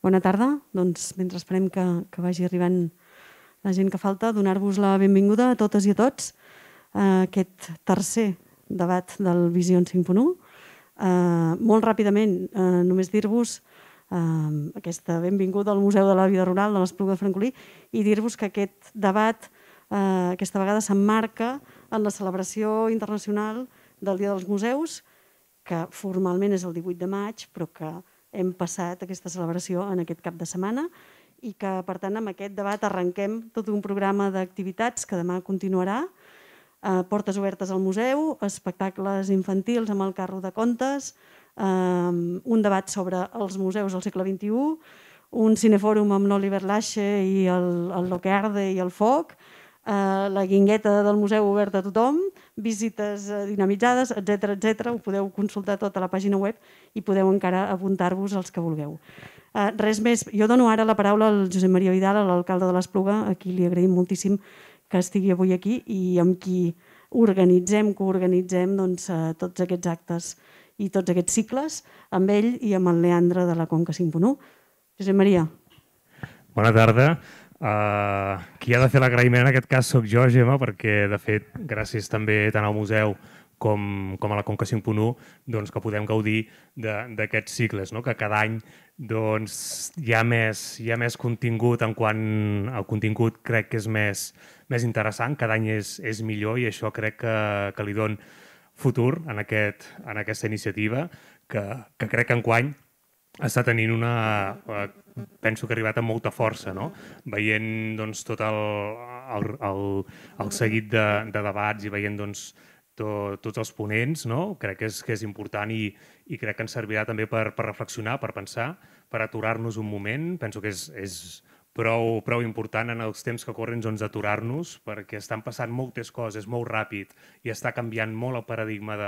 Bona tarda. Doncs mentre esperem que, que vagi arribant la gent que falta, donar-vos la benvinguda a totes i a tots a aquest tercer debat del Vision 5.1. Uh, molt ràpidament, uh, només dir-vos uh, aquesta benvinguda al Museu de la Vida Rural de l'Espluga de Francolí i dir-vos que aquest debat uh, aquesta vegada s'emmarca en la celebració internacional del Dia dels Museus, que formalment és el 18 de maig, però que hem passat aquesta celebració en aquest cap de setmana i que, per tant, amb aquest debat arrenquem tot un programa d'activitats que demà continuarà, eh, portes obertes al museu, espectacles infantils amb el carro de contes, eh, un debat sobre els museus del segle XXI, un cinefòrum amb l'Oliver Lache i el, el i el foc, eh, la guingueta del museu oberta a tothom, visites eh, dinamitzades, etc etc. Ho podeu consultar tota la pàgina web i podeu encara apuntar-vos els que vulgueu. Eh, res més. Jo dono ara la paraula al Josep Maria Vidal, l'alcalde de l'Espluga, a qui li agraïm moltíssim que estigui avui aquí i amb qui organitzem, coorganitzem doncs, eh, tots aquests actes i tots aquests cicles, amb ell i amb el Leandre de la Conca 5.1. Josep Maria. Bona tarda. Uh, qui ha de fer l'agraïment en aquest cas sóc jo, Gemma, perquè de fet, gràcies també tant al museu com, com a la Conca 5.1, doncs, que podem gaudir d'aquests cicles, no? que cada any doncs, hi, ha més, hi ha més contingut en quant el contingut crec que és més, més interessant, cada any és, és millor i això crec que, que li don futur en, aquest, en aquesta iniciativa, que, que crec que enguany està tenint una... Eh, penso que ha arribat amb molta força, no? veient doncs, tot el, el, el, el seguit de, de debats i veient doncs, to, tots els ponents, no? crec que és, que és important i, i crec que ens servirà també per, per reflexionar, per pensar, per aturar-nos un moment. Penso que és, és prou, prou important en els temps que corren doncs, aturar-nos perquè estan passant moltes coses molt ràpid i està canviant molt el paradigma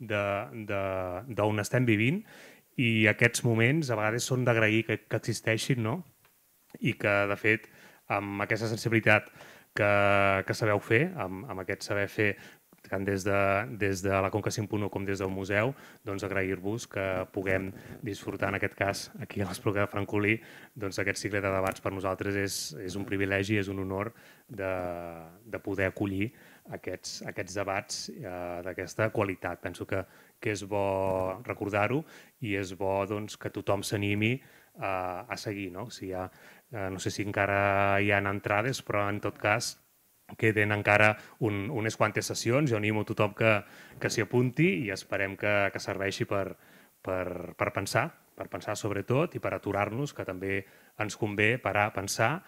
d'on estem vivint i aquests moments a vegades són d'agrair que, que existeixin no? i que, de fet, amb aquesta sensibilitat que, que sabeu fer, amb, amb aquest saber fer tant des de, des de la Conca 5.1 com des del museu, doncs agrair-vos que puguem disfrutar, en aquest cas, aquí a l'Espluga de Francolí, doncs aquest cicle de debats per nosaltres és, és un privilegi, és un honor de, de poder acollir aquests, aquests debats eh, d'aquesta qualitat. Penso que, que és bo recordar-ho i és bo doncs, que tothom s'animi eh, a seguir. No? Si ha, eh, no sé si encara hi ha entrades, però en tot cas queden encara un, unes quantes sessions. Jo animo tothom que, que s'hi apunti i esperem que, que serveixi per, per, per pensar, per pensar sobretot i per aturar-nos, que també ens convé parar, pensar,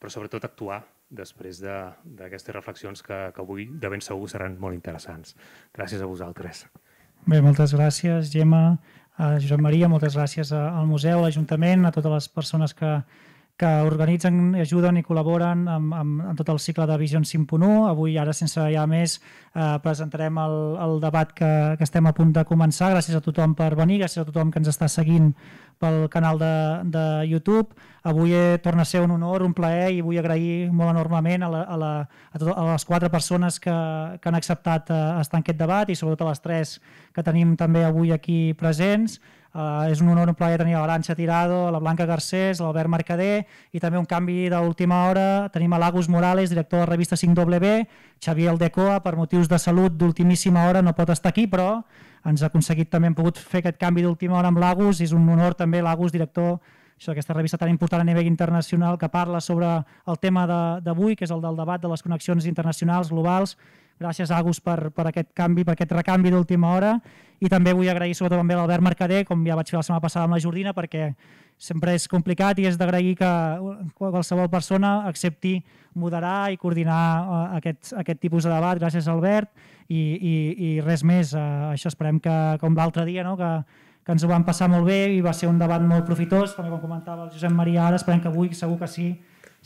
però sobretot actuar després d'aquestes de, reflexions que, que avui de ben segur seran molt interessants. Gràcies a vosaltres. Bé, moltes gràcies, Gemma, a Josep Maria, moltes gràcies al museu, a l'Ajuntament, a totes les persones que, que organitzen, ajuden i col·laboren amb, amb, amb tot el cicle de Vision 5.1. Avui, ara, sense ja més, eh, presentarem el, el debat que, que estem a punt de començar. Gràcies a tothom per venir, gràcies a tothom que ens està seguint pel canal de, de YouTube. Avui eh, torna a ser un honor, un plaer i vull agrair molt enormement a, la, a, la, a, tot, a les quatre persones que, que han acceptat eh, estar en aquest debat i sobretot a les tres que tenim també avui aquí presents. Uh, és un honor, un plaer tenir l'Aranxa Tirado, la Blanca Garcés, l'Albert Mercader i també un canvi d'última hora. Tenim a l'Agus Morales, director de la revista 5W, Xavier Aldecoa, per motius de salut d'ultimíssima hora no pot estar aquí, però ens ha aconseguit també, hem pogut fer aquest canvi d'última hora amb l'Agus, és un honor també l'Agus, director això, aquesta revista tan important a nivell internacional que parla sobre el tema d'avui, que és el del debat de les connexions internacionals globals, Gràcies, Agus, per, per aquest canvi, per aquest recanvi d'última hora. I també vull agrair sobretot també a l'Albert Mercader, com ja vaig fer la setmana passada amb la Jordina, perquè sempre és complicat i és d'agrair que qualsevol persona accepti moderar i coordinar uh, aquest, aquest tipus de debat. Gràcies, Albert. I, i, i res més. Uh, això esperem que, com l'altre dia, no? que, que ens ho vam passar molt bé i va ser un debat molt profitós, també com comentava el Josep Maria ara, esperem que avui segur que sí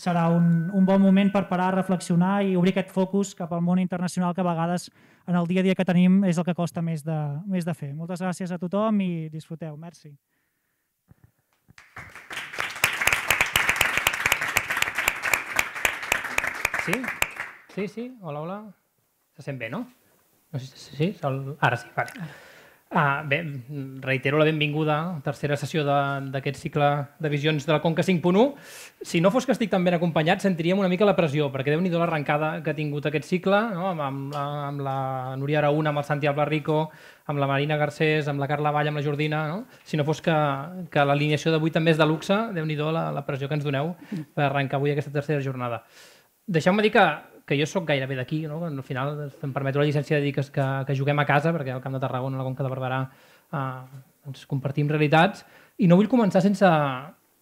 serà un, un bon moment per parar, reflexionar i obrir aquest focus cap al món internacional que a vegades en el dia a dia que tenim és el que costa més de, més de fer. Moltes gràcies a tothom i disfruteu. Merci. Sí? Sí, sí. Hola, hola. Se sent bé, no? No sé si sí, ara sí, vale. Ah, bé, reitero la benvinguda, tercera sessió d'aquest cicle de visions de la Conca 5.1. Si no fos que estic tan ben acompanyat, sentiríem una mica la pressió, perquè déu nhi l'arrencada que ha tingut aquest cicle, no? amb, amb, la, amb la Núria Araúna, amb el Santi Albarrico, amb la Marina Garcés, amb la Carla Vall, amb la Jordina. No? Si no fos que, que l'alineació d'avui també és de luxe, déu nhi la, la pressió que ens doneu per arrencar avui aquesta tercera jornada. Deixeu-me dir que que jo sóc gairebé d'aquí, no? al final em permeto la llicència de dir que, que, que juguem a casa, perquè al Camp de Tarragona, a la Conca de Barberà, eh, ens compartim realitats, i no vull començar sense,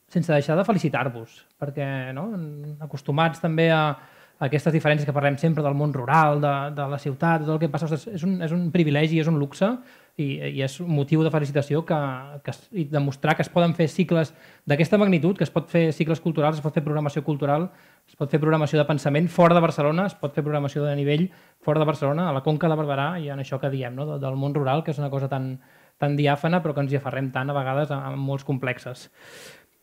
sense deixar de felicitar-vos, perquè no? acostumats també a, a aquestes diferències que parlem sempre del món rural, de, de la ciutat, tot el que passa, és un, és un privilegi, és un luxe i, i és un motiu de felicitació que, que, i demostrar que es poden fer cicles d'aquesta magnitud, que es pot fer cicles culturals, es pot fer programació cultural, es pot fer programació de pensament fora de Barcelona, es pot fer programació de nivell fora de Barcelona, a la Conca de Barberà i en això que diem, no? del món rural, que és una cosa tan, tan diàfana però que ens hi aferrem tant a vegades amb molts complexes.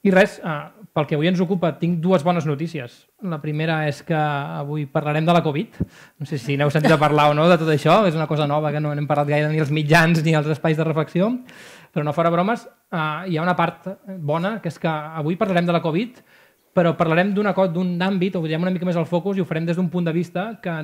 I res, eh, pel que avui ens ocupa, tinc dues bones notícies. La primera és que avui parlarem de la Covid. No sé si n'heu sentit a parlar o no de tot això, és una cosa nova que no n'hem parlat gaire ni als mitjans ni als espais de reflexió, però no fora bromes, eh, hi ha una part bona, que és que avui parlarem de la Covid, però parlarem d'un àmbit, o direm una mica més al focus, i ho farem des d'un punt de vista que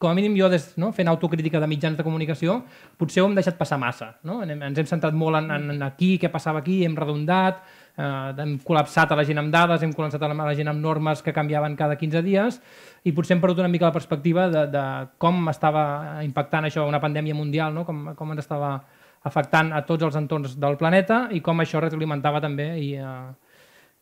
com a mínim jo, des, no, fent autocrítica de mitjans de comunicació, potser ho hem deixat passar massa. No? Ens hem centrat molt en, en aquí, què passava aquí, hem redondat, eh, hem col·lapsat a la gent amb dades, hem col·lapsat a la gent amb normes que canviaven cada 15 dies i potser hem perdut una mica la perspectiva de, de com estava impactant això una pandèmia mundial, no? com, com ens estava afectant a tots els entorns del planeta i com això retroalimentava també i, eh,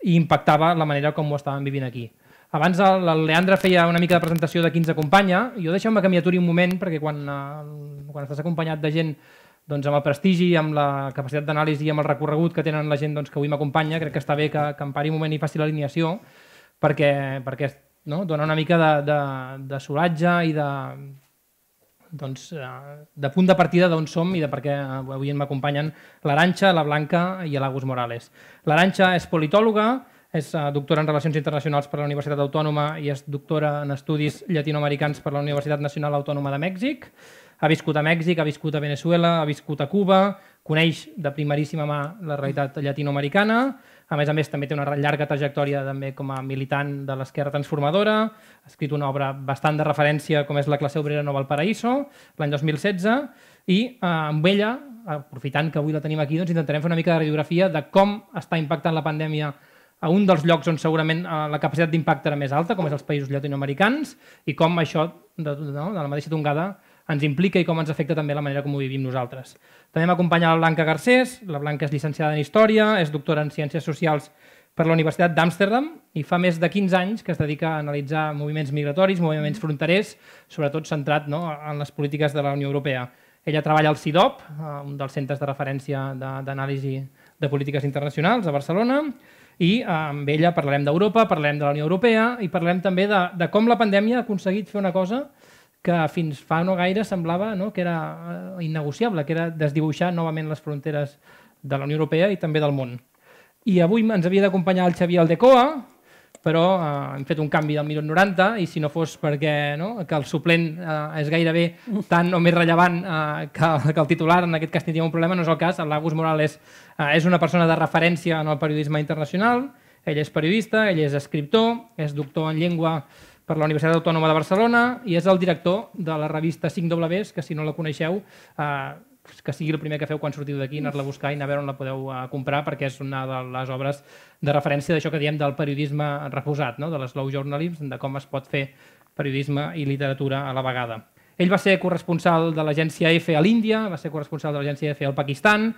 i impactava la manera com ho estàvem vivint aquí. Abans el, el Leandre feia una mica de presentació de qui ens acompanya. Jo deixeu-me que m'hi aturi un moment perquè quan, eh, quan estàs acompanyat de gent doncs, amb el prestigi, amb la capacitat d'anàlisi i amb el recorregut que tenen la gent doncs, que avui m'acompanya, crec que està bé que, que em pari un moment i faci l'alineació perquè, perquè no, dona una mica de, de, de solatge i de, doncs, eh, de punt de partida d'on som i de per què avui m'acompanyen l'Aranxa, la Blanca i l'Agus Morales. L'Aranxa és politòloga, és eh, doctora en Relacions Internacionals per la Universitat Autònoma i és doctora en Estudis Llatinoamericans per la Universitat Nacional Autònoma de Mèxic. Ha viscut a Mèxic, ha viscut a Venezuela, ha viscut a Cuba, coneix de primeríssima mà la realitat llatinoamericana, a més a més també té una llarga trajectòria també com a militant de l'esquerra transformadora, ha escrit una obra bastant de referència com és La classe obrera nova al paraíso, l'any 2016, i eh, amb ella, aprofitant que avui la tenim aquí, doncs intentarem fer una mica de radiografia de com està impactant la pandèmia a un dels llocs on segurament eh, la capacitat d'impacte era més alta, com és els països llatinoamericans, i com això, de, no, de la mateixa tongada, ens implica i com ens afecta també la manera com ho vivim nosaltres. També m'acompanya la Blanca Garcés, la Blanca és llicenciada en Història, és doctora en Ciències Socials per la Universitat d'Amsterdam i fa més de 15 anys que es dedica a analitzar moviments migratoris, moviments fronterers, sobretot centrat no, en les polítiques de la Unió Europea. Ella treballa al CIDOP, eh, un dels centres de referència d'anàlisi de, de polítiques internacionals a Barcelona, i eh, amb ella parlarem d'Europa, parlarem de la Unió Europea i parlarem també de, de com la pandèmia ha aconseguit fer una cosa que fins fa no gaire semblava no, que era eh, innegociable, que era desdibuixar novament les fronteres de la Unió Europea i també del món. I avui ens havia d'acompanyar el Xavier Aldecoa, però eh, hem fet un canvi del minut 90 i si no fos perquè no, que el suplent eh, és gairebé tan o més rellevant eh, que, que el titular, en aquest cas tindríem un problema, no és el cas. El Lagos Morales eh, és una persona de referència en el periodisme internacional, ell és periodista, ell és escriptor, és doctor en llengua per la Universitat Autònoma de Barcelona i és el director de la revista 5Ws, que si no la coneixeu, eh, que sigui el primer que feu quan sortiu d'aquí, anar-la a buscar i anar a veure on la podeu eh, comprar, perquè és una de les obres de referència d'això que diem del periodisme reposat, no? de l'eslow journalism, de com es pot fer periodisme i literatura a la vegada. Ell va ser corresponsal de l'agència EFE a l'Índia, va ser corresponsal de l'agència EFE al Pakistan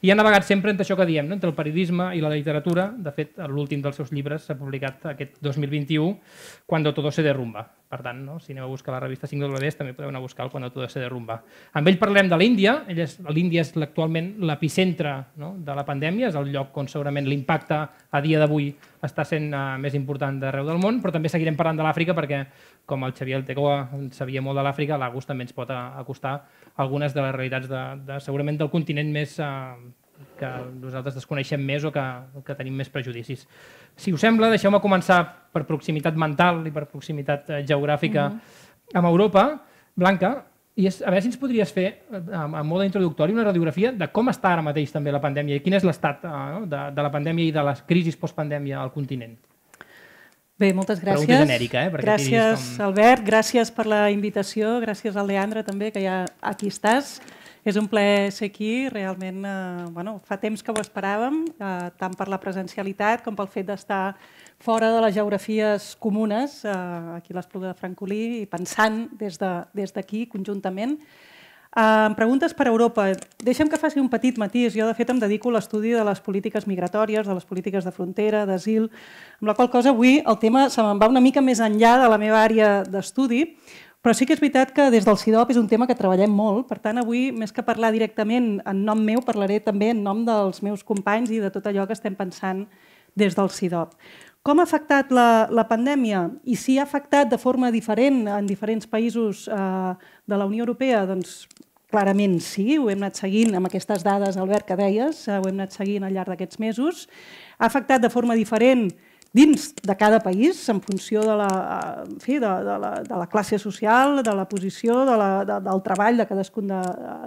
i ha navegat sempre entre això que diem, no? entre el periodisme i la literatura. De fet, l'últim dels seus llibres s'ha publicat aquest 2021, Cuando todo se derrumba. Per tant, no? si aneu a buscar la revista 5Ws també podeu anar a buscar el Cuando todo se derrumba. Amb ell parlem de l'Índia. L'Índia és actualment l'epicentre no? de la pandèmia, és el lloc on segurament l'impacte a dia d'avui està sent uh, més important d'arreu del món, però també seguirem parlant de l'Àfrica perquè, com el Xavier Altegoa sabia molt de l'Àfrica, l'August també ens pot acostar algunes de les realitats de, de segurament del continent més uh, que nosaltres desconeixem més o que, que tenim més prejudicis. Si us sembla, deixeu-me començar per proximitat mental i per proximitat eh, geogràfica mm -hmm. amb Europa. Blanca, I és, a veure si ens podries fer, a, a mode introductori, una radiografia de com està ara mateix també la pandèmia i quin és l'estat uh, no? de, de la pandèmia i de les crisis postpandèmia al continent. Bé, moltes gràcies. Pregunta genèrica, eh? Perquè gràcies, com... Albert. Gràcies per la invitació. Gràcies al Leandre, també, que ja aquí estàs. És un plaer ser aquí. Realment, eh, bueno, fa temps que ho esperàvem, eh, tant per la presencialitat com pel fet d'estar fora de les geografies comunes, eh, aquí a l'Espluga de Francolí, i pensant des d'aquí, de, des conjuntament. Uh, preguntes per Europa. Deixa'm que faci un petit matís. Jo, de fet, em dedico a l'estudi de les polítiques migratòries, de les polítiques de frontera, d'asil, amb la qual cosa avui el tema se me'n va una mica més enllà de la meva àrea d'estudi, però sí que és veritat que des del CIDOP és un tema que treballem molt, per tant, avui, més que parlar directament en nom meu, parlaré també en nom dels meus companys i de tot allò que estem pensant des del CIDOP. Com ha afectat la, la pandèmia i si ha afectat de forma diferent en diferents països eh, de la Unió Europea? Doncs clarament sí, ho hem anat seguint amb aquestes dades, Albert, que deies, eh, ho hem anat seguint al llarg d'aquests mesos. Ha afectat de forma diferent dins de cada país, en funció de la, en fi, de, de, la, de la classe social, de la posició, de la, de, del treball de cadascun de,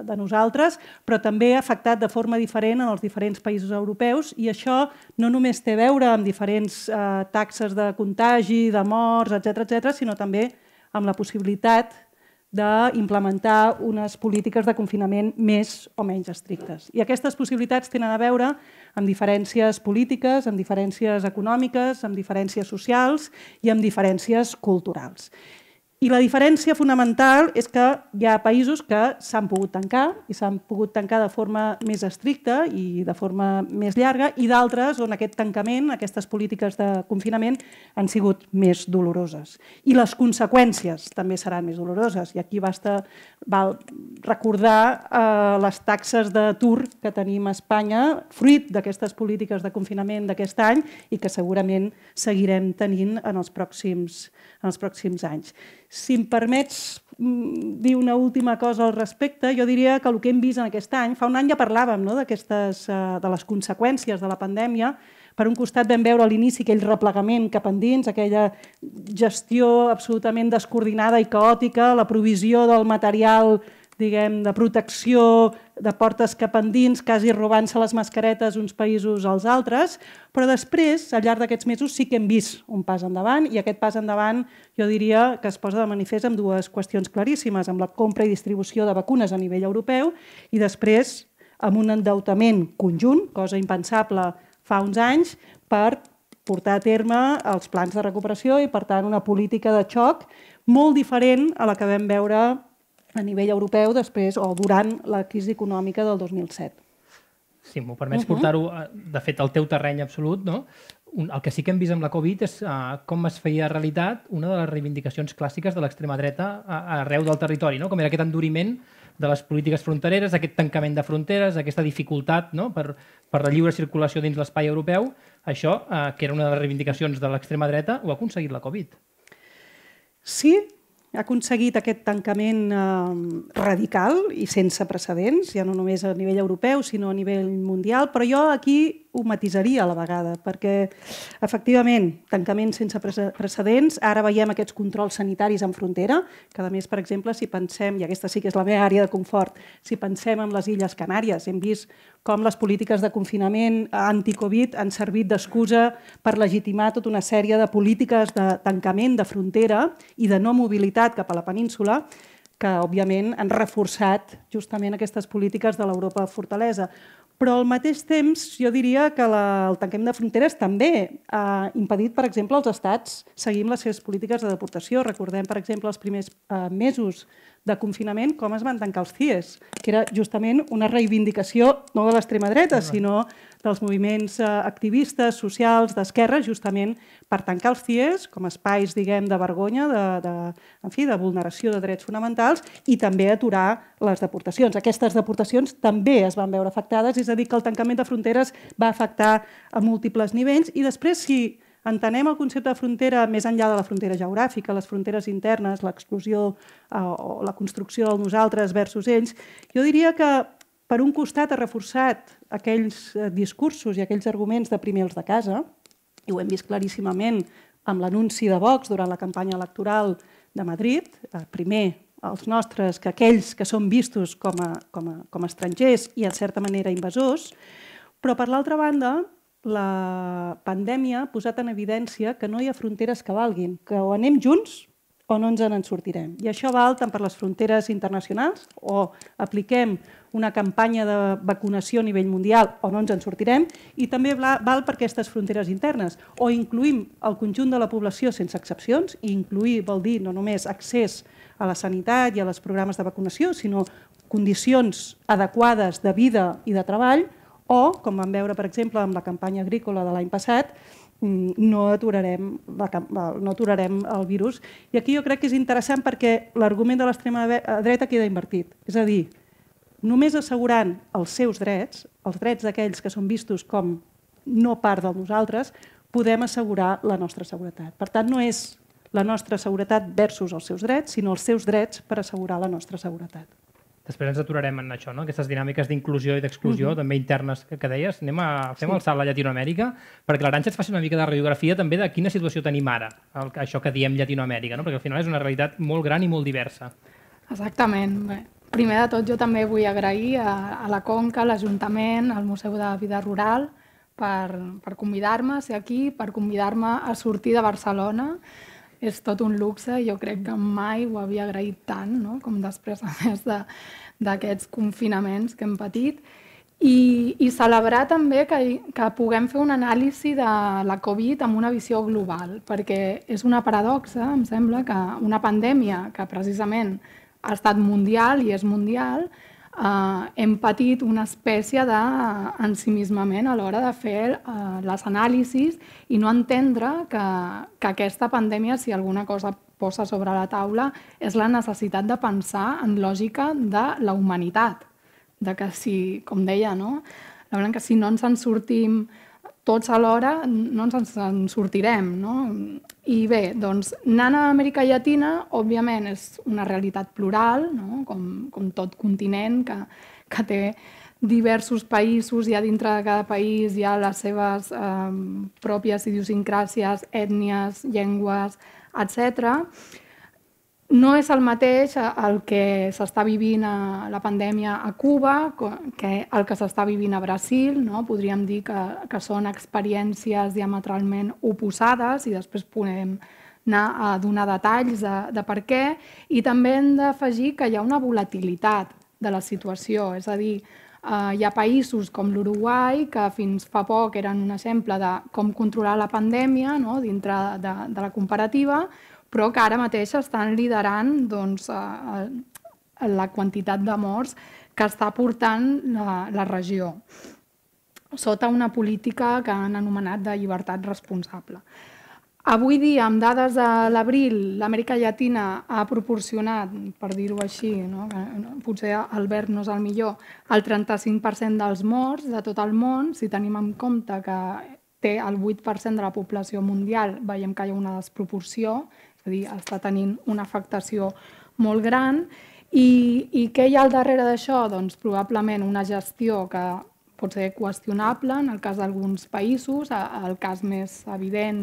de nosaltres, però també ha afectat de forma diferent en els diferents països europeus i això no només té a veure amb diferents eh, taxes de contagi, de morts, etc etc, sinó també amb la possibilitat d'implementar unes polítiques de confinament més o menys estrictes. I aquestes possibilitats tenen a veure amb diferències polítiques, amb diferències econòmiques, amb diferències socials i amb diferències culturals. I la diferència fonamental és que hi ha països que s'han pogut tancar i s'han pogut tancar de forma més estricta i de forma més llarga i d'altres on aquest tancament, aquestes polítiques de confinament han sigut més doloroses. I les conseqüències també seran més doloroses. I aquí basta val recordar eh, les taxes d'atur que tenim a Espanya fruit d'aquestes polítiques de confinament d'aquest any i que segurament seguirem tenint en els pròxims, en els pròxims anys. Si em permets mm, dir una última cosa al respecte, jo diria que el que hem vist en aquest any, fa un any ja parlàvem no, eh, de les conseqüències de la pandèmia, per un costat vam veure a l'inici aquell replegament cap endins, aquella gestió absolutament descoordinada i caòtica, la provisió del material diguem, de protecció de portes cap endins, quasi robant-se les mascaretes uns països als altres, però després, al llarg d'aquests mesos, sí que hem vist un pas endavant i aquest pas endavant jo diria que es posa de manifest amb dues qüestions claríssimes, amb la compra i distribució de vacunes a nivell europeu i després amb un endeutament conjunt, cosa impensable fa uns anys, per portar a terme els plans de recuperació i, per tant, una política de xoc molt diferent a la que vam veure a nivell europeu després o durant la crisi econòmica del 2007. Si m'ho permets uh -huh. portar-ho, eh, de fet, al teu terreny absolut, no? Un, el que sí que hem vist amb la Covid és uh, com es feia realitat una de les reivindicacions clàssiques de l'extrema dreta arreu del territori, no? com era aquest enduriment de les polítiques frontereres, aquest tancament de fronteres, aquesta dificultat no? per, per la lliure circulació dins l'espai europeu, això, uh, que era una de les reivindicacions de l'extrema dreta, ho ha aconseguit la Covid. Sí, ha aconseguit aquest tancament eh, radical i sense precedents, ja no només a nivell europeu, sinó a nivell mundial, però jo aquí ho matisaria a la vegada, perquè efectivament, tancament sense precedents, ara veiem aquests controls sanitaris en frontera, que a més, per exemple, si pensem, i aquesta sí que és la meva àrea de confort, si pensem en les Illes Canàries, hem vist com les polítiques de confinament anti-Covid han servit d'excusa per legitimar tota una sèrie de polítiques de tancament de frontera i de no mobilitat cap a la península, que òbviament han reforçat justament aquestes polítiques de l'Europa fortalesa. Però al mateix temps jo diria que la, el tanquem de fronteres també ha impedit, per exemple, als estats seguir les seves polítiques de deportació. Recordem, per exemple, els primers eh, mesos de confinament, com es van tancar els CIES, que era justament una reivindicació no de l'extrema dreta, sinó dels moviments eh, activistes, socials, d'esquerra, justament per tancar els CIES com espais, diguem, de vergonya, de, de, en fi, de vulneració de drets fonamentals i també aturar les deportacions. Aquestes deportacions també es van veure afectades, és a dir, que el tancament de fronteres va afectar a múltiples nivells i després, si entenem el concepte de frontera més enllà de la frontera geogràfica, les fronteres internes, l'exclusió eh, o la construcció del nosaltres versus ells, jo diria que per un costat ha reforçat aquells eh, discursos i aquells arguments de primer els de casa, i ho hem vist claríssimament amb l'anunci de Vox durant la campanya electoral de Madrid, eh, primer els nostres, que aquells que són vistos com a, com a, com a estrangers i en certa manera invasors, però per l'altra banda la pandèmia ha posat en evidència que no hi ha fronteres que valguin, que o anem junts o no ens en sortirem. I això val tant per les fronteres internacionals o apliquem una campanya de vacunació a nivell mundial o no ens en sortirem, i també val per aquestes fronteres internes. O incluïm el conjunt de la població sense excepcions, i incluir vol dir no només accés a la sanitat i a les programes de vacunació, sinó condicions adequades de vida i de treball, o, com vam veure, per exemple, amb la campanya agrícola de l'any passat, mm, no aturarem, la, no aturarem el virus. I aquí jo crec que és interessant perquè l'argument de l'extrema dreta queda invertit. És a dir, només assegurant els seus drets, els drets d'aquells que són vistos com no part de nosaltres, podem assegurar la nostra seguretat. Per tant, no és la nostra seguretat versus els seus drets, sinó els seus drets per assegurar la nostra seguretat. Després ens aturarem en això, no? aquestes dinàmiques d'inclusió i d'exclusió, uh -huh. també internes que, que deies. Anem a, fem sí. el salt a Llatinoamèrica, perquè l'Aranxa ens faci una mica de radiografia també de quina situació tenim ara, el, això que diem Llatinoamèrica, no? perquè al final és una realitat molt gran i molt diversa. Exactament. Bé, primer de tot, jo també vull agrair a, a la Conca, a l'Ajuntament, al Museu de Vida Rural, per, per convidar-me a ser aquí, per convidar-me a sortir de Barcelona, és tot un luxe jo crec que mai ho havia agraït tant, no? com després, a més d'aquests confinaments que hem patit. I, i celebrar també que, que puguem fer una anàlisi de la Covid amb una visió global, perquè és una paradoxa, em sembla, que una pandèmia que precisament ha estat mundial i és mundial, eh, hem patit una espècie d'ensimismament a l'hora de fer eh, les anàlisis i no entendre que, que aquesta pandèmia, si alguna cosa posa sobre la taula, és la necessitat de pensar en lògica de la humanitat. De que si, com deia, no? la que si no ens en sortim tots alhora no ens en sortirem. No? I bé, doncs, anant a Amèrica Llatina, òbviament, és una realitat plural, no? com, com tot continent que, que té diversos països i a dintre de cada país hi ha les seves eh, pròpies idiosincràcies, ètnies, llengües, etc. No és el mateix el que s'està vivint a la pandèmia a Cuba que el que s'està vivint a Brasil. No? Podríem dir que, que són experiències diametralment oposades i després podem anar a donar detalls de, de per què. I també hem d'afegir que hi ha una volatilitat de la situació, és a dir, eh, hi ha països com l'Uruguai que fins fa poc eren un exemple de com controlar la pandèmia no? dintre de, de la comparativa, però que ara mateix estan liderant doncs, la quantitat de morts que està portant la, la regió sota una política que han anomenat de llibertat responsable. Avui dia, amb dades de l'abril, l'Amèrica Llatina ha proporcionat, per dir-ho així, no? potser Albert no és el millor, el 35% dels morts de tot el món, si tenim en compte que té el 8% de la població mundial, veiem que hi ha una desproporció, és a dir, està tenint una afectació molt gran. I, i què hi ha al darrere d'això? Doncs probablement una gestió que pot ser qüestionable en el cas d'alguns països. El cas més evident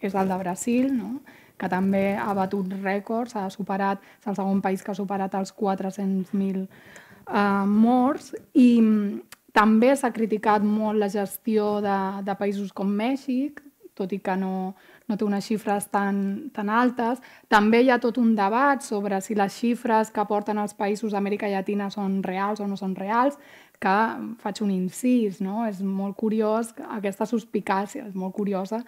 és el de Brasil, no? que també ha batut rècords, ha superat, és el segon país que ha superat els 400.000 eh, morts i també s'ha criticat molt la gestió de, de països com Mèxic, tot i que no, no té unes xifres tan, tan altes. També hi ha tot un debat sobre si les xifres que porten els països d'Amèrica Llatina són reals o no són reals, que faig un incís, no? És molt curiós aquesta suspicàcia, és molt curiosa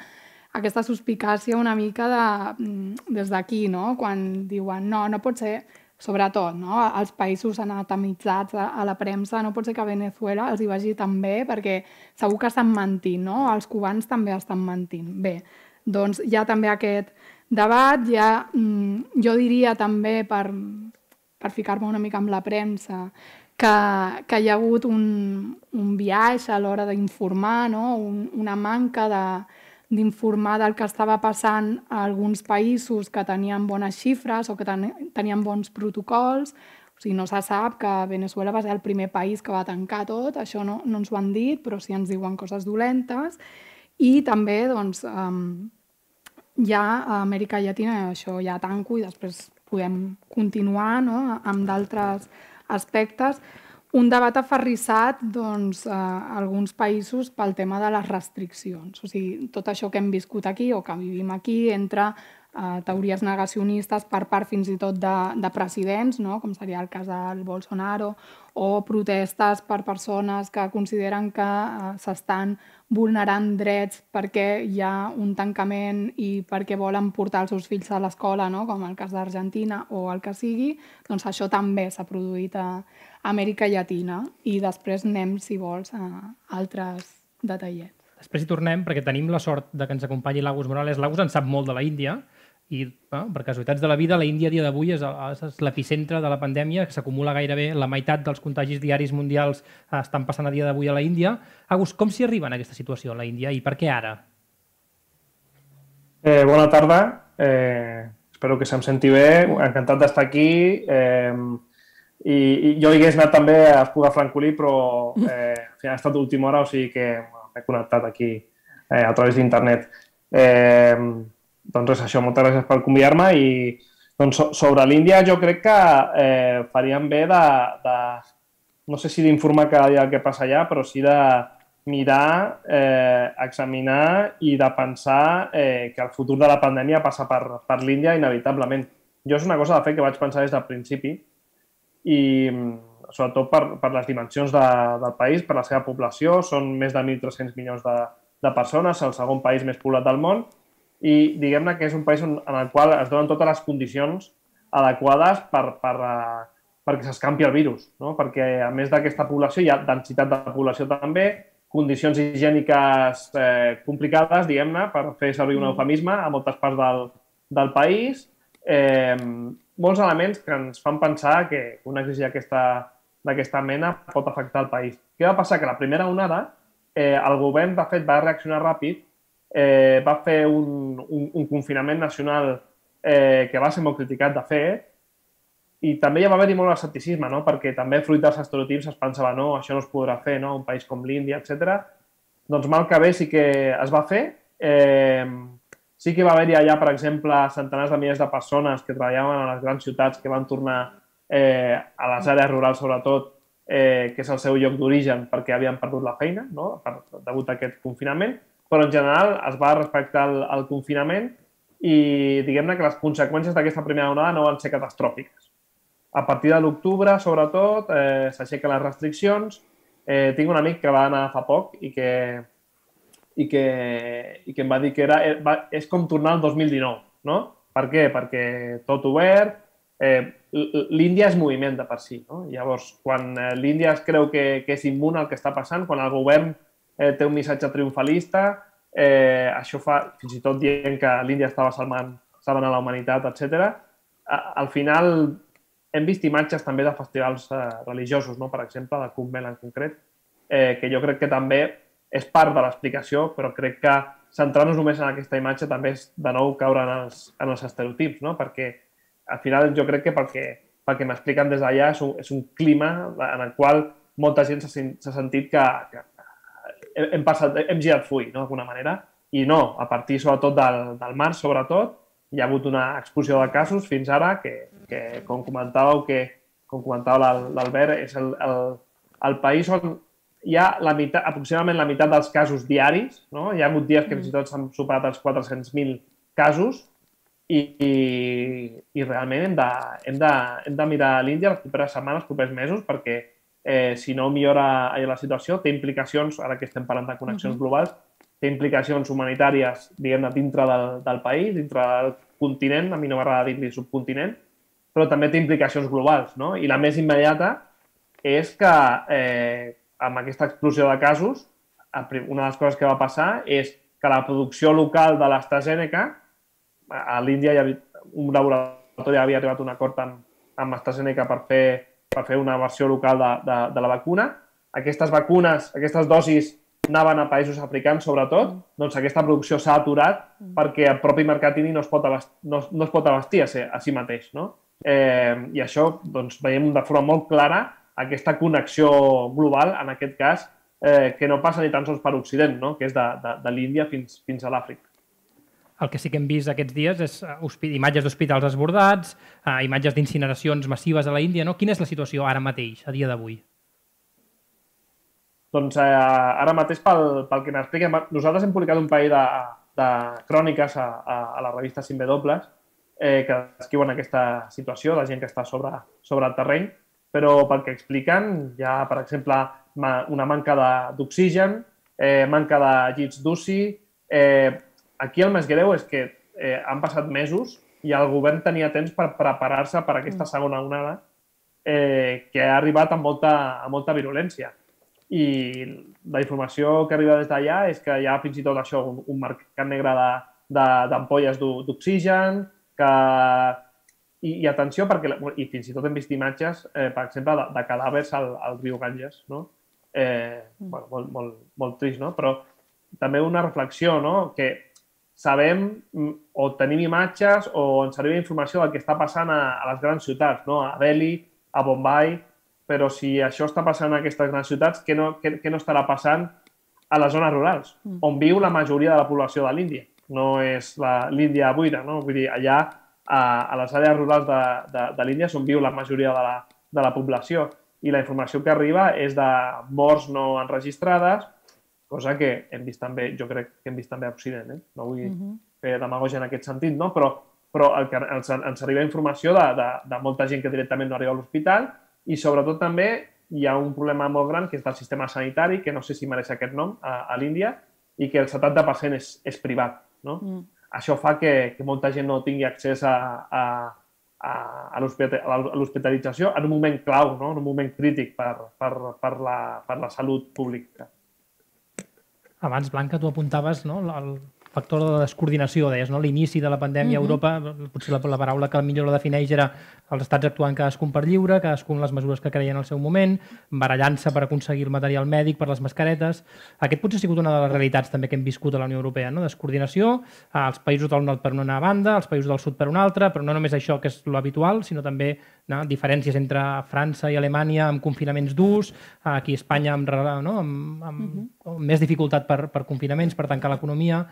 aquesta suspicàcia una mica de, mm, des d'aquí, no? quan diuen no, no pot ser, sobretot, no? els països anatomitzats a, la premsa, no pot ser que a Venezuela els hi vagi tan bé perquè segur que estan mentint, no? els cubans també estan mentint. Bé, doncs hi ha també aquest debat, ha, mm, jo diria també, per, per ficar-me una mica amb la premsa, que, que hi ha hagut un, un viatge a l'hora d'informar, no? un, una manca de, d'informar del que estava passant a alguns països que tenien bones xifres o que ten, tenien bons protocols. O sigui, no se sap que Venezuela va ser el primer país que va tancar tot, això no, no ens ho han dit, però sí ens diuen coses dolentes. I també doncs, um, ja a Amèrica Llatina, això ja tanco i després podem continuar no? amb d'altres aspectes. Un debat aferrissat, doncs, a alguns països pel tema de les restriccions. O sigui, tot això que hem viscut aquí o que vivim aquí entre eh, teories negacionistes per part fins i tot de, de presidents, no? com seria el cas del Bolsonaro, o protestes per persones que consideren que eh, s'estan vulnerant drets perquè hi ha un tancament i perquè volen portar els seus fills a l'escola, no? com el cas d'Argentina o el que sigui, doncs això també s'ha produït a Amèrica Llatina i després anem, si vols, a altres detallets. Després hi tornem perquè tenim la sort de que ens acompanyi l'Agus Morales. L'Agus en sap molt de la Índia i no, per casualitats de la vida, la Índia a dia d'avui és, és l'epicentre de la pandèmia, que s'acumula gairebé la meitat dels contagis diaris mundials eh, estan passant a dia d'avui a la Índia. Agus, com s'hi arriba en aquesta situació a la Índia i per què ara? Eh, bona tarda, eh, espero que se'm senti bé, encantat d'estar aquí. Eh, i, i jo hagués anat també a Espuga Francolí, però eh, ha estat d'última hora, o sigui que m'he connectat aquí eh, a través d'internet. Eh, doncs res, això, moltes gràcies per convidar-me i doncs, sobre l'Índia jo crec que eh, faríem bé de, de, no sé si d'informar cada dia el que passa allà, però sí de mirar, eh, examinar i de pensar eh, que el futur de la pandèmia passa per, per l'Índia inevitablement. Jo és una cosa de fet que vaig pensar des del principi i sobretot per, per les dimensions de, del país, per la seva població, són més de 1.300 milions de, de persones, el segon país més poblat del món, i diguem-ne que és un país on, en el qual es donen totes les condicions adequades per, per, uh, perquè s'escampi el virus, no? perquè a més d'aquesta població hi ha densitat de població també, condicions higièniques eh, complicades, diguem-ne, per fer servir un mm. eufemisme a moltes parts del, del país, eh, molts elements que ens fan pensar que una crisi d'aquesta mena pot afectar el país. Què va passar? Que la primera onada, eh, el govern, de fet, va reaccionar ràpid eh, va fer un, un, un confinament nacional eh, que va ser molt criticat de fer i també ja va haver-hi molt escepticisme, no? perquè també fruit dels estereotips es pensava no, això no es podrà fer, no? un país com l'Índia, etc. Doncs mal que bé sí que es va fer. Eh, sí que va haver-hi allà, per exemple, centenars de milers de persones que treballaven a les grans ciutats que van tornar eh, a les àrees rurals, sobretot, eh, que és el seu lloc d'origen perquè havien perdut la feina no? per, degut a aquest confinament però en general es va respectar el, el confinament i diguem-ne que les conseqüències d'aquesta primera onada no van ser catastròfiques. A partir de l'octubre, sobretot, eh, s'aixequen les restriccions. Eh, tinc un amic que va anar fa poc i que, i que, i que em va dir que era, eh, va, és com tornar al 2019, no? Per què? Perquè tot obert, eh, l'Índia és moviment de per si. No? Llavors, quan eh, l'Índia es creu que, que és immune al que està passant, quan el govern eh, té un missatge triomfalista, eh, això fa, fins i tot dient que l'Índia estava salvant, salvant a la humanitat, etc. Al final hem vist imatges també de festivals eh, religiosos, no? per exemple, de Kumbh en concret, eh, que jo crec que també és part de l'explicació, però crec que centrar-nos només en aquesta imatge també és de nou caure en els, en els estereotips, no? perquè al final jo crec que perquè, perquè m'expliquen des d'allà és, un, és un clima en el qual molta gent s'ha sentit que, que, hem, passat, hem girat full, no, d'alguna manera, i no, a partir sobretot del, del març, sobretot, hi ha hagut una explosió de casos fins ara que, que com comentàveu, que, com comentava l'Albert, és el, el, el país on hi ha la meitat, aproximadament la meitat dels casos diaris, no? hi ha hagut dies que fins i tot s'han superat els 400.000 casos i, i, i realment hem de, hem de, hem de mirar l'Índia les properes setmanes, els propers mesos, perquè eh, si no millora la situació, té implicacions, ara que estem parlant de connexions uh -huh. globals, té implicacions humanitàries, diguem-ne, dintre del, del país, dintre del continent, a mi no m'agrada dir-li subcontinent, però també té implicacions globals, no? I la més immediata és que eh, amb aquesta explosió de casos, una de les coses que va passar és que la producció local de l'AstraZeneca, a l'Índia hi havia, un laboratori havia arribat a un acord amb, amb AstraZeneca per fer per fer una versió local de, de, de la vacuna. Aquestes vacunes, aquestes dosis anaven a països africans, sobretot, mm. doncs aquesta producció s'ha aturat mm. perquè el propi mercat indi no es pot abastir, no, no es pot abastir a, ser, a si mateix. No? Eh, I això doncs, veiem de forma molt clara aquesta connexió global, en aquest cas, eh, que no passa ni tan sols per Occident, no? que és de, de, de l'Índia fins, fins a l'Àfrica. El que sí que hem vist aquests dies és uh, imatges d'hospitals esbordats, uh, imatges d'incineracions massives a la Índia. No? Quina és la situació ara mateix, a dia d'avui? Doncs eh, ara mateix, pel, pel que n'expliquem, nosaltres hem publicat un parell de, de cròniques a, a, a la revista 5W eh, que descriuen aquesta situació de gent que està sobre, sobre el terreny, però pel que expliquen hi ha, per exemple, una manca d'oxigen, eh, manca de llits d'UCI. Eh, aquí el més greu és que eh, han passat mesos i el govern tenia temps per preparar-se per aquesta mm. segona onada eh, que ha arribat amb molta, amb molta virulència. I la informació que arriba des d'allà és que hi ha fins i tot això, un, un mercat negre d'ampolles d'oxigen, que... I, I atenció, perquè, i fins i tot hem vist imatges, eh, per exemple, de, de cadàvers al, al riu Ganges, no? Eh, mm. bueno, molt, molt, molt trist, no? Però també una reflexió, no? Que sabem mm, o tenim imatges o ens arriba informació del que està passant a, a les grans ciutats, no? a Delhi, a Bombay, però si això està passant a aquestes grans ciutats, què no, què, què no estarà passant a les zones rurals, mm. on viu la majoria de la població de l'Índia? No és l'Índia buida, no? Vull dir, allà a, a les àrees rurals de, de, de l'Índia on viu la majoria de la, de la població i la informació que arriba és de morts no enregistrades, cosa que hem vist també, jo crec que hem vist també a Occident, eh? no vull uh -huh. fer demagogia en aquest sentit, no? però, però el que ens, ens arriba informació de, de, de molta gent que directament no arriba a l'hospital i sobretot també hi ha un problema molt gran que és del sistema sanitari, que no sé si mereix aquest nom, a, a l'Índia, i que el 70% és, és privat. No? Mm això fa que, que molta gent no tingui accés a, a, a l'hospitalització en un moment clau, no? en un moment crític per, per, per, la, per la salut pública. Abans, Blanca, tu apuntaves no, el, factor de descoordinació, deies, no? l'inici de la pandèmia mm -hmm. a Europa, potser la, la paraula que millor la defineix era els estats actuant cadascun per lliure, cadascun les mesures que creien al seu moment, barallant-se per aconseguir el material mèdic, per les mascaretes... Aquest potser ha sigut una de les realitats també que hem viscut a la Unió Europea, no? descoordinació, als països del nord per una banda, als països del sud per una altra, però no només això que és lo habitual, sinó també no? diferències entre França i Alemanya amb confinaments durs, aquí a Espanya amb, no? amb, amb, mm -hmm. més dificultat per, per confinaments, per tancar l'economia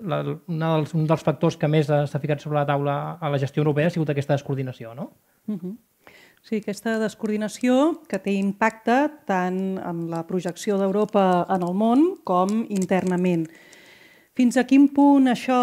una dels, un dels factors que més s'ha ficat sobre la taula a la gestió europea ha sigut aquesta descoordinació, no? Uh -huh. Sí, aquesta descoordinació que té impacte tant en la projecció d'Europa en el món com internament. Fins a quin punt això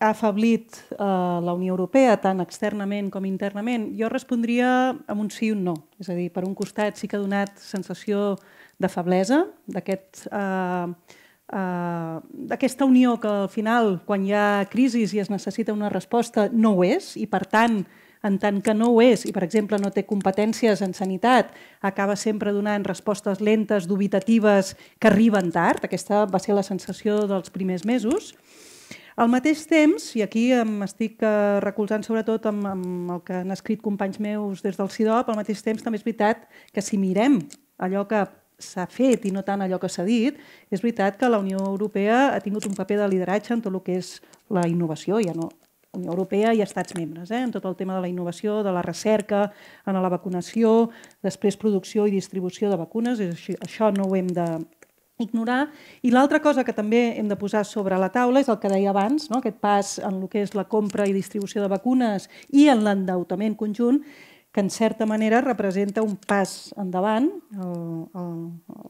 ha afablit eh, la Unió Europea, tant externament com internament? Jo respondria amb un sí i un no. És a dir, per un costat sí que ha donat sensació de feblesa, d'aquest... Eh, eh, d'aquesta unió que al final, quan hi ha crisi i es necessita una resposta, no ho és, i per tant, en tant que no ho és, i per exemple no té competències en sanitat, acaba sempre donant respostes lentes, dubitatives, que arriben tard. Aquesta va ser la sensació dels primers mesos. Al mateix temps, i aquí m'estic eh, recolzant sobretot amb, amb el que han escrit companys meus des del CIDOP, al mateix temps també és veritat que si mirem allò que s'ha fet i no tant allò que s'ha dit, és veritat que la Unió Europea ha tingut un paper de lideratge en tot el que és la innovació, ja no Unió Europea i Estats membres, eh? en tot el tema de la innovació, de la recerca, en la vacunació, després producció i distribució de vacunes, això, això no ho hem de ignorar. I l'altra cosa que també hem de posar sobre la taula és el que deia abans, no? aquest pas en el que és la compra i distribució de vacunes i en l'endeutament conjunt, que en certa manera representa un pas endavant. El, el,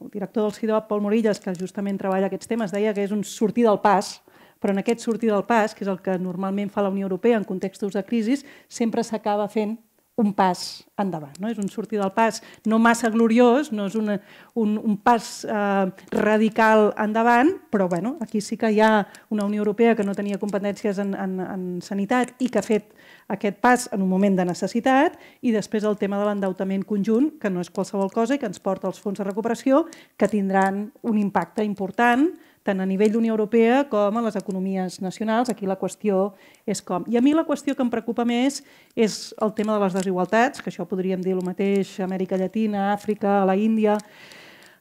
el director del CIDOP, Pol Morillas, que justament treballa aquests temes, deia que és un sortir del pas, però en aquest sortir del pas, que és el que normalment fa la Unió Europea en contextos de crisi, sempre s'acaba fent un pas endavant. No? És un sortir del pas no massa gloriós, no és una, un, un pas eh, radical endavant, però bueno, aquí sí que hi ha una Unió Europea que no tenia competències en, en, en sanitat i que ha fet aquest pas en un moment de necessitat i després el tema de l'endeutament conjunt, que no és qualsevol cosa i que ens porta als fons de recuperació, que tindran un impacte important tant a nivell d'Unió Europea com a les economies nacionals. Aquí la qüestió és com. I a mi la qüestió que em preocupa més és el tema de les desigualtats, que això podríem dir el mateix a Amèrica Llatina, Àfrica, a la Índia,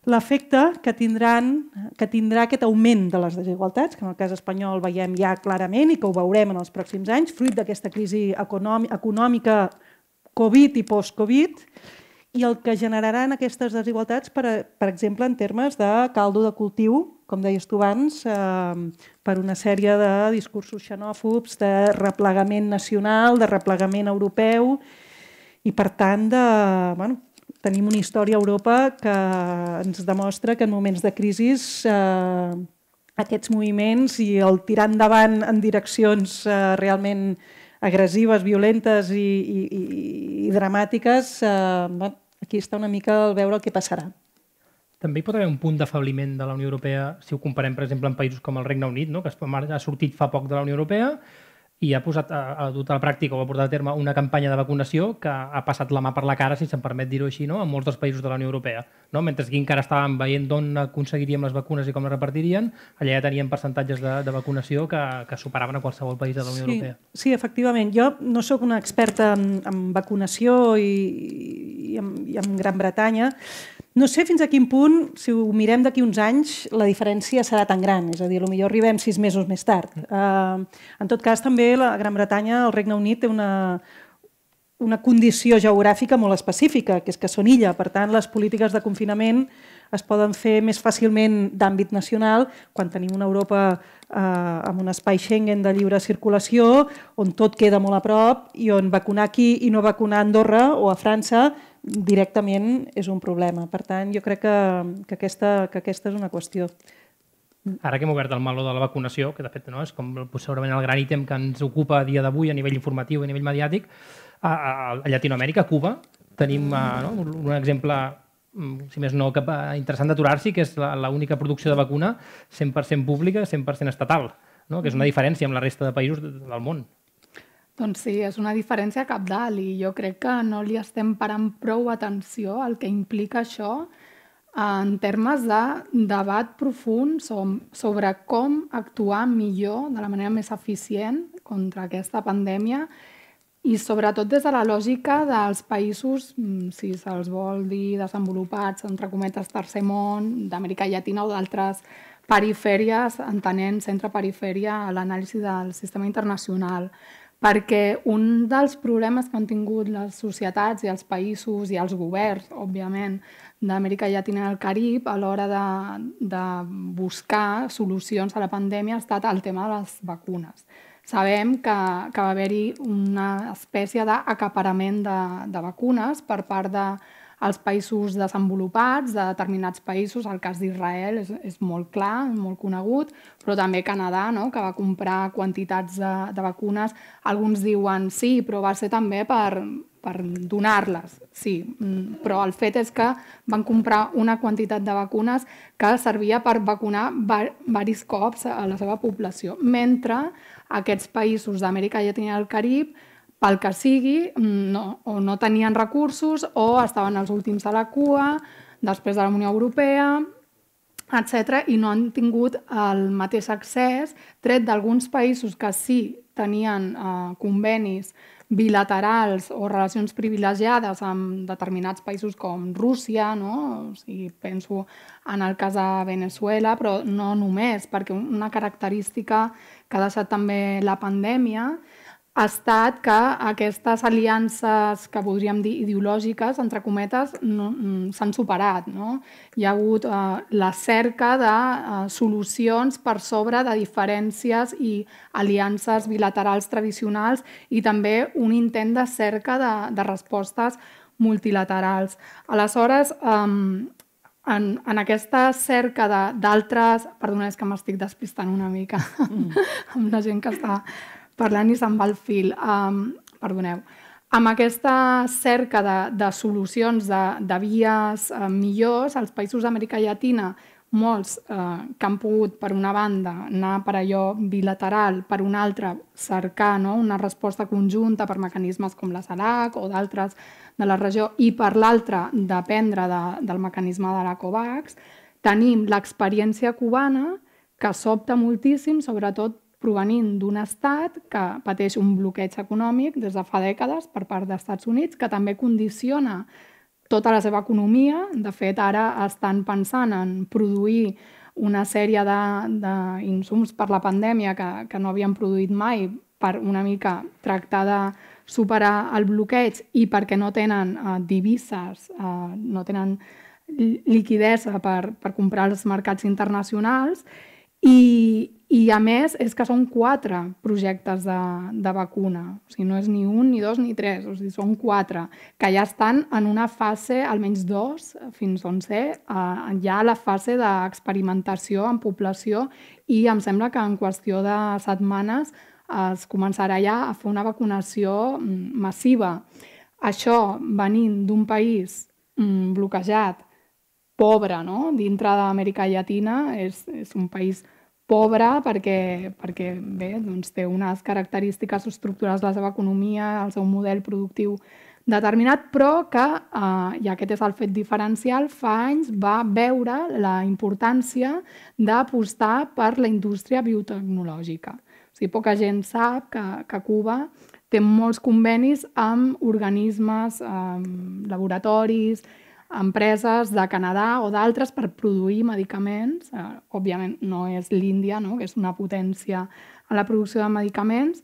l'efecte que, tindran, que tindrà aquest augment de les desigualtats, que en el cas espanyol veiem ja clarament i que ho veurem en els pròxims anys, fruit d'aquesta crisi econòmica Covid i post-Covid, i el que generaran aquestes desigualtats, per, per exemple, en termes de caldo de cultiu, com deies tu abans, eh, per una sèrie de discursos xenòfobs, de replegament nacional, de replegament europeu, i per tant, de, bueno, tenim una història a Europa que ens demostra que en moments de crisi eh, aquests moviments i el tirar endavant en direccions eh, realment agressives, violentes i, i, i, i dramàtiques, eh, aquí està una mica el veure el que passarà. També hi pot haver un punt d'afabliment de la Unió Europea si ho comparem, per exemple, amb països com el Regne Unit, no? que ha sortit fa poc de la Unió Europea i ha posat a, a dut a la pràctica o ha portat a terme una campanya de vacunació que ha passat la mà per la cara, si se'm permet dir-ho així, no? en molts dels països de la Unió Europea. No? Mentre aquí encara estàvem veient d'on aconseguiríem les vacunes i com les repartirien, allà ja teníem percentatges de, de vacunació que, que superaven a qualsevol país de la Unió sí, Europea. Sí, efectivament. Jo no sóc una experta en, en vacunació i, i, en, i en Gran Bretanya, no sé fins a quin punt, si ho mirem d'aquí uns anys, la diferència serà tan gran. És a dir, potser arribem sis mesos més tard. Uh, en tot cas, també la Gran Bretanya, el Regne Unit, té una, una condició geogràfica molt específica, que és que són illa. Per tant, les polítiques de confinament es poden fer més fàcilment d'àmbit nacional quan tenim una Europa eh, amb un espai Schengen de lliure circulació, on tot queda molt a prop i on vacunar aquí i no vacunar a Andorra o a França directament és un problema. Per tant, jo crec que, que, aquesta, que aquesta és una qüestió. Ara que hem obert el meló de la vacunació, que de fet no, és com segurament el gran ítem que ens ocupa a dia d'avui a nivell informatiu i a nivell mediàtic, a, a, a Llatinoamèrica, a Cuba, tenim uh, no, un exemple mm, si més no, que, interessant d'aturar-s'hi, que és l'única producció de vacuna 100% pública, 100% estatal, no? que és una diferència amb la resta de països del món. Doncs sí, és una diferència capdalt i jo crec que no li estem parant prou atenció al que implica això en termes de debat profund sobre com actuar millor, de la manera més eficient contra aquesta pandèmia i sobretot des de la lògica dels països, mm, si se'ls vol dir desenvolupats, entre cometes, tercer món, d'Amèrica Llatina o d'altres perifèries, entenent centre-perifèria a l'anàlisi del sistema internacional perquè un dels problemes que han tingut les societats i els països i els governs, òbviament, d'Amèrica Llatina i el Carib a l'hora de, de buscar solucions a la pandèmia ha estat el tema de les vacunes. Sabem que, que va haver-hi una espècie d'acaparament de, de vacunes per part de, als països desenvolupats, de determinats països, el cas d'Israel és, és molt clar, molt conegut, però també Canadà, no? que va comprar quantitats de, de vacunes. Alguns diuen sí, però va ser també per, per donar-les, sí, mm, però el fet és que van comprar una quantitat de vacunes que servia per vacunar varis cops a la seva població, mentre aquests països d'Amèrica Llatina i el Carib pel que sigui, mm, no, o no tenien recursos o estaven els últims a la cua, després de la Unió Europea, etc i no han tingut el mateix accés, tret d'alguns països que sí tenien eh, convenis bilaterals o relacions privilegiades amb determinats països com Rússia, no? o sigui, penso en el cas de Venezuela, però no només, perquè una característica que ha deixat també la pandèmia ha estat que aquestes aliances que podríem dir ideològiques, entre cometes, no, mm, s'han superat. No? Hi ha hagut eh, la cerca de eh, solucions per sobre de diferències i aliances bilaterals tradicionals i també un intent de cerca de, de respostes multilaterals. Aleshores, eh, en, en aquesta cerca d'altres... Perdona, és que m'estic despistant una mica mm. amb la gent que està parlant i se'n va el fil. Um, perdoneu. Amb aquesta cerca de, de solucions, de, de vies uh, millors, els països d'Amèrica Llatina, molts eh, que han pogut, per una banda, anar per allò bilateral, per una altra, cercar no? una resposta conjunta per mecanismes com la CELAC o d'altres de la regió, i per l'altra, dependre de, del mecanisme de la COVAX, tenim l'experiència cubana que sobta moltíssim, sobretot provenint d'un estat que pateix un bloqueig econòmic des de fa dècades per part dels Estats Units, que també condiciona tota la seva economia. De fet, ara estan pensant en produir una sèrie d'insums per la pandèmia que, que no havien produït mai per una mica tractar de superar el bloqueig i perquè no tenen uh, divises, uh, no tenen liquidesa per, per comprar als mercats internacionals i, a més és que són quatre projectes de, de vacuna, o sigui, no és ni un, ni dos, ni tres, o sigui, són quatre, que ja estan en una fase, almenys dos, fins on sé, eh, ja la fase d'experimentació en població i em sembla que en qüestió de setmanes es començarà ja a fer una vacunació mm, massiva. Això venint d'un país mm, bloquejat pobre, no? dintre d'Amèrica Llatina, és, és un país pobre perquè, perquè bé, doncs té unes característiques estructurals de la seva economia, el seu model productiu determinat, però que, eh, i aquest és el fet diferencial, fa anys va veure la importància d'apostar per la indústria biotecnològica. O sigui, poca gent sap que, que Cuba té molts convenis amb organismes, amb laboratoris, empreses de Canadà o d'altres per produir medicaments. Eh, òbviament no és l'Índia, no? que és una potència en la producció de medicaments,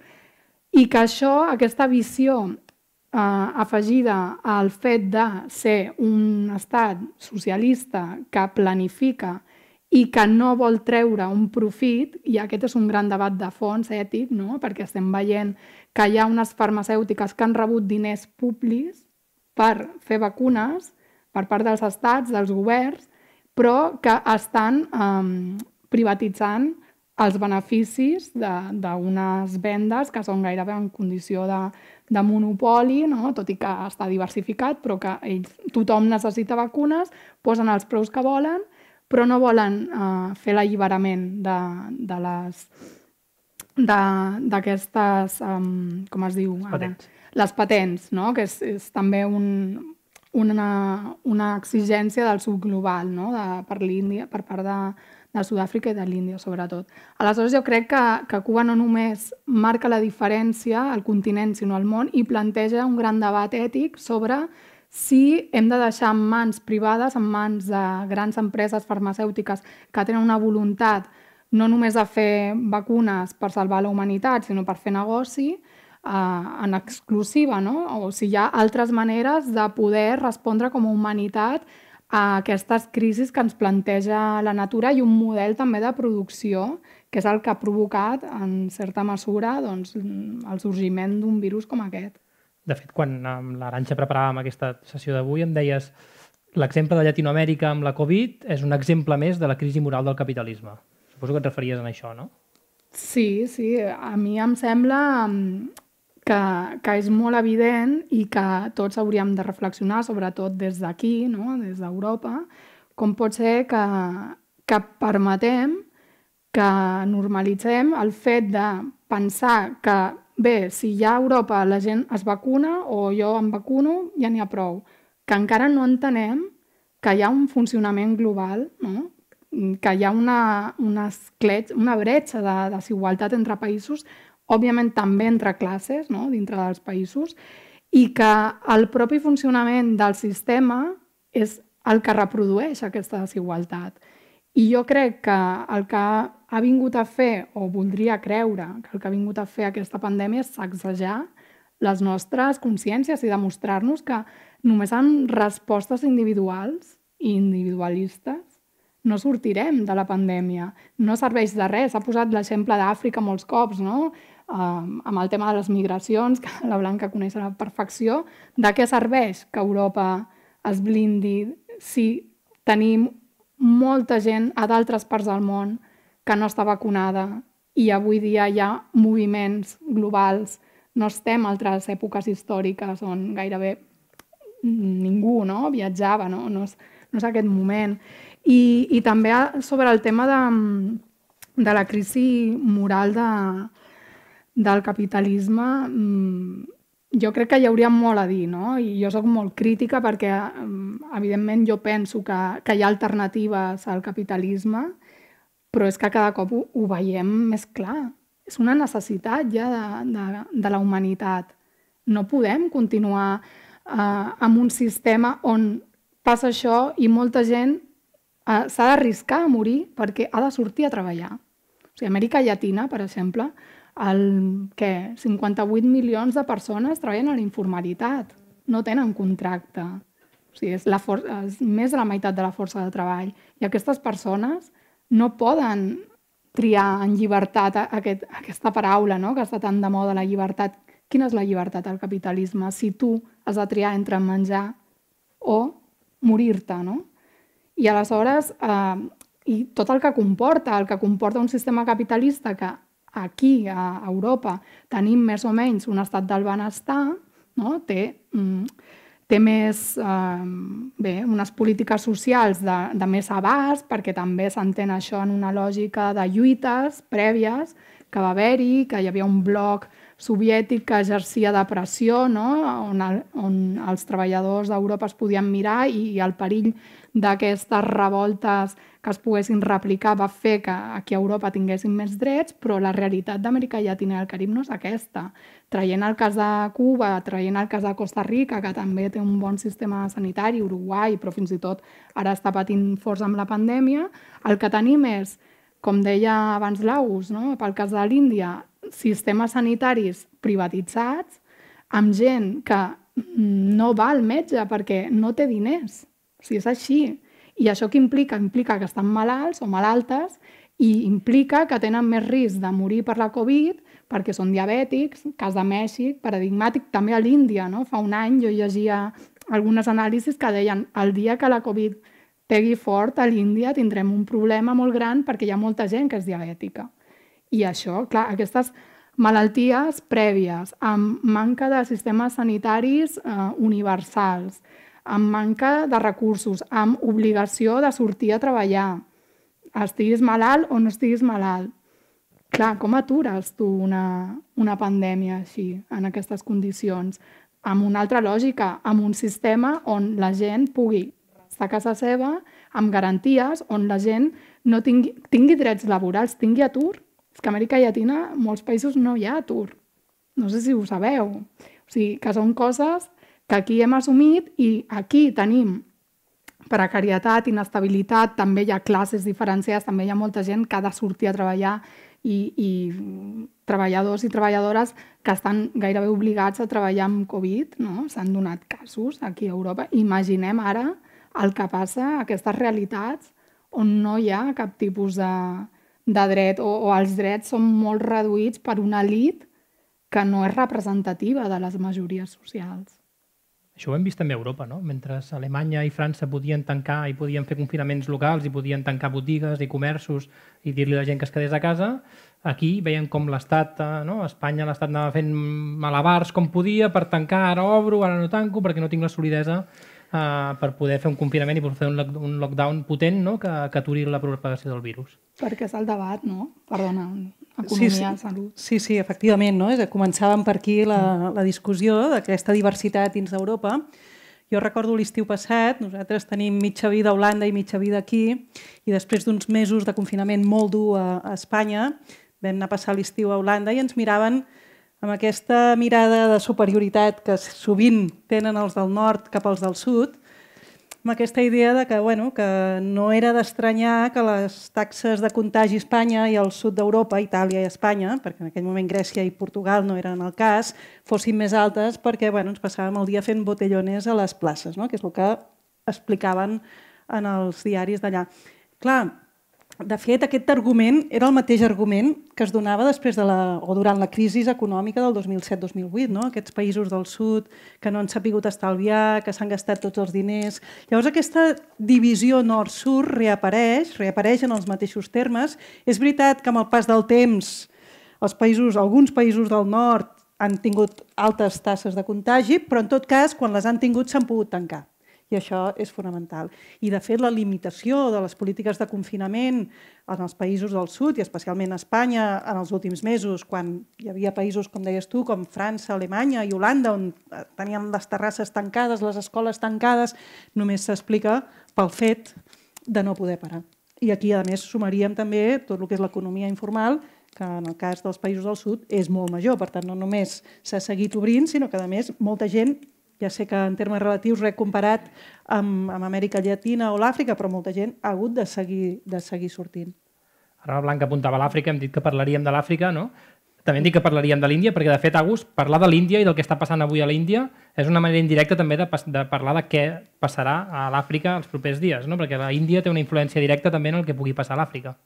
i que això, aquesta visió eh, afegida al fet de ser un estat socialista que planifica i que no vol treure un profit, i aquest és un gran debat de fons ètic, no? perquè estem veient que hi ha unes farmacèutiques que han rebut diners públics per fer vacunes per part dels estats, dels governs, però que estan um, privatitzant els beneficis d'unes vendes que són gairebé en condició de, de monopoli, no? tot i que està diversificat, però que ells, tothom necessita vacunes, posen els preus que volen, però no volen uh, fer l'alliberament de, de les d'aquestes, um, com es diu? Les patents. Ara? Les patents, no? que és, és també un, una, una exigència del sud global no? de, per l'Índia, per part de, de Sud-àfrica i de l'Índia, sobretot. Aleshores, jo crec que, que Cuba no només marca la diferència al continent, sinó al món, i planteja un gran debat ètic sobre si hem de deixar en mans privades, en mans de grans empreses farmacèutiques que tenen una voluntat no només de fer vacunes per salvar la humanitat, sinó per fer negoci, eh, en exclusiva, no? o si hi ha altres maneres de poder respondre com a humanitat a aquestes crisis que ens planteja la natura i un model també de producció que és el que ha provocat, en certa mesura, doncs, el sorgiment d'un virus com aquest. De fet, quan amb l'Aranxa preparàvem aquesta sessió d'avui em deies l'exemple de Llatinoamèrica amb la Covid és un exemple més de la crisi moral del capitalisme. Suposo que et referies a això, no? Sí, sí. A mi em sembla que, que és molt evident i que tots hauríem de reflexionar, sobretot des d'aquí, no? des d'Europa, com pot ser que, que permetem que normalitzem el fet de pensar que, bé, si ja a Europa la gent es vacuna o jo em vacuno, ja n'hi ha prou. Que encara no entenem que hi ha un funcionament global, no? que hi ha una, una, esclet, una bretxa de desigualtat entre països òbviament també entre classes, no? dintre dels països, i que el propi funcionament del sistema és el que reprodueix aquesta desigualtat. I jo crec que el que ha vingut a fer, o voldria creure que el que ha vingut a fer aquesta pandèmia és sacsejar les nostres consciències i demostrar-nos que només amb respostes individuals i individualistes no sortirem de la pandèmia. No serveix de res. S'ha posat l'exemple d'Àfrica molts cops, no? Amb el tema de les migracions, que la Blanca coneix a la perfecció, de què serveix que Europa es blindi si tenim molta gent a d'altres parts del món que no està vacunada i avui dia hi ha moviments globals, no estem a altres èpoques històriques on gairebé ningú no? viatjava, no? No, és, no és aquest moment. I, I també sobre el tema de, de la crisi moral de, del capitalisme mm, jo crec que hi hauria molt a dir, no? I jo sóc molt crítica perquè, mm, evidentment, jo penso que, que hi ha alternatives al capitalisme, però és que cada cop ho, ho veiem més clar. És una necessitat ja de, de, de la humanitat. No podem continuar eh, amb un sistema on passa això i molta gent eh, s'ha d'arriscar a morir perquè ha de sortir a treballar. O sigui, Amèrica Llatina, per exemple, el, què, 58 milions de persones treballen a la informalitat, no tenen contracte. O sigui, és, la for és més de la meitat de la força de treball. I aquestes persones no poden triar en llibertat aquest, aquesta paraula no? que està tan de moda, la llibertat. Quina és la llibertat al capitalisme? Si tu has de triar entre menjar o morir-te, no? I aleshores, eh, i tot el que comporta, el que comporta un sistema capitalista que aquí, a Europa, tenim més o menys un estat del benestar, no? té, mm, té més, eh, bé, unes polítiques socials de, de més abast, perquè també s'entén això en una lògica de lluites prèvies que va haver-hi, que hi havia un bloc soviètic que exercia de pressió, no? on, el, on els treballadors d'Europa es podien mirar i, i el perill d'aquestes revoltes que es poguessin replicar va fer que aquí a Europa tinguessin més drets, però la realitat d'Amèrica Llatina i el Carib no és aquesta. Traient el cas de Cuba, traient el cas de Costa Rica, que també té un bon sistema sanitari, Uruguai, però fins i tot ara està patint força amb la pandèmia, el que tenim és, com deia abans l'Aus, no? pel cas de l'Índia, sistemes sanitaris privatitzats amb gent que no va al metge perquè no té diners. O sigui, és així. I això què implica? Implica que estan malalts o malaltes i implica que tenen més risc de morir per la Covid perquè són diabètics, cas de Mèxic, paradigmàtic, també a l'Índia. No? Fa un any jo llegia algunes anàlisis que deien el dia que la Covid pegui fort a l'Índia tindrem un problema molt gran perquè hi ha molta gent que és diabètica. I això, clar, aquestes malalties prèvies, amb manca de sistemes sanitaris eh, universals, amb manca de recursos, amb obligació de sortir a treballar, estiguis malalt o no estiguis malalt. Clar, com atures tu una, una pandèmia així, en aquestes condicions? Amb una altra lògica, amb un sistema on la gent pugui estar a casa seva amb garanties, on la gent no tingui, tingui drets laborals, tingui atur. És que a Amèrica Llatina, en molts països no hi ha atur. No sé si ho sabeu. O sigui, que són coses que aquí hem assumit i aquí tenim precarietat, inestabilitat, també hi ha classes diferenciades, també hi ha molta gent que ha de sortir a treballar i, i treballadors i treballadores que estan gairebé obligats a treballar amb Covid, no? s'han donat casos aquí a Europa. Imaginem ara el que passa a aquestes realitats on no hi ha cap tipus de, de dret o, o els drets són molt reduïts per una elit que no és representativa de les majories socials. Això ho hem vist també a Europa, no? Mentre Alemanya i França podien tancar i podien fer confinaments locals i podien tancar botigues i comerços i dir-li a la gent que es quedés a casa, aquí veiem com l'Estat, eh, no? Espanya l'Estat anava fent malabars com podia per tancar, ara obro, ara no tanco, perquè no tinc la solidesa uh, per poder fer un confinament i per fer un, un lockdown potent no? que, que aturi la propagació del virus. Perquè és el debat, no? Perdona, economia, sí, sí. salut. Sí, sí, efectivament. No? Començàvem per aquí la, la discussió d'aquesta diversitat dins d'Europa. Jo recordo l'estiu passat, nosaltres tenim mitja vida a Holanda i mitja vida aquí, i després d'uns mesos de confinament molt dur a, a Espanya, vam anar a passar l'estiu a Holanda i ens miraven amb aquesta mirada de superioritat que sovint tenen els del nord cap als del sud, amb aquesta idea de que, bueno, que no era d'estranyar que les taxes de contagi a Espanya i al sud d'Europa, Itàlia i Espanya, perquè en aquell moment Grècia i Portugal no eren el cas, fossin més altes perquè bueno, ens passàvem el dia fent botellones a les places, no? que és el que explicaven en els diaris d'allà. Clar, de fet, aquest argument era el mateix argument que es donava després de la, o durant la crisi econòmica del 2007-2008, no? aquests països del sud que no han sapigut estalviar, que s'han gastat tots els diners. Llavors aquesta divisió nord-sud reapareix, reapareix en els mateixos termes. És veritat que amb el pas del temps els països, alguns països del nord han tingut altes tasses de contagi, però en tot cas, quan les han tingut, s'han pogut tancar i això és fonamental. I, de fet, la limitació de les polítiques de confinament en els països del sud, i especialment a Espanya, en els últims mesos, quan hi havia països, com deies tu, com França, Alemanya i Holanda, on tenien les terrasses tancades, les escoles tancades, només s'explica pel fet de no poder parar. I aquí, a més, sumaríem també tot el que és l'economia informal, que en el cas dels països del sud és molt major. Per tant, no només s'ha seguit obrint, sinó que, a més, molta gent ja sé que en termes relatius res comparat amb, amb Amèrica Llatina o l'Àfrica, però molta gent ha hagut de seguir, de seguir sortint. Ara la Blanca apuntava l'Àfrica, hem dit que parlaríem de l'Àfrica, no? També hem dit que parlaríem de l'Índia, perquè de fet, Agus, parlar de l'Índia i del que està passant avui a l'Índia és una manera indirecta també de, de parlar de què passarà a l'Àfrica els propers dies, no? perquè la Índia té una influència directa també en el que pugui passar a l'Àfrica.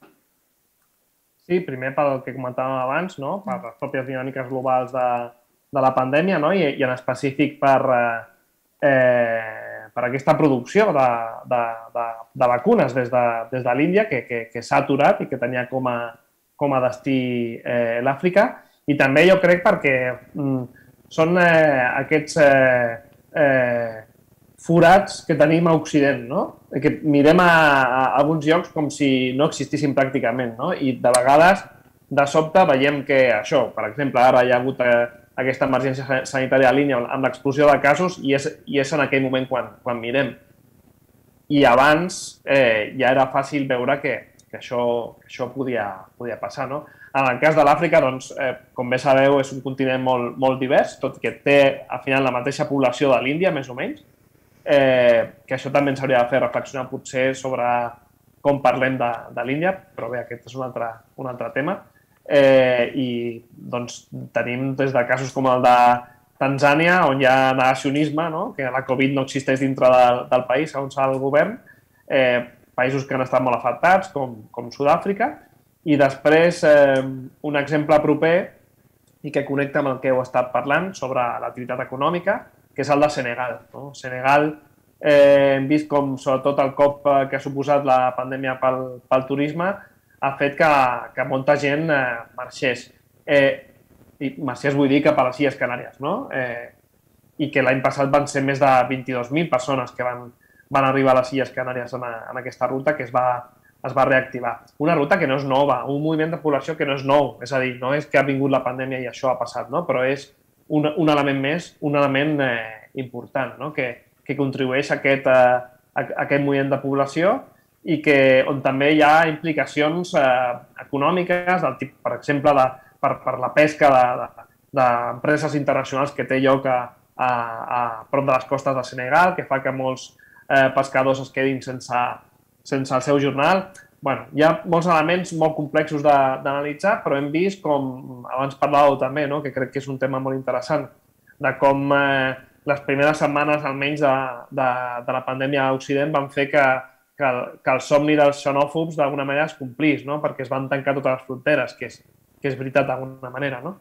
Sí, primer pel que comentàvem abans, no? per les pròpies dinàmiques globals de, de la pandèmia no? I, i en específic per, eh, per aquesta producció de, de, de, de vacunes des de, des de l'Índia que, que, que s'ha aturat i que tenia com a, com a destí eh, l'Àfrica i també jo crec perquè mm, són eh, aquests eh, eh, forats que tenim a Occident, no? que mirem a, a alguns llocs com si no existissin pràcticament no? i de vegades de sobte veiem que això, per exemple, ara hi ha hagut eh, aquesta emergència sanitària línia amb l'explosió de casos i és, i és en aquell moment quan, quan mirem. I abans eh, ja era fàcil veure que, que això, que això podia, podia passar. No? En el cas de l'Àfrica, doncs, eh, com bé sabeu, és un continent molt, molt divers, tot que té al final la mateixa població de l'Índia, més o menys, eh, que això també ens hauria de fer reflexionar potser sobre com parlem de, de l'Índia, però bé, aquest és un altre, un altre tema. Eh, I doncs, tenim des de casos com el de Tanzània, on hi ha negacionisme, no? que la Covid no existeix dintre del, del país, segons el govern, eh, països que han estat molt afectats, com, com Sud-àfrica, i després eh, un exemple proper i que connecta amb el que heu estat parlant sobre l'activitat econòmica, que és el de Senegal. No? Senegal eh, hem vist com, sobretot, el cop eh, que ha suposat la pandèmia pel, pel turisme ha fet que, que molta gent eh, marxés. Eh, I marxés vull dir cap a les Illes Canàries, no? Eh, I que l'any passat van ser més de 22.000 persones que van, van arribar a les Illes Canàries en, en aquesta ruta que es va, es va reactivar. Una ruta que no és nova, un moviment de població que no és nou, és a dir, no és que ha vingut la pandèmia i això ha passat, no? però és un, un element més, un element eh, important, no? que, que contribueix a aquest, eh, a, a aquest moviment de població i que, on també hi ha implicacions eh, econòmiques, del tipus, per exemple, de, per, per la pesca d'empreses de, de, internacionals que té lloc a, a, a prop de les costes de Senegal, que fa que molts eh, pescadors es quedin sense, sense el seu jornal. bueno, hi ha molts elements molt complexos d'analitzar, però hem vist com, abans parlàveu també, no? que crec que és un tema molt interessant, de com eh, les primeres setmanes almenys de, de, de la pandèmia a Occident van fer que, que, el, que el somni dels xenòfobs d'alguna manera es complís, no? perquè es van tancar totes les fronteres, que és, que és veritat d'alguna manera. No?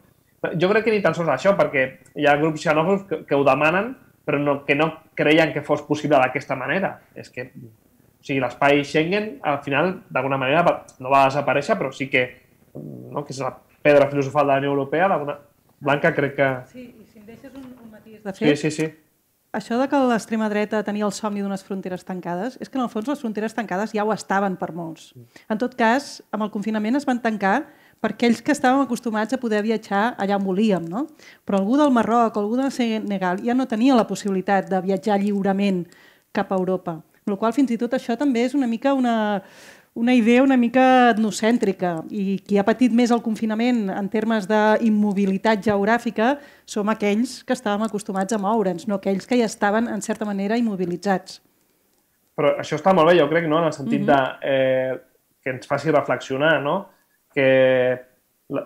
Jo crec que ni tan sols això, perquè hi ha grups xenòfobs que, que ho demanen però no, que no creien que fos possible d'aquesta manera. És que, o sigui, l'espai Schengen, al final, d'alguna manera, no va desaparèixer, però sí que, no, que és la pedra filosofal de la Unió Europea, d'alguna... Blanca, crec que... Sí, i si em deixes un, un matís de fet... Sí, sí, sí. Això de que l'extrema dreta tenia el somni d'unes fronteres tancades, és que en el fons les fronteres tancades ja ho estaven per molts. En tot cas, amb el confinament es van tancar per aquells que estàvem acostumats a poder viatjar allà on volíem. No? Però algú del Marroc algú del Senegal ja no tenia la possibilitat de viatjar lliurement cap a Europa. Amb la qual fins i tot això també és una mica una, una idea una mica etnocèntrica i qui ha patit més el confinament en termes d'immobilitat geogràfica som aquells que estàvem acostumats a moure'ns, no aquells que ja estaven, en certa manera, immobilitzats. Però això està molt bé, jo crec, no? en el sentit mm -hmm. de, eh, que ens faci reflexionar, no? que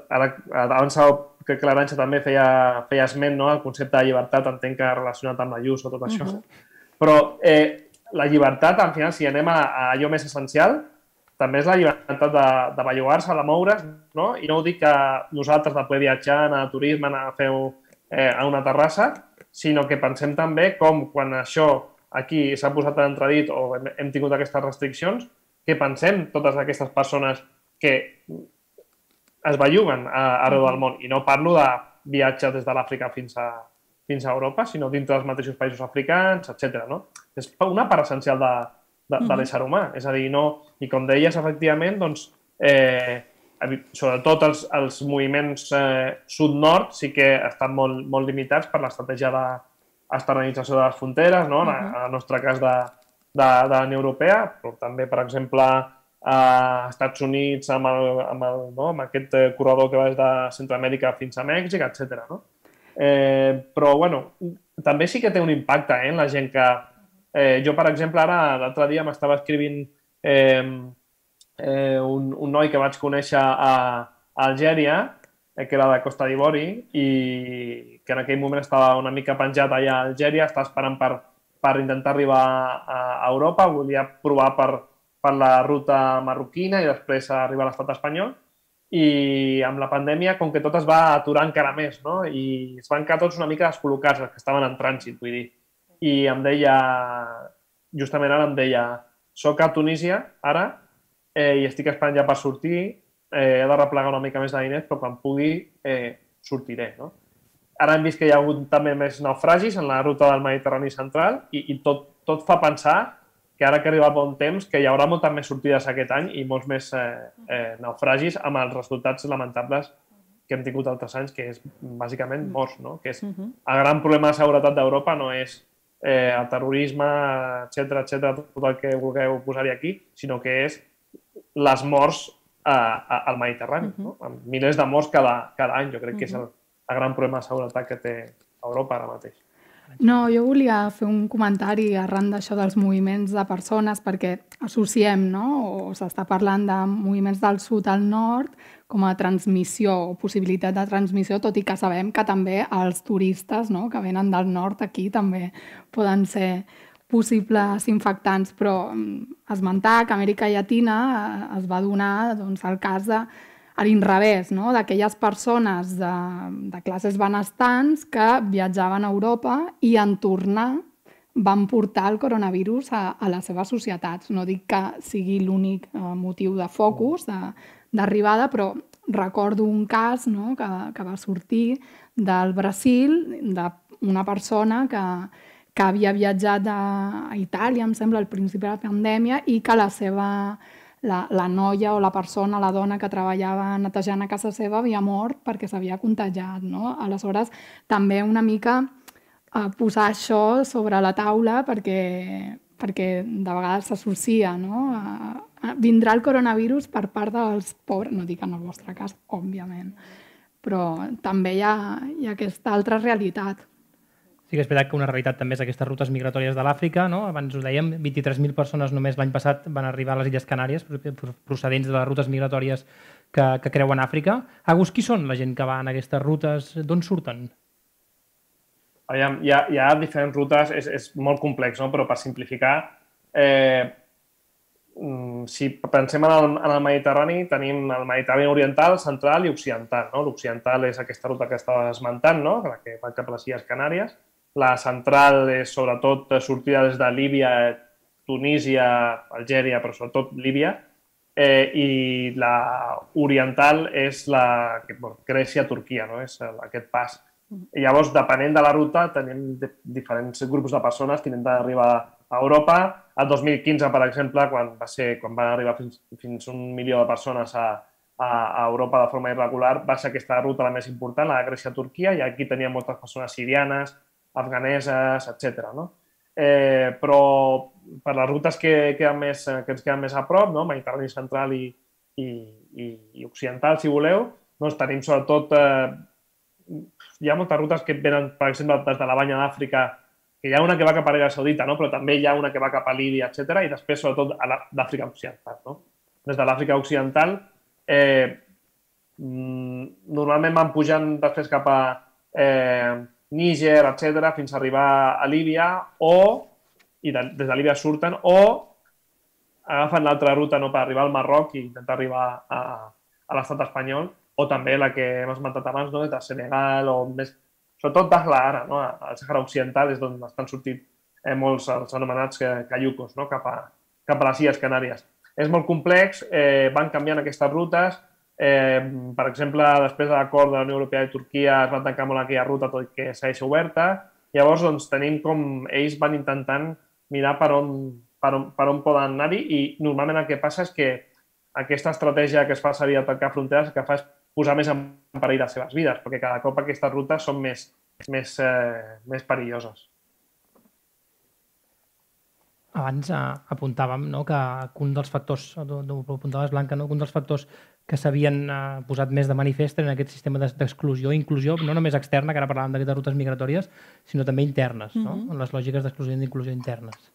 ara, abans que l'Aranxa també feia, feia esment no? el concepte de llibertat, entenc que relacionat amb la llus o tot això. Uh -huh. Però eh, la llibertat, al final, si anem a, a allò més essencial, també és la llibertat de, de bellugar-se, de moure's, no? i no ho dic que nosaltres de poder viatjar, anar a turisme, anar a fer eh, a una terrassa, sinó que pensem també com quan això aquí s'ha posat en entredit o hem, hem tingut aquestes restriccions, que pensem totes aquestes persones que es belluguen arreu del món. I no parlo de viatge des de l'Àfrica fins a, fins a Europa, sinó dintre dels mateixos països africans, etc. No? És una part essencial de, de, de l'ésser humà. És a dir, no... I com deies, efectivament, doncs, eh, sobretot els, els moviments eh, sud-nord sí que estan molt, molt limitats per l'estratègia d'esternalització de les fronteres, no? en, en el nostre cas de, de, de la Unió Europea, però també, per exemple, a Estats Units amb, el, amb, el, no? amb aquest eh, corredor que va des de Centroamèrica fins a Mèxic, etc. No? Eh, però, bueno, també sí que té un impacte eh, en la gent que... Eh, jo, per exemple, ara l'altre dia m'estava escrivint eh, eh, un, un noi que vaig conèixer a, a Algèria eh, que era de Costa d'Ivori i que en aquell moment estava una mica penjat allà a Algèria, estava esperant per, per intentar arribar a, a Europa, volia provar per, per la ruta marroquina i després arribar a l'estat espanyol i amb la pandèmia, com que tot es va aturar encara més, no? I es van quedar tots una mica descol·locats, els que estaven en trànsit, vull dir. I em deia, justament ara em deia, soc a Tunísia, ara, eh, i estic esperant ja per sortir, eh, he de replegar una mica més de diners, però quan pugui eh, sortiré, no? Ara hem vist que hi ha hagut també més naufragis en la ruta del Mediterrani central i, i tot, tot fa pensar que ara que arriba el bon temps, que hi haurà moltes més sortides aquest any i molts més eh, eh, naufragis amb els resultats lamentables que hem tingut altres anys, que és bàsicament morts, no? que és el gran problema de seguretat d'Europa no és eh, el terrorisme, etc etc tot el que vulgueu posar-hi aquí, sinó que és les morts eh, al Mediterrani, no? amb milers de morts cada, cada any. Jo crec que és el, el gran problema de seguretat que té Europa ara mateix. No, jo volia fer un comentari arran d'això dels moviments de persones perquè associem, no? o s'està parlant de moviments del sud al nord com a transmissió o possibilitat de transmissió, tot i que sabem que també els turistes no? que venen del nord aquí també poden ser possibles infectants, però mm, esmentar que Amèrica Llatina eh, es va donar doncs, el cas de a l'inrevés, no? d'aquelles persones de, de classes benestants que viatjaven a Europa i en tornar van portar el coronavirus a, a les seves societats. No dic que sigui l'únic eh, motiu de focus d'arribada, però recordo un cas no? que, que va sortir del Brasil d'una persona que, que havia viatjat a, a Itàlia, em sembla, al principi de la pandèmia, i que la seva la, la noia o la persona, la dona que treballava netejant a casa seva havia mort perquè s'havia contagiat. No? Aleshores, també una mica eh, posar això sobre la taula perquè, perquè de vegades s'associa. No? A, a, vindrà el coronavirus per part dels pobres, no dic en el vostre cas, òbviament, però també hi ha, hi ha aquesta altra realitat. Sí que és veritat que una realitat també és aquestes rutes migratòries de l'Àfrica. No? Abans ho dèiem, 23.000 persones només l'any passat van arribar a les Illes Canàries procedents de les rutes migratòries que, que creuen Àfrica. Agus, qui són la gent que va en aquestes rutes? D'on surten? Aviam, hi, ha, hi ha diferents rutes, és, és molt complex, no? però per simplificar, eh, si pensem en el, en el Mediterrani, tenim el Mediterrani oriental, central i occidental. No? L'occidental és aquesta ruta que estava esmentant, no? la que va cap a les Illes Canàries, la central és sobretot sortida des de Líbia, Tunísia, Algèria, però sobretot Líbia, eh, i la oriental és la Grècia-Turquia, no? és aquest pas. I llavors, depenent de la ruta, tenim diferents grups de persones que intenten arribar a Europa. El 2015, per exemple, quan va ser quan van arribar fins, fins un milió de persones a, a, a Europa de forma irregular, va ser aquesta ruta la més important, la de Grècia-Turquia, i aquí tenia moltes persones sirianes, afganeses, etc. No? Eh, però per les rutes que, queden més, que ens queden més a prop, no? Mediterrani central i, i, i, i occidental, si voleu, doncs tenim sobretot... Eh, hi ha moltes rutes que venen, per exemple, des de la banya d'Àfrica, que hi ha una que va cap a l'Aràbia Saudita, no? però també hi ha una que va cap a Líbia, etc. i després, sobretot, d'Àfrica Occidental. No? Des de l'Àfrica Occidental, eh, mm, normalment van pujant després cap a eh, Níger, etc., fins a arribar a Líbia, o, i de, des de Líbia surten, o agafen l'altra ruta no, per arribar al Marroc i intentar arribar a, a l'estat espanyol, o també la que hem esmentat abans, no, de Senegal, o més, sobretot de ara, no, al Sahara Occidental és d'on estan sortint eh, molts els anomenats cayucos no, cap, a, cap a les Illes Canàries. És molt complex, eh, van canviant aquestes rutes, Eh, per exemple, després de l'acord de la Unió Europea i Turquia es va tancar molt aquella ruta, tot i que segueix oberta. Llavors, doncs, tenim com ells van intentant mirar per on, per on, per on poden anar-hi i normalment el que passa és que aquesta estratègia que es fa servir a tancar fronteres el que fa és posar més en perill les seves vides, perquè cada cop aquestes rutes són més, més, eh, més perilloses. Abans eh, apuntàvem no, que un dels factors, apuntaves Blanca, no, un dels factors que s'havien eh, posat més de manifest en aquest sistema d'exclusió i inclusió, no només externa, que ara parlàvem d'aquestes rutes migratòries, sinó també internes, no? Mm -hmm. en les lògiques d'exclusió i d'inclusió internes.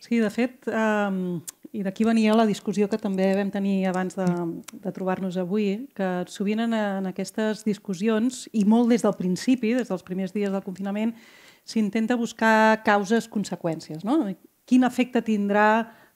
Sí, de fet, eh, i d'aquí venia la discussió que també vam tenir abans de, de trobar-nos avui, que sovint en, en aquestes discussions, i molt des del principi, des dels primers dies del confinament, s'intenta buscar causes-conseqüències. No? Quin efecte tindrà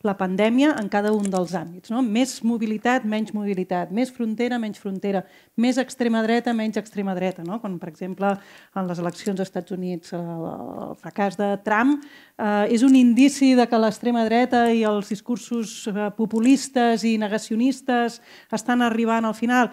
la pandèmia en cada un dels àmbits. No? Més mobilitat, menys mobilitat, més frontera, menys frontera, més extrema dreta, menys extrema dreta. No? Com, per exemple, en les eleccions als Estats Units, el fracàs de Trump eh, és un indici de que l'extrema dreta i els discursos eh, populistes i negacionistes estan arribant al final.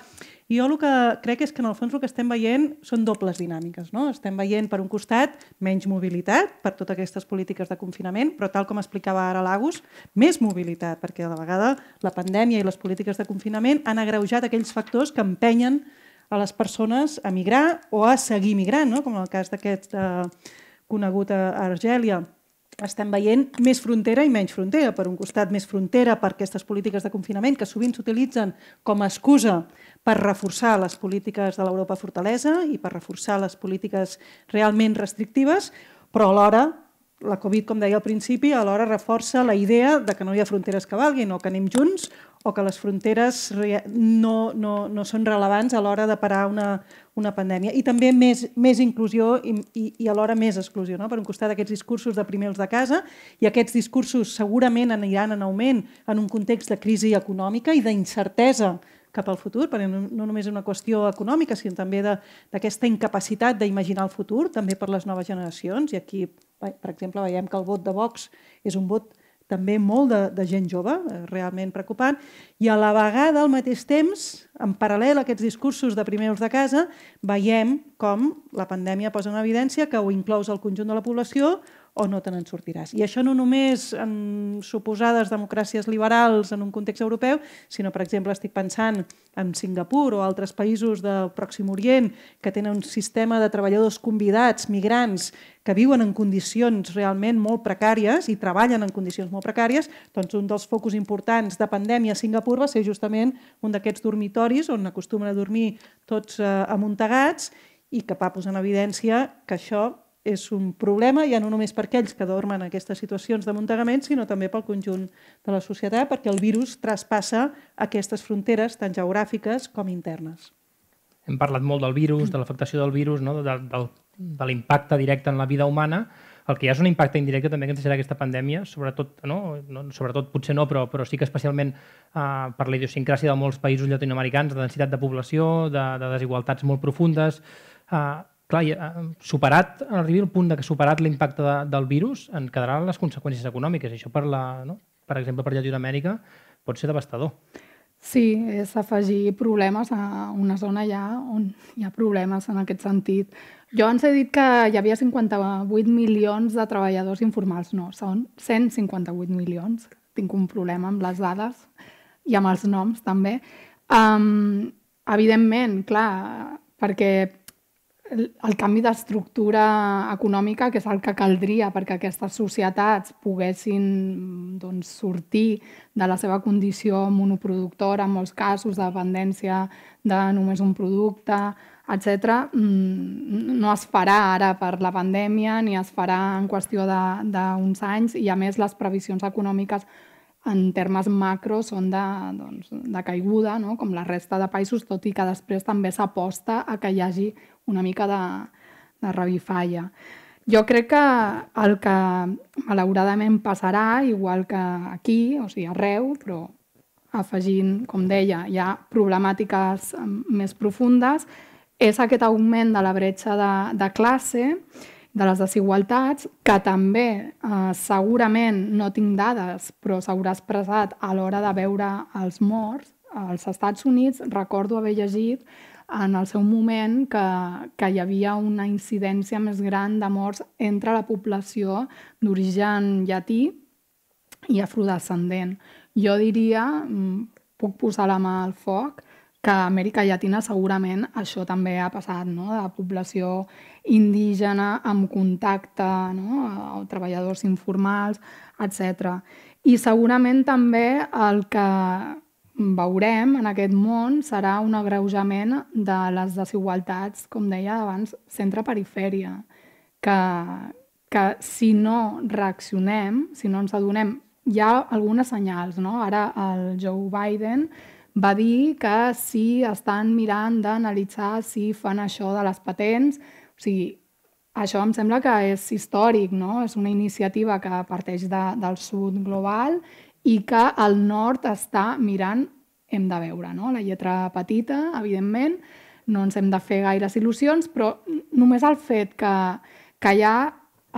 Jo el que crec és que en el fons el que estem veient són dobles dinàmiques. No? Estem veient, per un costat, menys mobilitat per totes aquestes polítiques de confinament, però tal com explicava ara l'Agus, més mobilitat, perquè a la vegada la pandèmia i les polítiques de confinament han agreujat aquells factors que empenyen a les persones a migrar o a seguir migrant, no? com en el cas d'aquest eh, conegut a Argèlia estem veient més frontera i menys frontera. Per un costat, més frontera per aquestes polítiques de confinament que sovint s'utilitzen com a excusa per reforçar les polítiques de l'Europa fortalesa i per reforçar les polítiques realment restrictives, però alhora la Covid, com deia al principi, alhora reforça la idea de que no hi ha fronteres que valguin o que anem junts o que les fronteres no, no, no són relevants a l'hora de parar una, una pandèmia. I també més, més inclusió i, i, i alhora més exclusió. No? Per un costat, aquests discursos de primer els de casa i aquests discursos segurament aniran en augment en un context de crisi econòmica i d'incertesa cap al futur, perquè no només és una qüestió econòmica, sinó també d'aquesta incapacitat d'imaginar el futur, també per les noves generacions. I aquí, per exemple, veiem que el vot de Vox és un vot també molt de, de gent jove, eh, realment preocupant, i a la vegada, al mateix temps, en paral·lel a aquests discursos de primers de casa, veiem com la pandèmia posa en evidència que ho inclous el conjunt de la població o no te n'en sortiràs. I això no només en suposades democràcies liberals en un context europeu, sinó, per exemple, estic pensant en Singapur o altres països del Pròxim Orient que tenen un sistema de treballadors convidats, migrants, que viuen en condicions realment molt precàries i treballen en condicions molt precàries, doncs un dels focus importants de pandèmia a Singapur va ser justament un d'aquests dormitoris on acostumen a dormir tots eh, amuntegats i que va posar en evidència que això és un problema ja no només per aquells que dormen en aquestes situacions d'amuntegament, sinó també pel conjunt de la societat, perquè el virus traspassa aquestes fronteres tant geogràfiques com internes. Hem parlat molt del virus, de l'afectació del virus, no? de, de, de l'impacte directe en la vida humana, el que hi ha és un impacte indirecte també que ens deixarà aquesta pandèmia, sobretot, no? no sobretot potser no, però, però sí que especialment uh, per la idiosincràsia de molts països llatinoamericans, de densitat de població, de, de desigualtats molt profundes. Uh, clar, ja, superat, arribi al punt de que superat l'impacte de, del virus, en quedaran les conseqüències econòmiques. Això, per, la, no? per exemple, per Llatinoamèrica, pot ser devastador. Sí, és afegir problemes a una zona ja on hi ha problemes en aquest sentit. Jo ens he dit que hi havia 58 milions de treballadors informals. No, són 158 milions. Tinc un problema amb les dades i amb els noms també. Um, evidentment, clar, perquè el, canvi d'estructura econòmica, que és el que caldria perquè aquestes societats poguessin doncs, sortir de la seva condició monoproductora, en molts casos, de dependència de només un producte, etc. Mm, no es farà ara per la pandèmia ni es farà en qüestió d'uns anys i, a més, les previsions econòmiques en termes macro són de, doncs, de caiguda, no? com la resta de països, tot i que després també s'aposta a que hi hagi una mica de, de revifalla. Jo crec que el que malauradament passarà, igual que aquí, o sigui, arreu, però afegint, com deia, hi ha problemàtiques més profundes, és aquest augment de la bretxa de, de classe de les desigualtats, que també eh, segurament no tinc dades, però s'haurà expressat a l'hora de veure els morts. Als Estats Units recordo haver llegit en el seu moment que, que hi havia una incidència més gran de morts entre la població d'origen llatí i afrodescendent. Jo diria, mm, puc posar la mà al foc, que a Amèrica Llatina segurament això també ha passat, no? de població indígena amb contacte, no? a treballadors informals, etc. I segurament també el que veurem en aquest món serà un agreujament de les desigualtats, com deia abans, centre-perifèria, que, que si no reaccionem, si no ens adonem, hi ha algunes senyals. No? Ara el Joe Biden va dir que sí estan mirant d'analitzar si fan això de les patents. O sigui, això em sembla que és històric, no? és una iniciativa que parteix de, del sud global i que el nord està mirant, hem de veure, no? la lletra petita, evidentment, no ens hem de fer gaires il·lusions, però només el fet que, que ja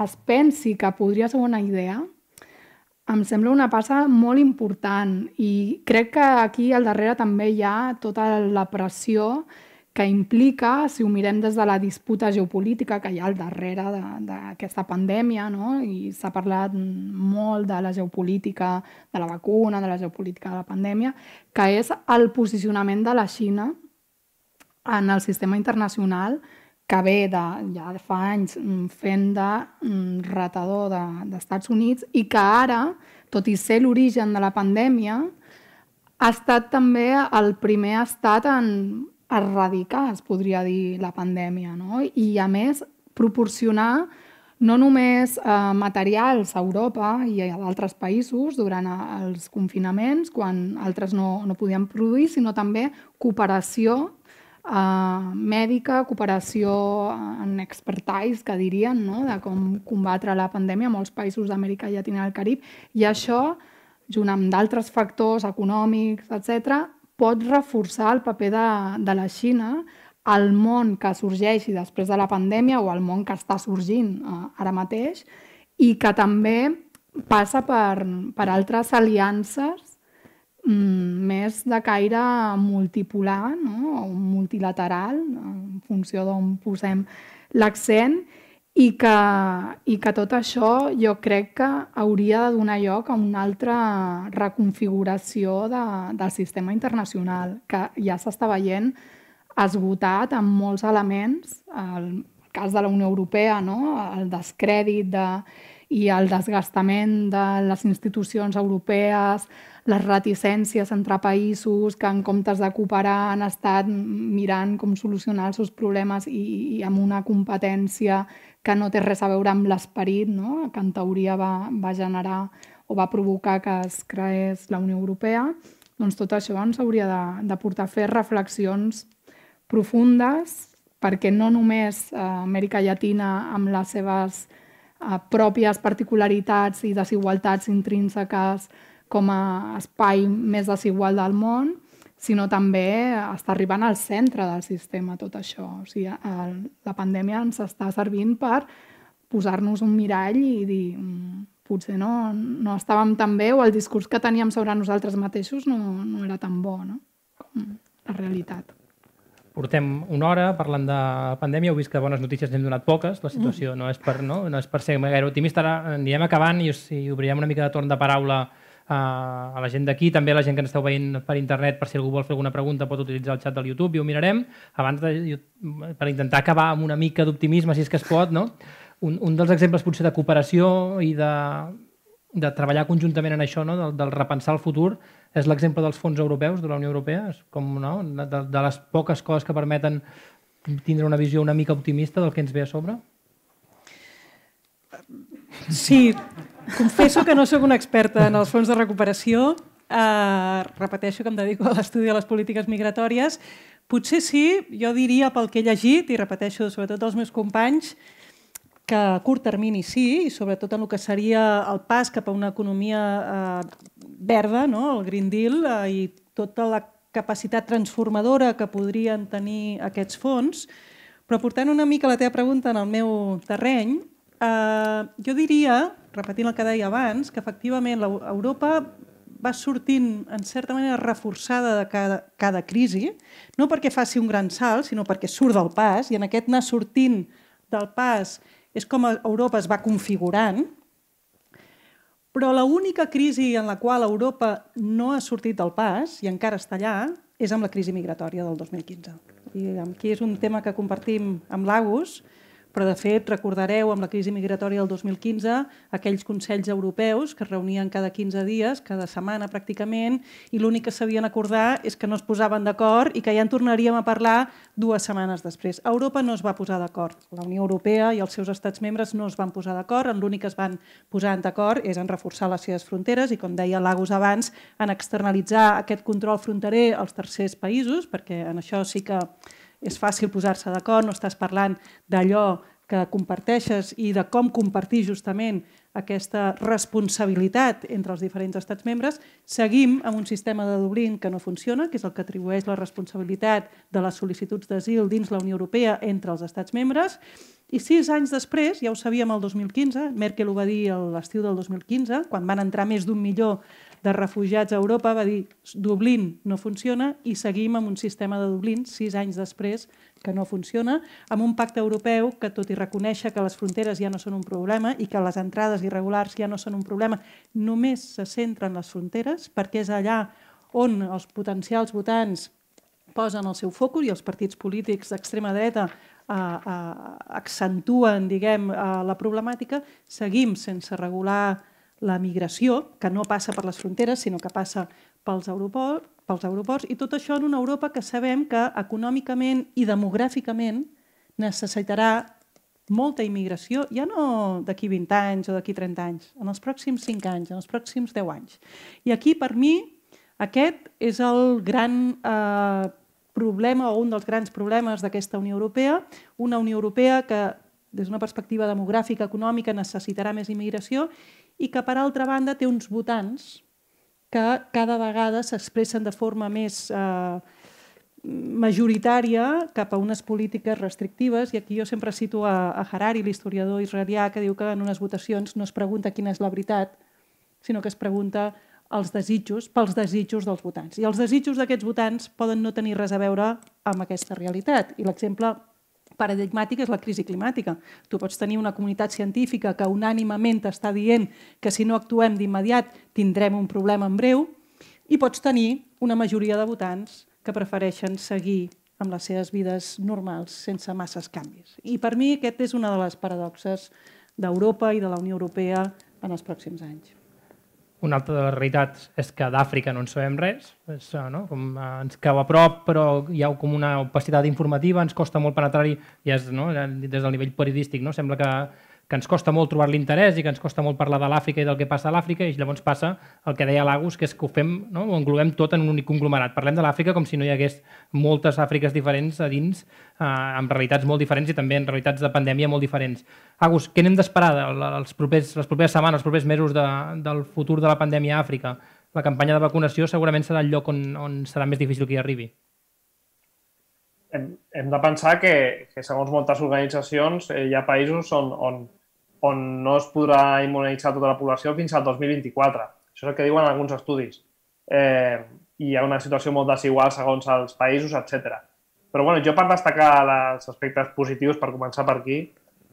es pensi que podria ser una idea, em sembla una passa molt important i crec que aquí al darrere també hi ha tota la pressió que implica, si ho mirem des de la disputa geopolítica que hi ha al darrere d'aquesta pandèmia, no? i s'ha parlat molt de la geopolítica de la vacuna, de la geopolítica de la pandèmia, que és el posicionament de la Xina en el sistema internacional que ve de, ja de fa anys fent de mm, ratador d'Estats de, Units i que ara, tot i ser l'origen de la pandèmia, ha estat també el primer estat en erradicar, es podria dir, la pandèmia. No? I, a més, proporcionar no només eh, materials a Europa i a d'altres països durant els confinaments, quan altres no, no podien produir, sinó també cooperació uh, mèdica, cooperació en expertise, que dirien, no? de com combatre la pandèmia a molts països d'Amèrica Llatina i el Carib, i això, junt amb d'altres factors econòmics, etc, pot reforçar el paper de, de la Xina al món que sorgeixi després de la pandèmia o al món que està sorgint uh, ara mateix i que també passa per, per altres aliances mm, més de caire multipolar no? o multilateral, en funció d'on posem l'accent, i que, i que tot això jo crec que hauria de donar lloc a una altra reconfiguració de, del sistema internacional, que ja s'està veient esgotat amb molts elements, el cas de la Unió Europea, no? el descrèdit de, i el desgastament de les institucions europees, les reticències entre països que en comptes de cooperar han estat mirant com solucionar els seus problemes i, i amb una competència que no té res a veure amb l'esperit no? que en teoria va, va generar o va provocar que es creés la Unió Europea, doncs tot això ens hauria de, de portar a fer reflexions profundes perquè no només eh, Amèrica Llatina amb les seves eh, pròpies particularitats i desigualtats intrínseques com a espai més desigual del món, sinó també està arribant al centre del sistema tot això. O sigui, el, la pandèmia ens està servint per posar-nos un mirall i dir mm, potser no, no estàvem tan bé o el discurs que teníem sobre nosaltres mateixos no, no era tan bo no? la realitat. Portem una hora parlant de pandèmia, heu vist que bones notícies n'hem donat poques, la situació mm. no, és per, no, no és per ser gaire optimista, ara anirem acabant i, i obrirem una mica de torn de paraula a la gent d'aquí, també a la gent que ens esteu veient per internet, per si algú vol fer alguna pregunta pot utilitzar el xat del YouTube i ho mirarem, abans de, per intentar acabar amb una mica d'optimisme, si és que es pot, no? un, un dels exemples potser de cooperació i de, de treballar conjuntament en això, no? del, del repensar el futur, és l'exemple dels fons europeus de la Unió Europea, és com no? de, de les poques coses que permeten tindre una visió una mica optimista del que ens ve a sobre? Sí, confesso que no sóc una experta en els fons de recuperació. Uh, repeteixo que em dedico a l'estudi de les polítiques migratòries. Potser sí, jo diria pel que he llegit, i repeteixo sobretot els meus companys, que a curt termini sí, i sobretot en el que seria el pas cap a una economia eh, verda, no? el Green Deal, eh, i tota la capacitat transformadora que podrien tenir aquests fons. Però portant una mica la teva pregunta en el meu terreny, Eh, jo diria, repetint el que deia abans, que efectivament Europa va sortint, en certa manera, reforçada de cada, cada crisi, no perquè faci un gran salt, sinó perquè surt del pas, i en aquest anar sortint del pas és com Europa es va configurant, però l'única crisi en la qual Europa no ha sortit del pas, i encara està allà, és amb la crisi migratòria del 2015. I aquí és un tema que compartim amb l'Agus, però de fet recordareu amb la crisi migratòria del 2015 aquells Consells Europeus que es reunien cada 15 dies, cada setmana pràcticament, i l'únic que sabien acordar és que no es posaven d'acord i que ja en tornaríem a parlar dues setmanes després. Europa no es va posar d'acord. La Unió Europea i els seus estats membres no es van posar d'acord, l'únic que es van posar d'acord és en reforçar les seves fronteres i, com deia Lagos abans, en externalitzar aquest control fronterer als tercers països, perquè en això sí que és fàcil posar-se d'acord, no estàs parlant d'allò que comparteixes i de com compartir justament aquesta responsabilitat entre els diferents estats membres, seguim amb un sistema de Dublín que no funciona, que és el que atribueix la responsabilitat de les sol·licituds d'asil dins la Unió Europea entre els estats membres, i sis anys després, ja ho sabíem el 2015, Merkel ho va dir l'estiu del 2015, quan van entrar més d'un milió de refugiats a Europa va dir Dublín no funciona i seguim amb un sistema de Dublín sis anys després que no funciona, amb un pacte europeu que tot i reconèixer que les fronteres ja no són un problema i que les entrades irregulars ja no són un problema, només se centra en les fronteres perquè és allà on els potencials votants posen el seu focus i els partits polítics d'extrema dreta eh, eh, accentuen diguem, eh, la problemàtica, seguim sense regular la migració, que no passa per les fronteres, sinó que passa pels aeroports, pels aeroports, i tot això en una Europa que sabem que econòmicament i demogràficament necessitarà molta immigració, ja no d'aquí 20 anys o d'aquí 30 anys, en els pròxims 5 anys, en els pròxims 10 anys. I aquí, per mi, aquest és el gran eh, problema o un dels grans problemes d'aquesta Unió Europea, una Unió Europea que des d'una perspectiva demogràfica, econòmica, necessitarà més immigració i que, per altra banda, té uns votants que cada vegada s'expressen de forma més eh, majoritària cap a unes polítiques restrictives, i aquí jo sempre cito a, a Harari, l'historiador israelià, que diu que en unes votacions no es pregunta quina és la veritat, sinó que es pregunta els desitjos, pels desitjos dels votants. I els desitjos d'aquests votants poden no tenir res a veure amb aquesta realitat. I l'exemple paradigmàtic és la crisi climàtica. Tu pots tenir una comunitat científica que unànimament està dient que si no actuem d'immediat tindrem un problema en breu i pots tenir una majoria de votants que prefereixen seguir amb les seves vides normals sense masses canvis. I per mi aquest és una de les paradoxes d'Europa i de la Unió Europea en els pròxims anys. Una altra de les realitats és que d'Àfrica no en sabem res, és, eh, no? com, eh, ens cau a prop però hi ha com una opacitat informativa, ens costa molt penetrar-hi, ja és, no? des del nivell periodístic, no? sembla que que ens costa molt trobar l'interès i que ens costa molt parlar de l'Àfrica i del que passa a l'Àfrica i llavors passa el que deia Lagos, que és que ho fem, no? ho englobem tot en un únic conglomerat. Parlem de l'Àfrica com si no hi hagués moltes Àfriques diferents a dins, eh, amb realitats molt diferents i també en realitats de pandèmia molt diferents. Agus, què n'hem d'esperar les properes setmanes, els propers mesos de, del futur de la pandèmia a Àfrica? La campanya de vacunació segurament serà el lloc on, on serà més difícil que hi arribi hem, hem de pensar que, que segons moltes organitzacions eh, hi ha països on, on on no es podrà immunitzar tota la població fins al 2024. Això és el que diuen alguns estudis. Eh, hi ha una situació molt desigual segons els països, etc. Però bueno, jo per destacar els aspectes positius, per començar per aquí,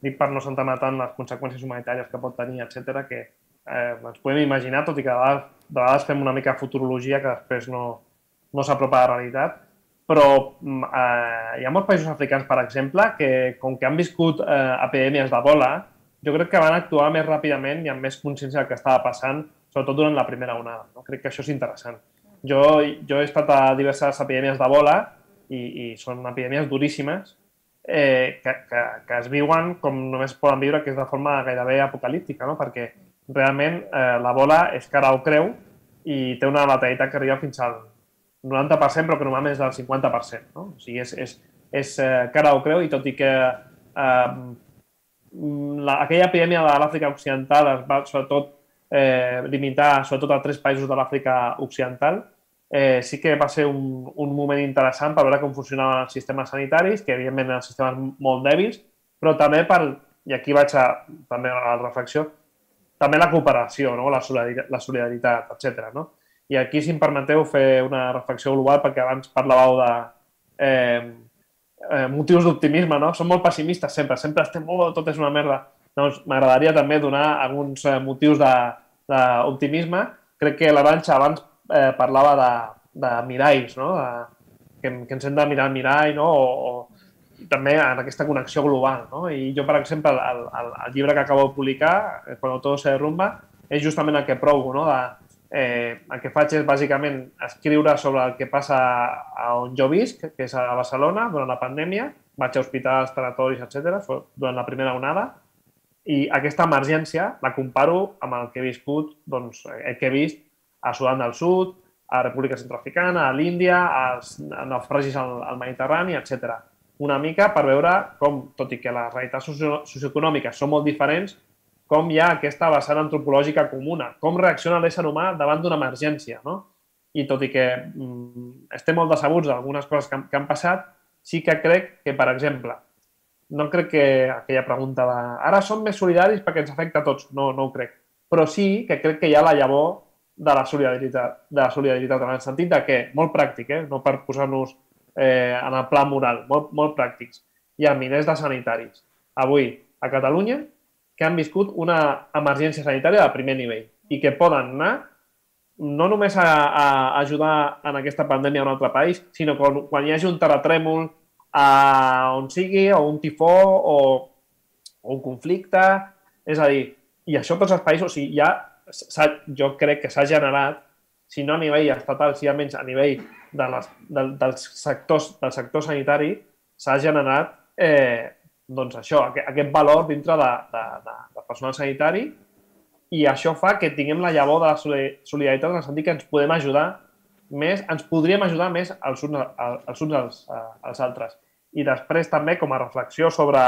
dic per no centrar tant les conseqüències humanitàries que pot tenir, etc que eh, ens podem imaginar, tot i que de vegades, de vegades fem una mica futurologia que després no, no s'apropa a la realitat, però mm, eh, hi ha molts països africans, per exemple, que com que han viscut eh, epidèmies d'Ebola, jo crec que van actuar més ràpidament i amb més consciència del que estava passant, sobretot durant la primera onada. No? Crec que això és interessant. Jo, jo he estat a diverses epidèmies d'Ebola i, i són epidèmies duríssimes eh, que, que, que es viuen com només poden viure, que és de forma gairebé apocalíptica, no? perquè realment eh, l'Ebola és cara o creu i té una letalitat que arriba fins al 90%, però que normalment és del 50%. No? O sigui, és, és, és eh, cara o creu i tot i que eh, la, aquella epidèmia de l'Àfrica Occidental es va sobretot eh, limitar sobretot a tres països de l'Àfrica Occidental. Eh, sí que va ser un, un moment interessant per veure com funcionaven els sistemes sanitaris, que evidentment eren sistemes molt dèbils, però també per, i aquí vaig a, també a la reflexió, també la cooperació, no? la solidaritat, la solidaritat etc. No? I aquí, si em permeteu, fer una reflexió global, perquè abans parlàveu de eh, eh, motius d'optimisme, no? Som molt pessimistes sempre, sempre estem, oh, tot és una merda. Doncs m'agradaria també donar alguns eh, motius d'optimisme. Crec que l'Aranxa abans eh, parlava de, de miralls, no? De, que, que ens hem de mirar al mirall, no? O, o, també en aquesta connexió global. No? I jo, per exemple, el, el, el llibre que acabo de publicar, Quan tot se derrumba, és justament el que provo, no? de, eh, el que faig és bàsicament escriure sobre el que passa a on jo visc, que és a Barcelona, durant la pandèmia, vaig a hospitals, tanatoris, etc. durant la primera onada, i aquesta emergència la comparo amb el que he viscut, doncs, el que he vist a Sudan del Sud, a República Centroafricana, a l'Índia, als naufragis al, al Mediterrani, etc. Una mica per veure com, tot i que les realitats socio socioeconòmiques són molt diferents, com hi ha aquesta vessant antropològica comuna, com reacciona l'ésser humà davant d'una emergència. No? I tot i que mm, estem molt decebuts d'algunes coses que, que han passat, sí que crec que, per exemple, no crec que aquella pregunta de ara som més solidaris perquè ens afecta a tots, no, no ho crec, però sí que crec que hi ha la llavor de la solidaritat, de la solidaritat en el sentit de que, molt pràctic, eh? no per posar-nos eh, en el pla moral, molt, molt pràctics, hi ha milers de sanitaris avui a Catalunya que han viscut una emergència sanitària de primer nivell i que poden anar no només a, a ajudar en aquesta pandèmia a un altre país, sinó quan, quan hi hagi un terratrèmol a on sigui, o un tifó, o, o un conflicte, és a dir, i això tots els països, o sigui, ja jo crec que s'ha generat, si no a nivell estatal, si almenys a nivell de les, de, dels sectors, del sector sanitari, s'ha generat eh, doncs això, aquest, valor dintre de, de, de, de personal sanitari i això fa que tinguem la llavor de la solidaritat en el sentit que ens podem ajudar més, ens podríem ajudar més els uns, els uns als, als altres. I després també, com a reflexió sobre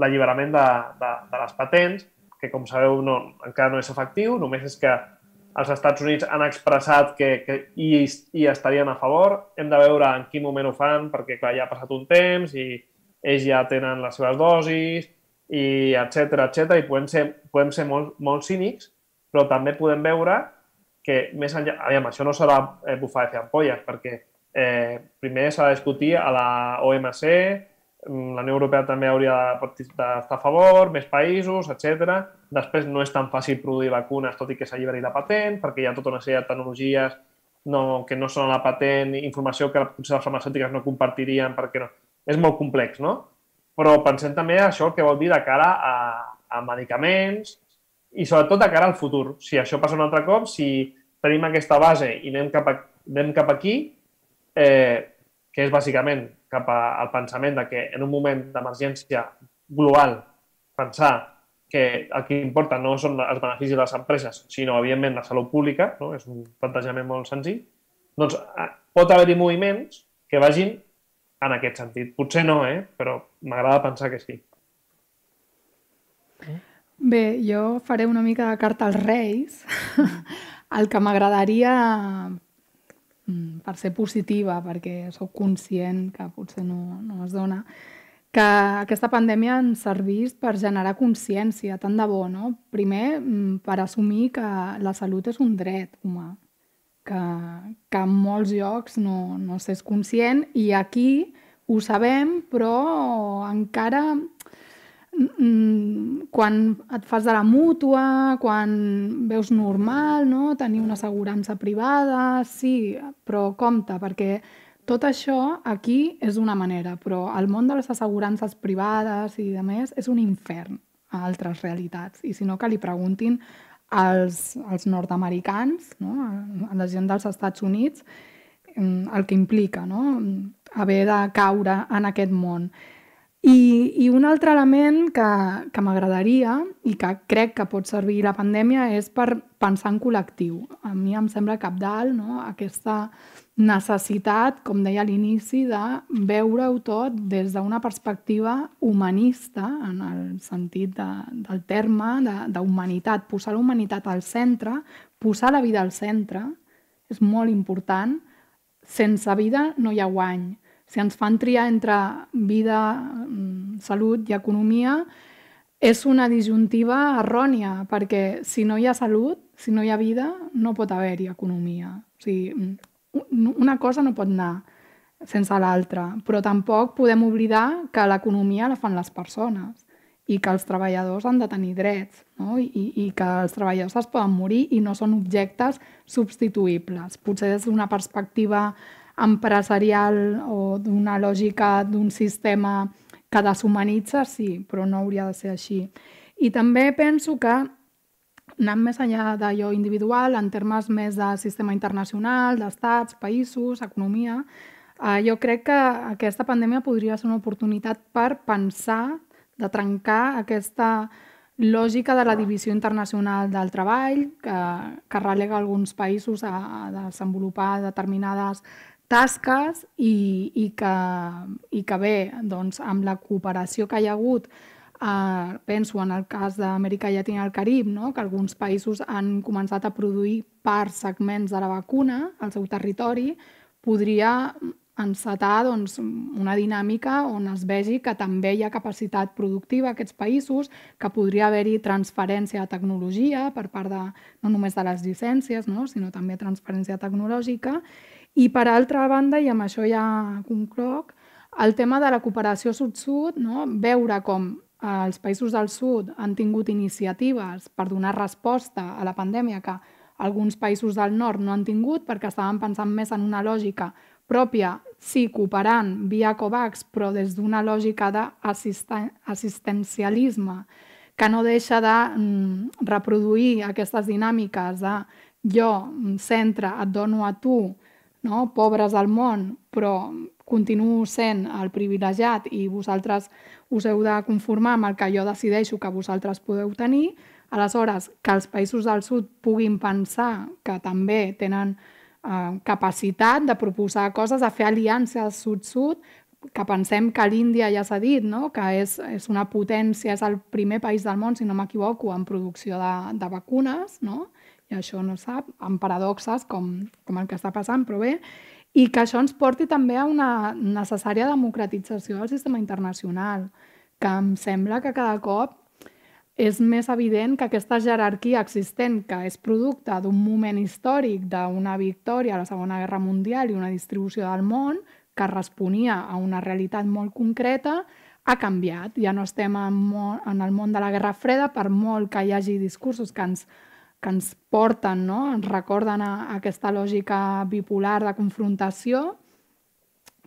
l'alliberament de, de, de les patents, que com sabeu no, encara no és efectiu, només és que els Estats Units han expressat que, que hi, hi estarien a favor. Hem de veure en quin moment ho fan, perquè clar, ja ha passat un temps i ells ja tenen les seves dosis, i etc etc i podem ser, podem ser molt, molt cínics, però també podem veure que més enllà... Aviam, això no serà eh, bufar de fer ampolles, perquè eh, primer s'ha de discutir a la OMC, mm, la Unió Europea també hauria d'estar a favor, més països, etc. Després no és tan fàcil produir vacunes, tot i que s'alliberi la patent, perquè hi ha tota una sèrie de tecnologies no, que no són a la patent, informació que potser les farmacèutiques no compartirien perquè no, és molt complex, no? Però pensem també això el que vol dir de cara a, a medicaments i sobretot de cara al futur. Si això passa un altre cop, si tenim aquesta base i anem cap, a, anem cap aquí, eh, que és bàsicament cap a, al pensament de que en un moment d'emergència global pensar que el que importa no són els beneficis de les empreses, sinó, evidentment, la salut pública, no? és un plantejament molt senzill, doncs eh, pot haver-hi moviments que vagin en aquest sentit. Potser no, eh? però m'agrada pensar que sí. Bé, jo faré una mica de carta als Reis. El que m'agradaria, mm, per ser positiva, perquè sóc conscient que potser no, no es dona, que aquesta pandèmia ens servís per generar consciència, tant de bo, no? Primer, mm, per assumir que la salut és un dret humà, que, que en molts llocs no, no s'és conscient i aquí ho sabem, però encara mm, quan et fas de la mútua, quan veus normal no? tenir una assegurança privada, sí, però compte, perquè tot això aquí és una manera, però el món de les assegurances privades i de més és un infern a altres realitats. I si no, que li preguntin als, als nord-americans, no? a la gent dels Estats Units, mm, el que implica no? haver de caure en aquest món. I, i un altre element que, que m'agradaria i que crec que pot servir la pandèmia és per pensar en col·lectiu. A mi em sembla capdalt no? aquesta necessitat, com deia a l'inici, de veure-ho tot des d'una perspectiva humanista, en el sentit de, del terme, d'humanitat, posar la humanitat al centre, posar la vida al centre, és molt important. Sense vida no hi ha guany si ens fan triar entre vida, mm, salut i economia, és una disjuntiva errònia, perquè si no hi ha salut, si no hi ha vida, no pot haver-hi economia. O sigui, mm, una cosa no pot anar sense l'altra, però tampoc podem oblidar que l'economia la fan les persones i que els treballadors han de tenir drets no? I, i que els treballadors es poden morir i no són objectes substituïbles. Potser des d'una perspectiva empresarial o d'una lògica d'un sistema que deshumanitza, sí, però no hauria de ser així. I també penso que anant més enllà d'allò individual, en termes més de sistema internacional, d'estats, països, economia, eh, jo crec que aquesta pandèmia podria ser una oportunitat per pensar de trencar aquesta lògica de la divisió internacional del treball, que, que relega alguns països a, a desenvolupar determinades tasques i, i, que, i que bé, doncs, amb la cooperació que hi ha hagut, eh, penso en el cas d'Amèrica Llatina i el Carib, no? que alguns països han començat a produir parts, segments de la vacuna al seu territori, podria encetar doncs, una dinàmica on es vegi que també hi ha capacitat productiva a aquests països, que podria haver-hi transferència de tecnologia per part de, no només de les llicències, no? sinó també transferència tecnològica. I per altra banda, i amb això ja concloc, el tema de la cooperació sud-sud, no? veure com els països del sud han tingut iniciatives per donar resposta a la pandèmia que alguns països del nord no han tingut perquè estaven pensant més en una lògica pròpia, sí, cooperant via COVAX, però des d'una lògica d'assistencialisme que no deixa de mm, reproduir aquestes dinàmiques de jo, mm, centre, et dono a tu, no? pobres al món, però continuo sent el privilegiat i vosaltres us heu de conformar amb el que jo decideixo que vosaltres podeu tenir, aleshores que els països del sud puguin pensar que també tenen eh, capacitat de proposar coses, de fer aliances sud-sud, que pensem que l'Índia ja s'ha dit, no? que és, és una potència, és el primer país del món, si no m'equivoco, en producció de, de vacunes, no? i això no sap, amb paradoxes com, com el que està passant, però bé, i que això ens porti també a una necessària democratització del sistema internacional, que em sembla que cada cop és més evident que aquesta jerarquia existent, que és producte d'un moment històric, d'una victòria a la Segona Guerra Mundial i una distribució del món, que responia a una realitat molt concreta, ha canviat. Ja no estem en, en el món de la Guerra Freda, per molt que hi hagi discursos que ens, que ens porten, no? ens recorden a, a aquesta lògica bipolar de confrontació,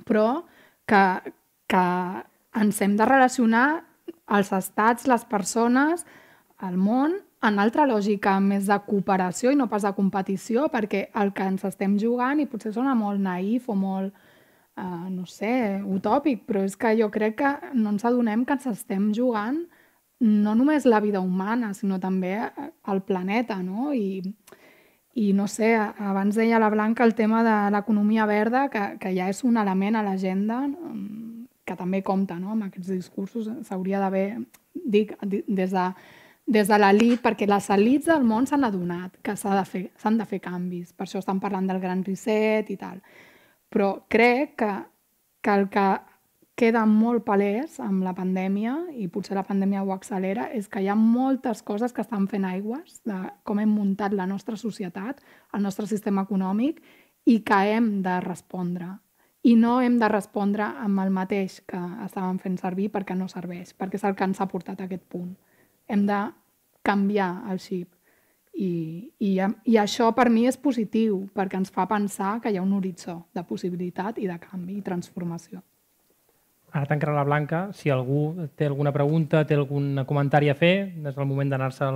però que, que ens hem de relacionar els estats, les persones, el món, en altra lògica més de cooperació i no pas de competició, perquè el que ens estem jugant, i potser sona molt naïf o molt, eh, no sé, utòpic, però és que jo crec que no ens adonem que ens estem jugant no només la vida humana, sinó també el planeta, no? I, i no sé, abans deia la Blanca el tema de l'economia verda, que, que ja és un element a l'agenda, que també compta no? amb aquests discursos, s'hauria d'haver, dic, des de, des de l'elit, perquè les elits del món s'han adonat que s'han de, fer, de fer canvis, per això estan parlant del gran reset i tal. Però crec que, que el que queda molt palès amb la pandèmia, i potser la pandèmia ho accelera, és que hi ha moltes coses que estan fent aigües de com hem muntat la nostra societat, el nostre sistema econòmic, i que hem de respondre i no hem de respondre amb el mateix que estàvem fent servir perquè no serveix, perquè és el que ens ha portat a aquest punt. Hem de canviar el xip. I, i, I això per mi és positiu, perquè ens fa pensar que hi ha un horitzó de possibilitat i de canvi i transformació. Ara tancarà la Blanca. Si algú té alguna pregunta, té algun comentari a fer, és el moment d'anar-se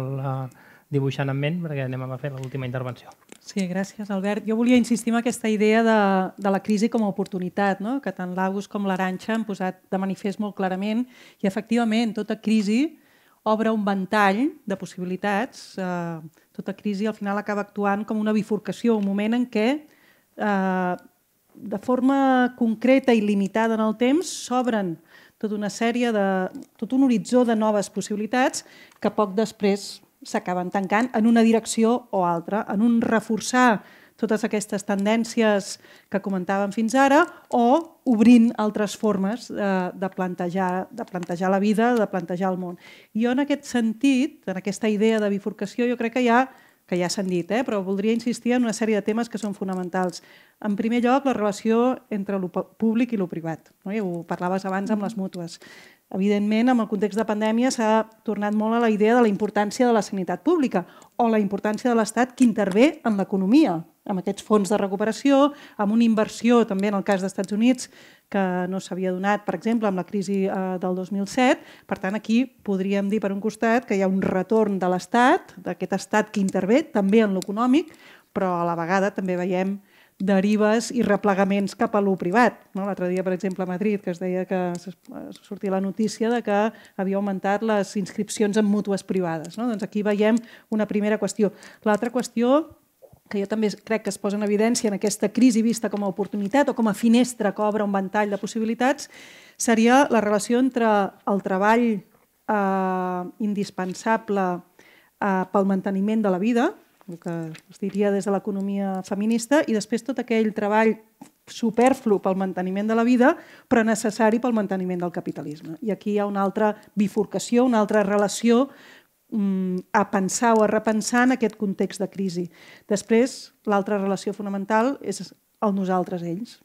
dibuixant en ment, perquè anem a fer l'última intervenció. Sí, gràcies, Albert. Jo volia insistir en aquesta idea de, de la crisi com a oportunitat, no? que tant l'Agus com l'Aranxa han posat de manifest molt clarament, i efectivament tota crisi obre un ventall de possibilitats. Eh, tota crisi al final acaba actuant com una bifurcació, un moment en què eh, de forma concreta i limitada en el temps s'obren tota una sèrie de, tot un horitzó de noves possibilitats que poc després s'acaben tancant en una direcció o altra, en un reforçar totes aquestes tendències que comentàvem fins ara o obrint altres formes de, eh, de, plantejar, de plantejar la vida, de plantejar el món. I jo en aquest sentit, en aquesta idea de bifurcació, jo crec que hi ha que ja s'han dit, eh? però voldria insistir en una sèrie de temes que són fonamentals. En primer lloc, la relació entre el públic i el privat. No? I ho parlaves abans amb les mútues. Evidentment, amb el context de pandèmia s'ha tornat molt a la idea de la importància de la sanitat pública o la importància de l'Estat que intervé en l'economia. amb aquests fons de recuperació, amb una inversió també en el cas dels Estats Units que no s'havia donat, per exemple, amb la crisi eh, del 2007. Per tant, aquí podríem dir per un costat que hi ha un retorn de l'Estat, d'aquest Estat que intervé també en l'econòmic, però a la vegada també veiem derives i replegaments cap a lo privat. No? L'altre dia, per exemple, a Madrid, que es deia que sortia la notícia de que havia augmentat les inscripcions en mútues privades. No? Doncs aquí veiem una primera qüestió. L'altra qüestió que jo també crec que es posa en evidència en aquesta crisi vista com a oportunitat o com a finestra que obre un ventall de possibilitats, seria la relació entre el treball eh, indispensable eh, pel manteniment de la vida, el que es diria des de l'economia feminista, i després tot aquell treball superflu pel manteniment de la vida, però necessari pel manteniment del capitalisme. I aquí hi ha una altra bifurcació, una altra relació a pensar o a repensar en aquest context de crisi. Després, l'altra relació fonamental és el nosaltres-ells.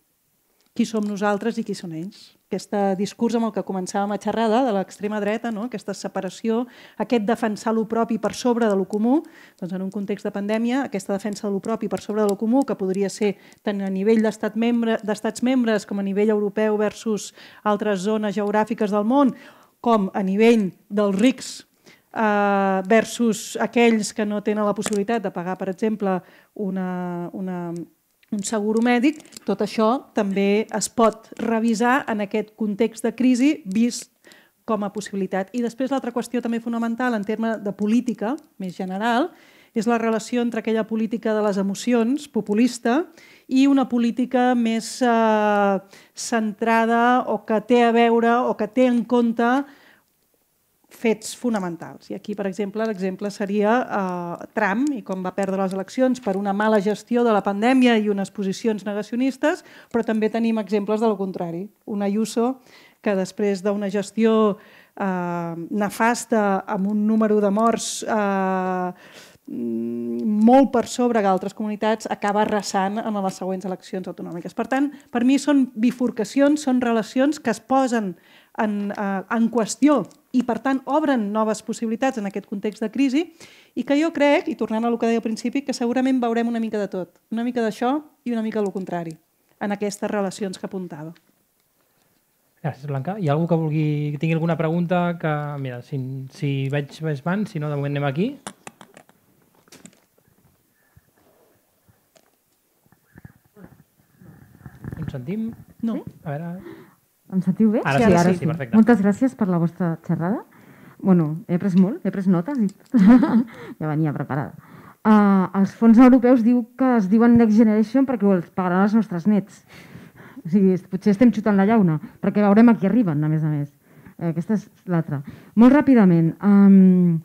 Qui som nosaltres i qui són ells aquest discurs amb el que començàvem a xerrada de l'extrema dreta, no? aquesta separació, aquest defensar lo propi per sobre de lo comú, doncs en un context de pandèmia, aquesta defensa de lo propi per sobre de lo comú, que podria ser tant a nivell d'estats membre, membres com a nivell europeu versus altres zones geogràfiques del món, com a nivell dels rics eh, versus aquells que no tenen la possibilitat de pagar, per exemple, una, una, un seguro mèdic, tot això també es pot revisar en aquest context de crisi vist com a possibilitat. I després l'altra qüestió també fonamental en termes de política més general és la relació entre aquella política de les emocions populista i una política més eh, centrada o que té a veure o que té en compte fets fonamentals. I aquí, per exemple, l'exemple seria eh, Trump i com va perdre les eleccions per una mala gestió de la pandèmia i unes posicions negacionistes, però també tenim exemples de lo contrari. Un Ayuso que després d'una gestió eh, nefasta amb un número de morts eh, molt per sobre que altres comunitats acaba arrasant en les següents eleccions autonòmiques. Per tant, per mi són bifurcacions, són relacions que es posen en, eh, en qüestió i, per tant, obren noves possibilitats en aquest context de crisi i que jo crec, i tornant a el que deia al principi, que segurament veurem una mica de tot. Una mica d'això i una mica del contrari en aquestes relacions que apuntava. Gràcies, Blanca. Hi ha algú que vulgui que tingui alguna pregunta? que Mira, si, si veig més van, si no, de moment anem aquí. Ens sentim? No. A veure... Em sentiu bé? Ara sí, ara sí, sí, perfecte. Moltes gràcies per la vostra xerrada. Bueno, he après molt, he après notes i ja venia preparada. Uh, els fons europeus diu que es diuen Next Generation perquè els pagaran els nostres nets. O sigui, potser estem xutant la llauna, perquè veurem a qui arriben, a més a més. Eh, aquesta és l'altra. Molt ràpidament, um,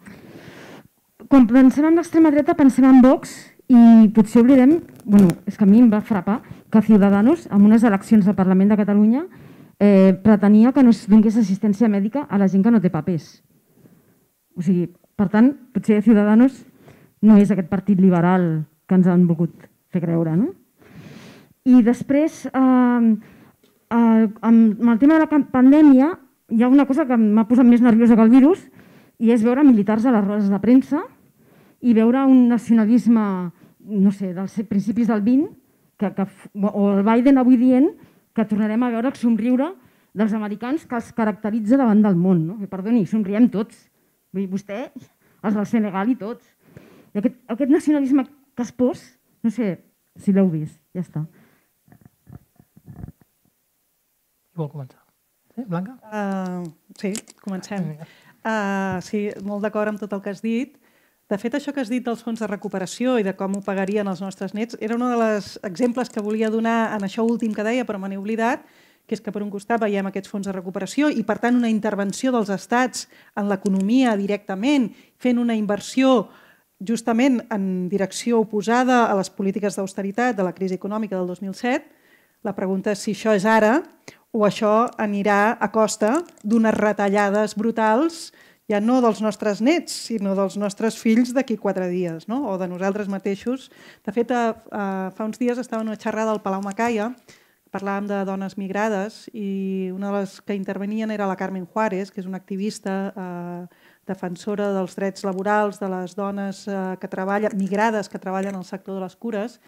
quan pensem en l'extrema dreta pensem en Vox i potser oblidem, bueno, és que a mi em va frapar que Ciudadanos, en unes eleccions al Parlament de Catalunya, eh, pretenia que no es donés assistència mèdica a la gent que no té papers. O sigui, per tant, potser Ciudadanos no és aquest partit liberal que ens han volgut fer creure. No? I després, eh, eh, amb el tema de la pandèmia, hi ha una cosa que m'ha posat més nerviosa que el virus i és veure militars a les rodes de premsa i veure un nacionalisme, no sé, dels principis del 20, que, que, o el Biden avui dient que tornarem a veure el somriure dels americans que els caracteritza davant del món. No? Perdoni, somriem tots. Vull dir, vostè, els del Senegal i tots. I aquest, aquest nacionalisme que es pos, no sé si l'heu vist, ja està. Vol començar? Sí, Blanca? Uh, sí, comencem. Uh, sí, molt d'acord amb tot el que has dit. De fet, això que has dit dels fons de recuperació i de com ho pagarien els nostres nets era un dels exemples que volia donar en això últim que deia, però me n'he oblidat, que és que per un costat veiem aquests fons de recuperació i, per tant, una intervenció dels estats en l'economia directament, fent una inversió justament en direcció oposada a les polítiques d'austeritat de la crisi econòmica del 2007. La pregunta és si això és ara o això anirà a costa d'unes retallades brutals ja no dels nostres nets, sinó dels nostres fills d'aquí quatre dies, no? o de nosaltres mateixos. De fet, a, a, fa uns dies estava en una xerrada al Palau Macaia, parlàvem de dones migrades i una de les que intervenien era la Carmen Juárez, que és una activista eh, defensora dels drets laborals de les dones eh, que treballen, migrades que treballen al sector de les cures,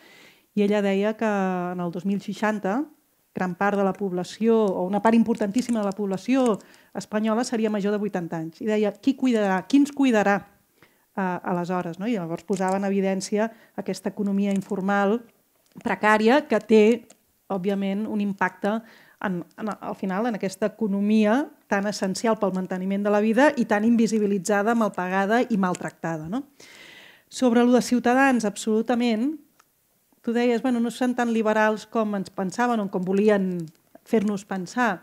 i ella deia que en el 2060 gran part de la població, o una part importantíssima de la població espanyola seria major de 80 anys. I deia, qui cuidarà? Qui ens cuidarà uh, aleshores? No? I llavors posava en evidència aquesta economia informal precària que té, òbviament, un impacte en, en, al final en aquesta economia tan essencial pel manteniment de la vida i tan invisibilitzada, malpagada i maltractada. No? Sobre el de Ciutadans, absolutament, tu deies, bueno, no són tan liberals com ens pensaven o com volien fer-nos pensar.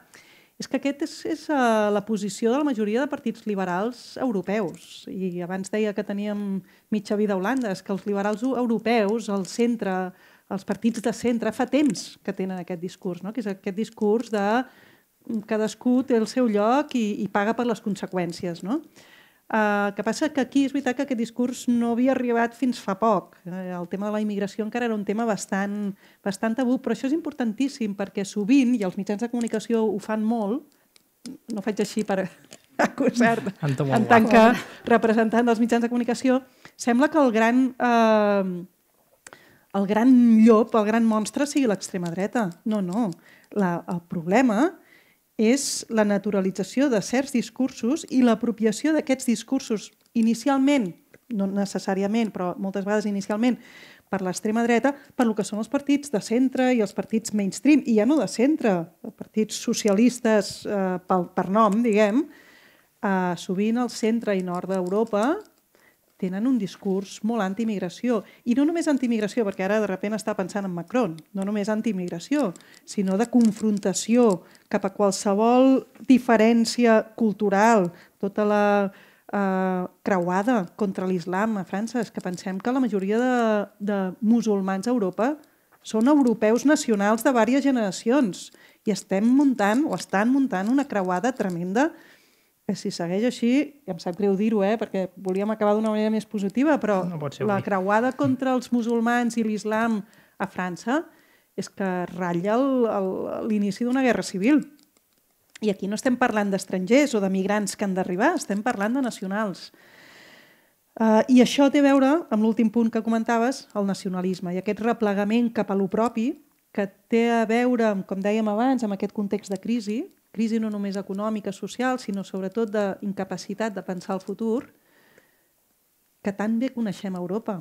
És que aquest és, és uh, la posició de la majoria de partits liberals europeus. I abans deia que teníem mitja vida a Holanda. És que els liberals europeus, el centre, els partits de centre, fa temps que tenen aquest discurs, no? que és aquest discurs de cadascú té el seu lloc i, i paga per les conseqüències. No? Uh, que passa que aquí és veritat que aquest discurs no havia arribat fins fa poc. Uh, el tema de la immigració encara era un tema bastant, bastant tabú, però això és importantíssim perquè sovint, i els mitjans de comunicació ho fan molt, no faig així per acusar en tant que representant dels mitjans de comunicació, sembla que el gran eh, el gran llop, el gran monstre sigui l'extrema dreta. No, no. La, el problema és la naturalització de certs discursos i l'apropiació d'aquests discursos inicialment, no necessàriament, però moltes vegades inicialment, per l'extrema dreta, per lo que són els partits de centre i els partits mainstream, i ja no de centre, partits socialistes eh, per, per nom, diguem, eh, sovint al centre i nord d'Europa tenen un discurs molt anti-immigració. I no només anti-immigració, perquè ara de sobte està pensant en Macron, no només anti-immigració, sinó de confrontació cap a qualsevol diferència cultural, tota la eh, creuada contra l'islam a França. És que pensem que la majoria de, de musulmans a Europa són europeus nacionals de diverses generacions i estem muntant o estan muntant una creuada tremenda que si segueix així, ja em sap greu dir-ho, eh, perquè volíem acabar d'una manera més positiva, però no la creuada contra els musulmans i l'islam a França és que ratlla l'inici d'una guerra civil. I aquí no estem parlant d'estrangers o de migrants que han d'arribar, estem parlant de nacionals. Uh, I això té a veure amb l'últim punt que comentaves, el nacionalisme, i aquest replegament cap a lo propi, que té a veure, com dèiem abans, amb aquest context de crisi, crisi no només econòmica, social, sinó sobretot d'incapacitat de pensar el futur, que tan bé coneixem Europa.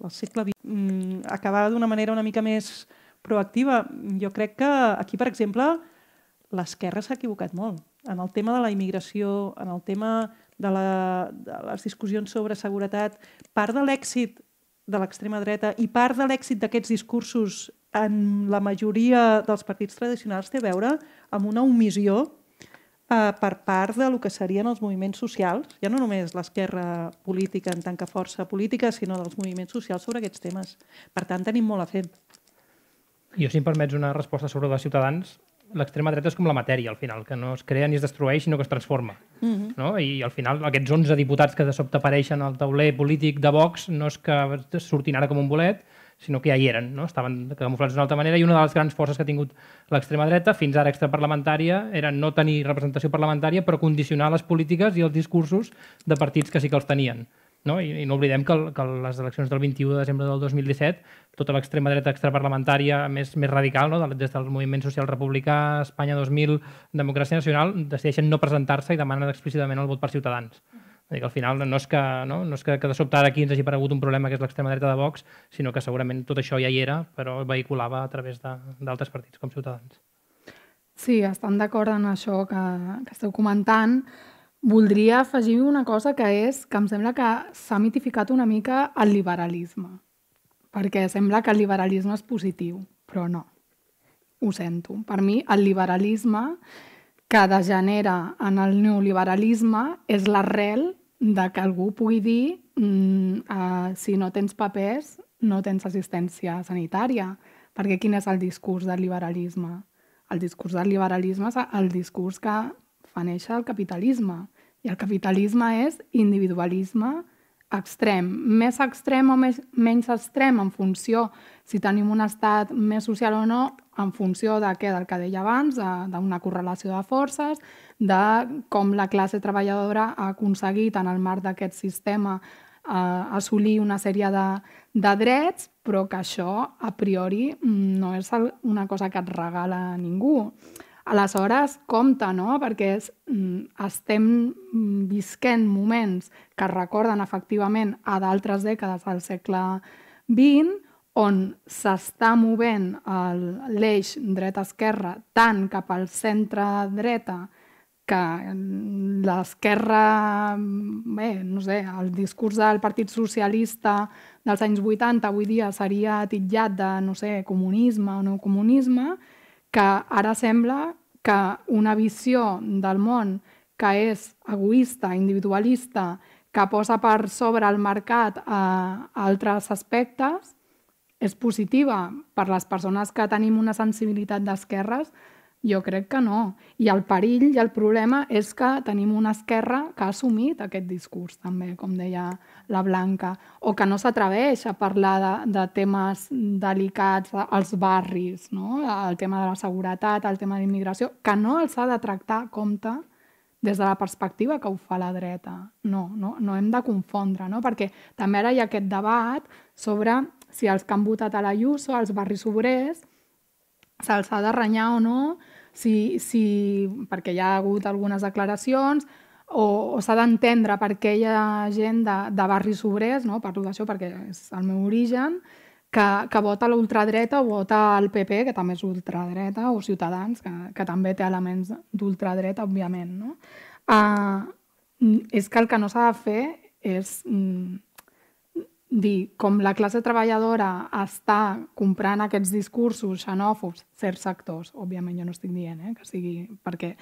El segle XX. Mm, acabar d'una manera una mica més proactiva. Jo crec que aquí, per exemple, l'esquerra s'ha equivocat molt. En el tema de la immigració, en el tema de, la, de les discussions sobre seguretat, part de l'èxit de l'extrema dreta i part de l'èxit d'aquests discursos en la majoria dels partits tradicionals té a veure amb una omissió eh, per part de lo que serien els moviments socials, ja no només l'esquerra política en tant que força política, sinó dels moviments socials sobre aquests temes. Per tant, tenim molt a fer. Jo, si em permets una resposta sobre els ciutadans, l'extrema dreta és com la matèria, al final, que no es crea ni es destrueix, sinó que es transforma. Uh mhm. -huh. no? I al final, aquests 11 diputats que de sobte apareixen al tauler polític de Vox no és que surtin ara com un bolet, sinó que ja hi eren, no? estaven camuflats d'una altra manera i una de les grans forces que ha tingut l'extrema dreta, fins ara extraparlamentària, era no tenir representació parlamentària però condicionar les polítiques i els discursos de partits que sí que els tenien. No? I, i no oblidem que, que les eleccions del 21 de desembre del 2017 tota l'extrema dreta extraparlamentària més, més radical, no? des del moviment social republicà, Espanya 2000, Democràcia Nacional, decideixen no presentar-se i demanen explícitament el vot per Ciutadans. Uh -huh dir que al final no és que, no? No és que, que de sobte ara aquí ens hagi aparegut un problema que és l'extrema dreta de Vox, sinó que segurament tot això ja hi era, però vehiculava a través d'altres partits com Ciutadans. Sí, estan d'acord en això que, que esteu comentant. Voldria afegir una cosa que és que em sembla que s'ha mitificat una mica el liberalisme, perquè sembla que el liberalisme és positiu, però no. Ho sento. Per mi, el liberalisme que degenera en el neoliberalisme és l'arrel de que algú pugui dir mm, uh, si no tens papers no tens assistència sanitària. Perquè quin és el discurs del liberalisme? El discurs del liberalisme és el discurs que fa néixer el capitalisme. I el capitalisme és individualisme extrem. Més extrem o més, menys extrem en funció si tenim un estat més social o no, en funció de què, del que deia abans, d'una correlació de forces, de com la classe treballadora ha aconseguit en el marc d'aquest sistema eh, assolir una sèrie de, de drets, però que això, a priori, mm, no és una cosa que et regala ningú. Aleshores, compte, no? Perquè mm, estem mm, visquent moments que recorden efectivament a d'altres dècades del segle XX, on s'està movent l'eix dreta-esquerra tant cap al centre-dreta que l'esquerra, bé, no sé, el discurs del Partit Socialista dels anys 80 avui dia seria titllat de, no sé, comunisme o no comunisme, que ara sembla que una visió del món que és egoista, individualista, que posa per sobre el mercat a altres aspectes, és positiva per les persones que tenim una sensibilitat d'esquerres, jo crec que no. I el perill i el problema és que tenim una esquerra que ha assumit aquest discurs, també, com deia la Blanca, o que no s'atreveix a parlar de, de temes delicats als barris, no? el tema de la seguretat, el tema d'immigració, que no els ha de tractar a compte des de la perspectiva que ho fa la dreta. No, no, no hem de confondre, no? perquè també ara hi ha aquest debat sobre si els que han votat a la Ayuso, als barris obrers, se'ls ha de renyar o no, si, si, perquè hi ha hagut algunes declaracions, o, o s'ha d'entendre per què hi ha gent de, de barris obrers, no? parlo d'això perquè és el meu origen, que, que vota l'ultradreta o vota el PP, que també és ultradreta, o Ciutadans, que, que també té elements d'ultradreta, òbviament. No? Uh, és que el que no s'ha de fer és mm, dir, com la classe treballadora està comprant aquests discursos xenòfobs, certs sectors, òbviament jo no estic dient eh, que sigui perquè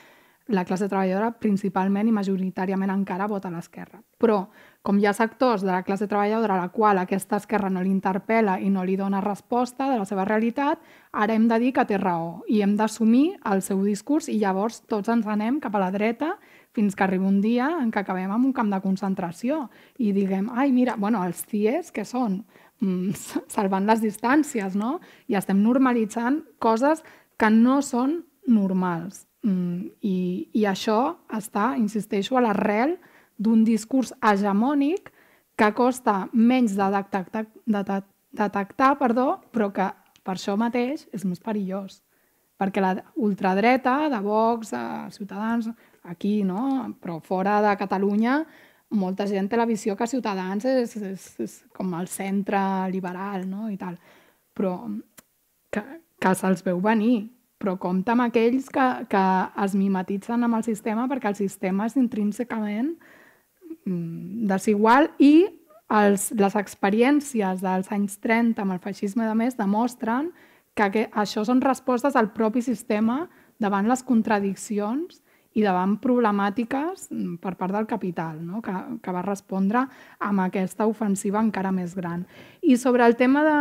la classe treballadora principalment i majoritàriament encara vota a l'esquerra. Però, com hi ha sectors de la classe treballadora a la qual aquesta esquerra no li interpel·la i no li dona resposta de la seva realitat, ara hem de dir que té raó i hem d'assumir el seu discurs i llavors tots ens anem cap a la dreta fins que arriba un dia en què acabem amb un camp de concentració i diguem, ai, mira, bueno, els CIEs, que són? Mm, salvant les distàncies, no? I estem normalitzant coses que no són normals. Mm, i, I això està, insisteixo, a l'arrel d'un discurs hegemònic que costa menys de detectar, de detectar perdó, però que per això mateix és més perillós. Perquè la ultradreta de Vox, de Ciutadans, aquí, no? però fora de Catalunya molta gent té la visió que Ciutadans és, és, és com el centre liberal no? i tal. Però que, que se'ls veu venir, però compta amb aquells que, que es mimetitzen amb el sistema perquè el sistema és intrínsecament mm, desigual i els, les experiències dels anys 30 amb el feixisme de més demostren que, que això són respostes al propi sistema davant les contradiccions i davant problemàtiques mm, per part del capital, no? que, que va respondre amb aquesta ofensiva encara més gran. I sobre el tema de,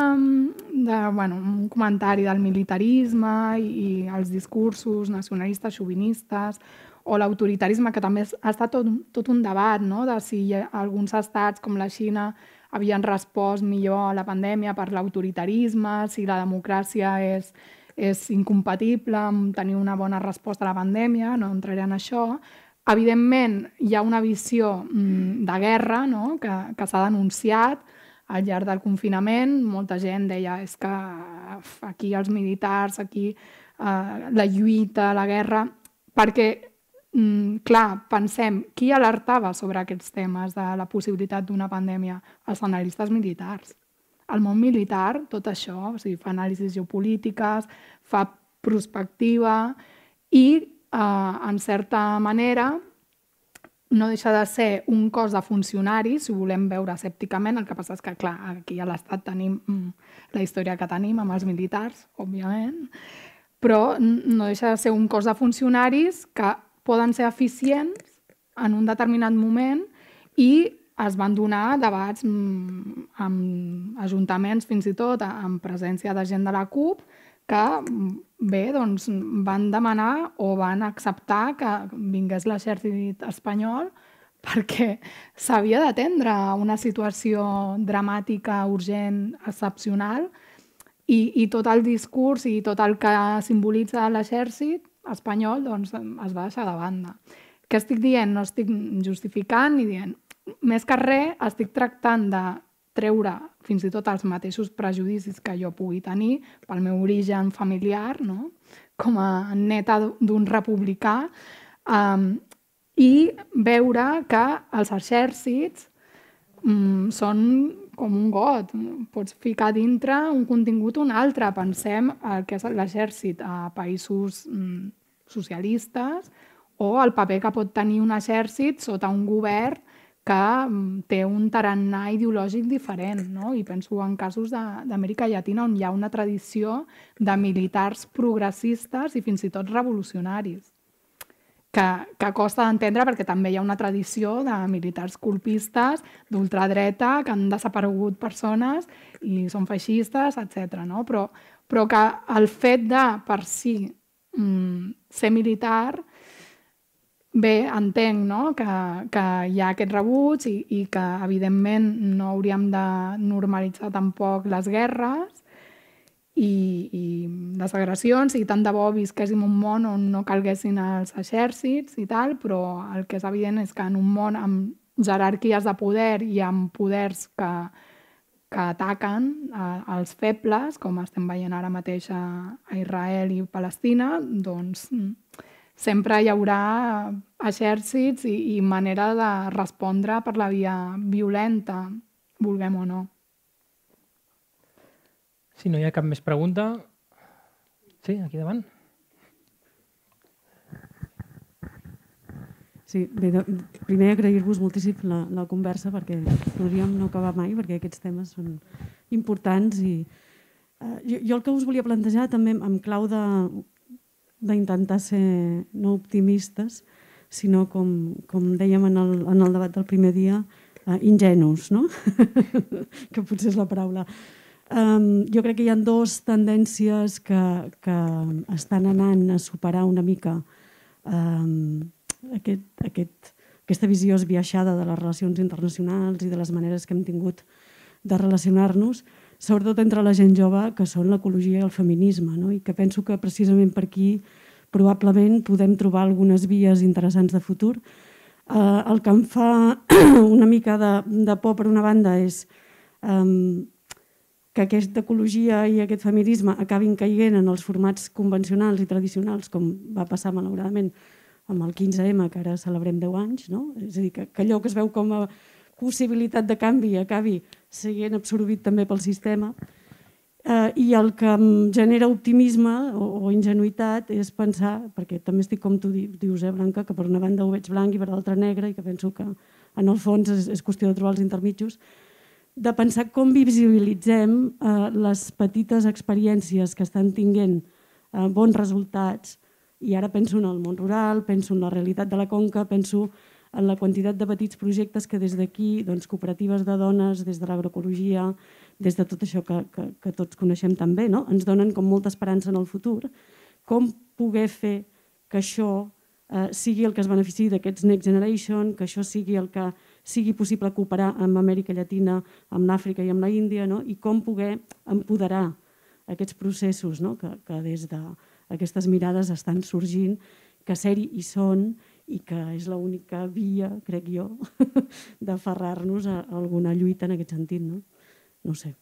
de bueno, un comentari del militarisme i, i els discursos nacionalistes, xovinistes, o l'autoritarisme, que també ha estat tot, tot un debat no? de si alguns estats com la Xina havien respost millor a la pandèmia per l'autoritarisme, si la democràcia és és incompatible amb tenir una bona resposta a la pandèmia, no entraré en això. Evidentment, hi ha una visió mm, de guerra no? que, que s'ha denunciat al llarg del confinament. Molta gent deia és que aquí els militars, aquí eh, la lluita, la guerra... Perquè, mm, clar, pensem, qui alertava sobre aquests temes de la possibilitat d'una pandèmia? Els analistes militars el món militar, tot això, o sigui, fa anàlisis geopolítiques, fa prospectiva i, eh, en certa manera, no deixa de ser un cos de funcionaris, si volem veure escèpticament, el que passa és que, clar, aquí a l'Estat tenim mm, la història que tenim amb els militars, òbviament, però no deixa de ser un cos de funcionaris que poden ser eficients en un determinat moment i es van donar debats mm, amb ajuntaments, fins i tot amb presència de gent de la CUP, que mm, bé, doncs, van demanar o van acceptar que vingués l'exèrcit espanyol perquè s'havia d'atendre una situació dramàtica, urgent, excepcional, i, i tot el discurs i tot el que simbolitza l'exèrcit espanyol doncs, es va deixar de banda. Què estic dient? No estic justificant ni dient més que res, estic tractant de treure fins i tot els mateixos prejudicis que jo pugui tenir pel meu origen familiar, no? com a neta d'un republicà, um, i veure que els exèrcits um, són com un got. Pots ficar dintre un contingut o un altre. Pensem el que és l'exèrcit a països um, socialistes o el paper que pot tenir un exèrcit sota un govern que mm, té un tarannà ideològic diferent. No? I penso en casos d'Amèrica Llatina on hi ha una tradició de militars progressistes i fins i tot revolucionaris que, que costa d'entendre perquè també hi ha una tradició de militars colpistes d'ultradreta que han desaparegut persones i són feixistes, etc. No? Però, però que el fet de, per si, mm, ser militar Bé, entenc no? que, que hi ha aquest rebuig i, i que, evidentment, no hauríem de normalitzar tampoc les guerres i, i les agressions, i tant de bo visquéssim un món on no calguessin els exèrcits i tal, però el que és evident és que en un món amb jerarquies de poder i amb poders que, que ataquen eh, els febles, com estem veient ara mateix a, a Israel i Palestina, doncs sempre hi haurà exèrcits i, i manera de respondre per la via violenta, vulguem o no. Si no hi ha cap més pregunta... Sí, aquí davant. Sí, bé, de, primer agrair-vos moltíssim la, la conversa perquè podríem no acabar mai perquè aquests temes són importants i eh, jo, jo el que us volia plantejar també en clau de d'intentar ser no optimistes, sinó, com, com dèiem en el, en el debat del primer dia, uh, ingenus, no? que potser és la paraula. Um, jo crec que hi ha dues tendències que, que estan anant a superar una mica um, aquest, aquest, aquesta visió esbiaixada de les relacions internacionals i de les maneres que hem tingut de relacionar-nos, sobretot entre la gent jove, que són l'ecologia i el feminisme, no? i que penso que precisament per aquí probablement podem trobar algunes vies interessants de futur. Eh, el que em fa una mica de, de por, per una banda, és eh, que aquesta ecologia i aquest feminisme acabin caiguent en els formats convencionals i tradicionals, com va passar malauradament amb el 15M, que ara celebrem 10 anys, no? és a dir, que, que allò que es veu com a possibilitat de canvi acabi sent absorbit també pel sistema. Eh, I el que em genera optimisme o, o ingenuïtat és pensar, perquè també estic com tu dius, eh, Blanca, que per una banda ho veig blanc i per l'altra negre i que penso que en el fons és, és qüestió de trobar els intermitjos, de pensar com visibilitzem eh, les petites experiències que estan tinguent eh, bons resultats i ara penso en el món rural, penso en la realitat de la conca, penso en la quantitat de petits projectes que des d'aquí, doncs, cooperatives de dones, des de l'agroecologia, des de tot això que, que, que tots coneixem també, no? ens donen com molta esperança en el futur, com poder fer que això eh, sigui el que es benefici d'aquests Next Generation, que això sigui el que sigui possible cooperar amb Amèrica Llatina, amb l'Àfrica i amb la Índia, no? i com poder empoderar aquests processos no? que, que des d'aquestes mirades estan sorgint, que ser-hi hi són i que és l'única via, crec jo, d'aferrar-nos a alguna lluita en aquest sentit. No, no sé.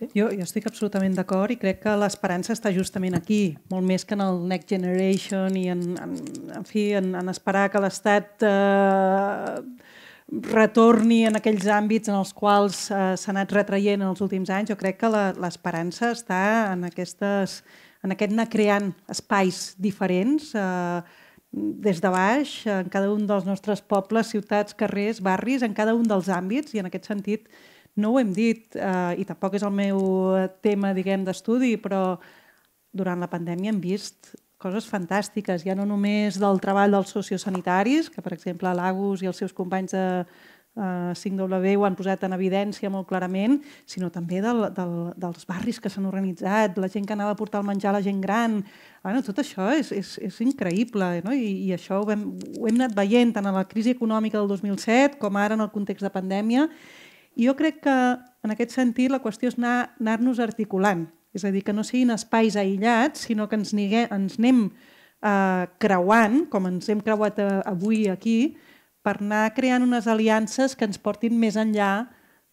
Jo, jo estic absolutament d'acord i crec que l'esperança està justament aquí, molt més que en el Next Generation i en, en, en fi, en, en esperar que l'Estat eh, retorni en aquells àmbits en els quals eh, s'ha anat retraient en els últims anys. Jo crec que l'esperança està en aquestes en aquest anar creant espais diferents eh, des de baix, en cada un dels nostres pobles, ciutats, carrers, barris, en cada un dels àmbits, i en aquest sentit no ho hem dit, eh, i tampoc és el meu tema, diguem, d'estudi, però durant la pandèmia hem vist coses fantàstiques, ja no només del treball dels sociosanitaris, que per exemple l'Agus i els seus companys de, eh, 5W ho han posat en evidència molt clarament, sinó també del, del, dels barris que s'han organitzat, la gent que anava a portar el menjar a la gent gran. Bueno, tot això és, és, és increïble no? I, i això ho hem, ho hem anat veient tant en la crisi econòmica del 2007 com ara en el context de pandèmia. I jo crec que en aquest sentit la qüestió és anar-nos anar articulant, és a dir, que no siguin espais aïllats, sinó que ens, niguem, ens anem eh, creuant, com ens hem creuat eh, avui aquí, per anar creant unes aliances que ens portin més enllà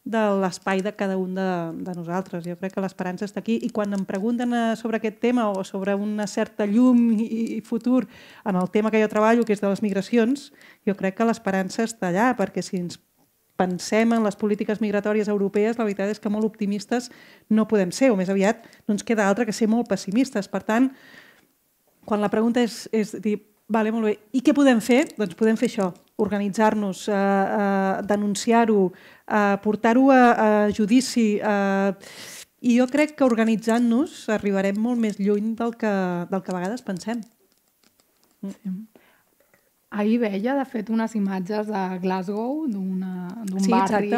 de l'espai de cada un de, de nosaltres. Jo crec que l'esperança està aquí i quan em pregunten eh, sobre aquest tema o sobre una certa llum i, i futur en el tema que jo treballo, que és de les migracions, jo crec que l'esperança està allà, perquè si ens pensem en les polítiques migratòries europees, la veritat és que molt optimistes no podem ser, o més aviat no ens queda altra que ser molt pessimistes. Per tant, quan la pregunta és, és dir, vale, molt bé, i què podem fer? Doncs podem fer això, organitzar-nos, eh, eh, denunciar-ho, eh, portar-ho a, a judici. Eh, I jo crec que organitzant-nos arribarem molt més lluny del que, del que a vegades pensem. Sí. Ahir veia, de fet, unes imatges de Glasgow, d'un sí, barri,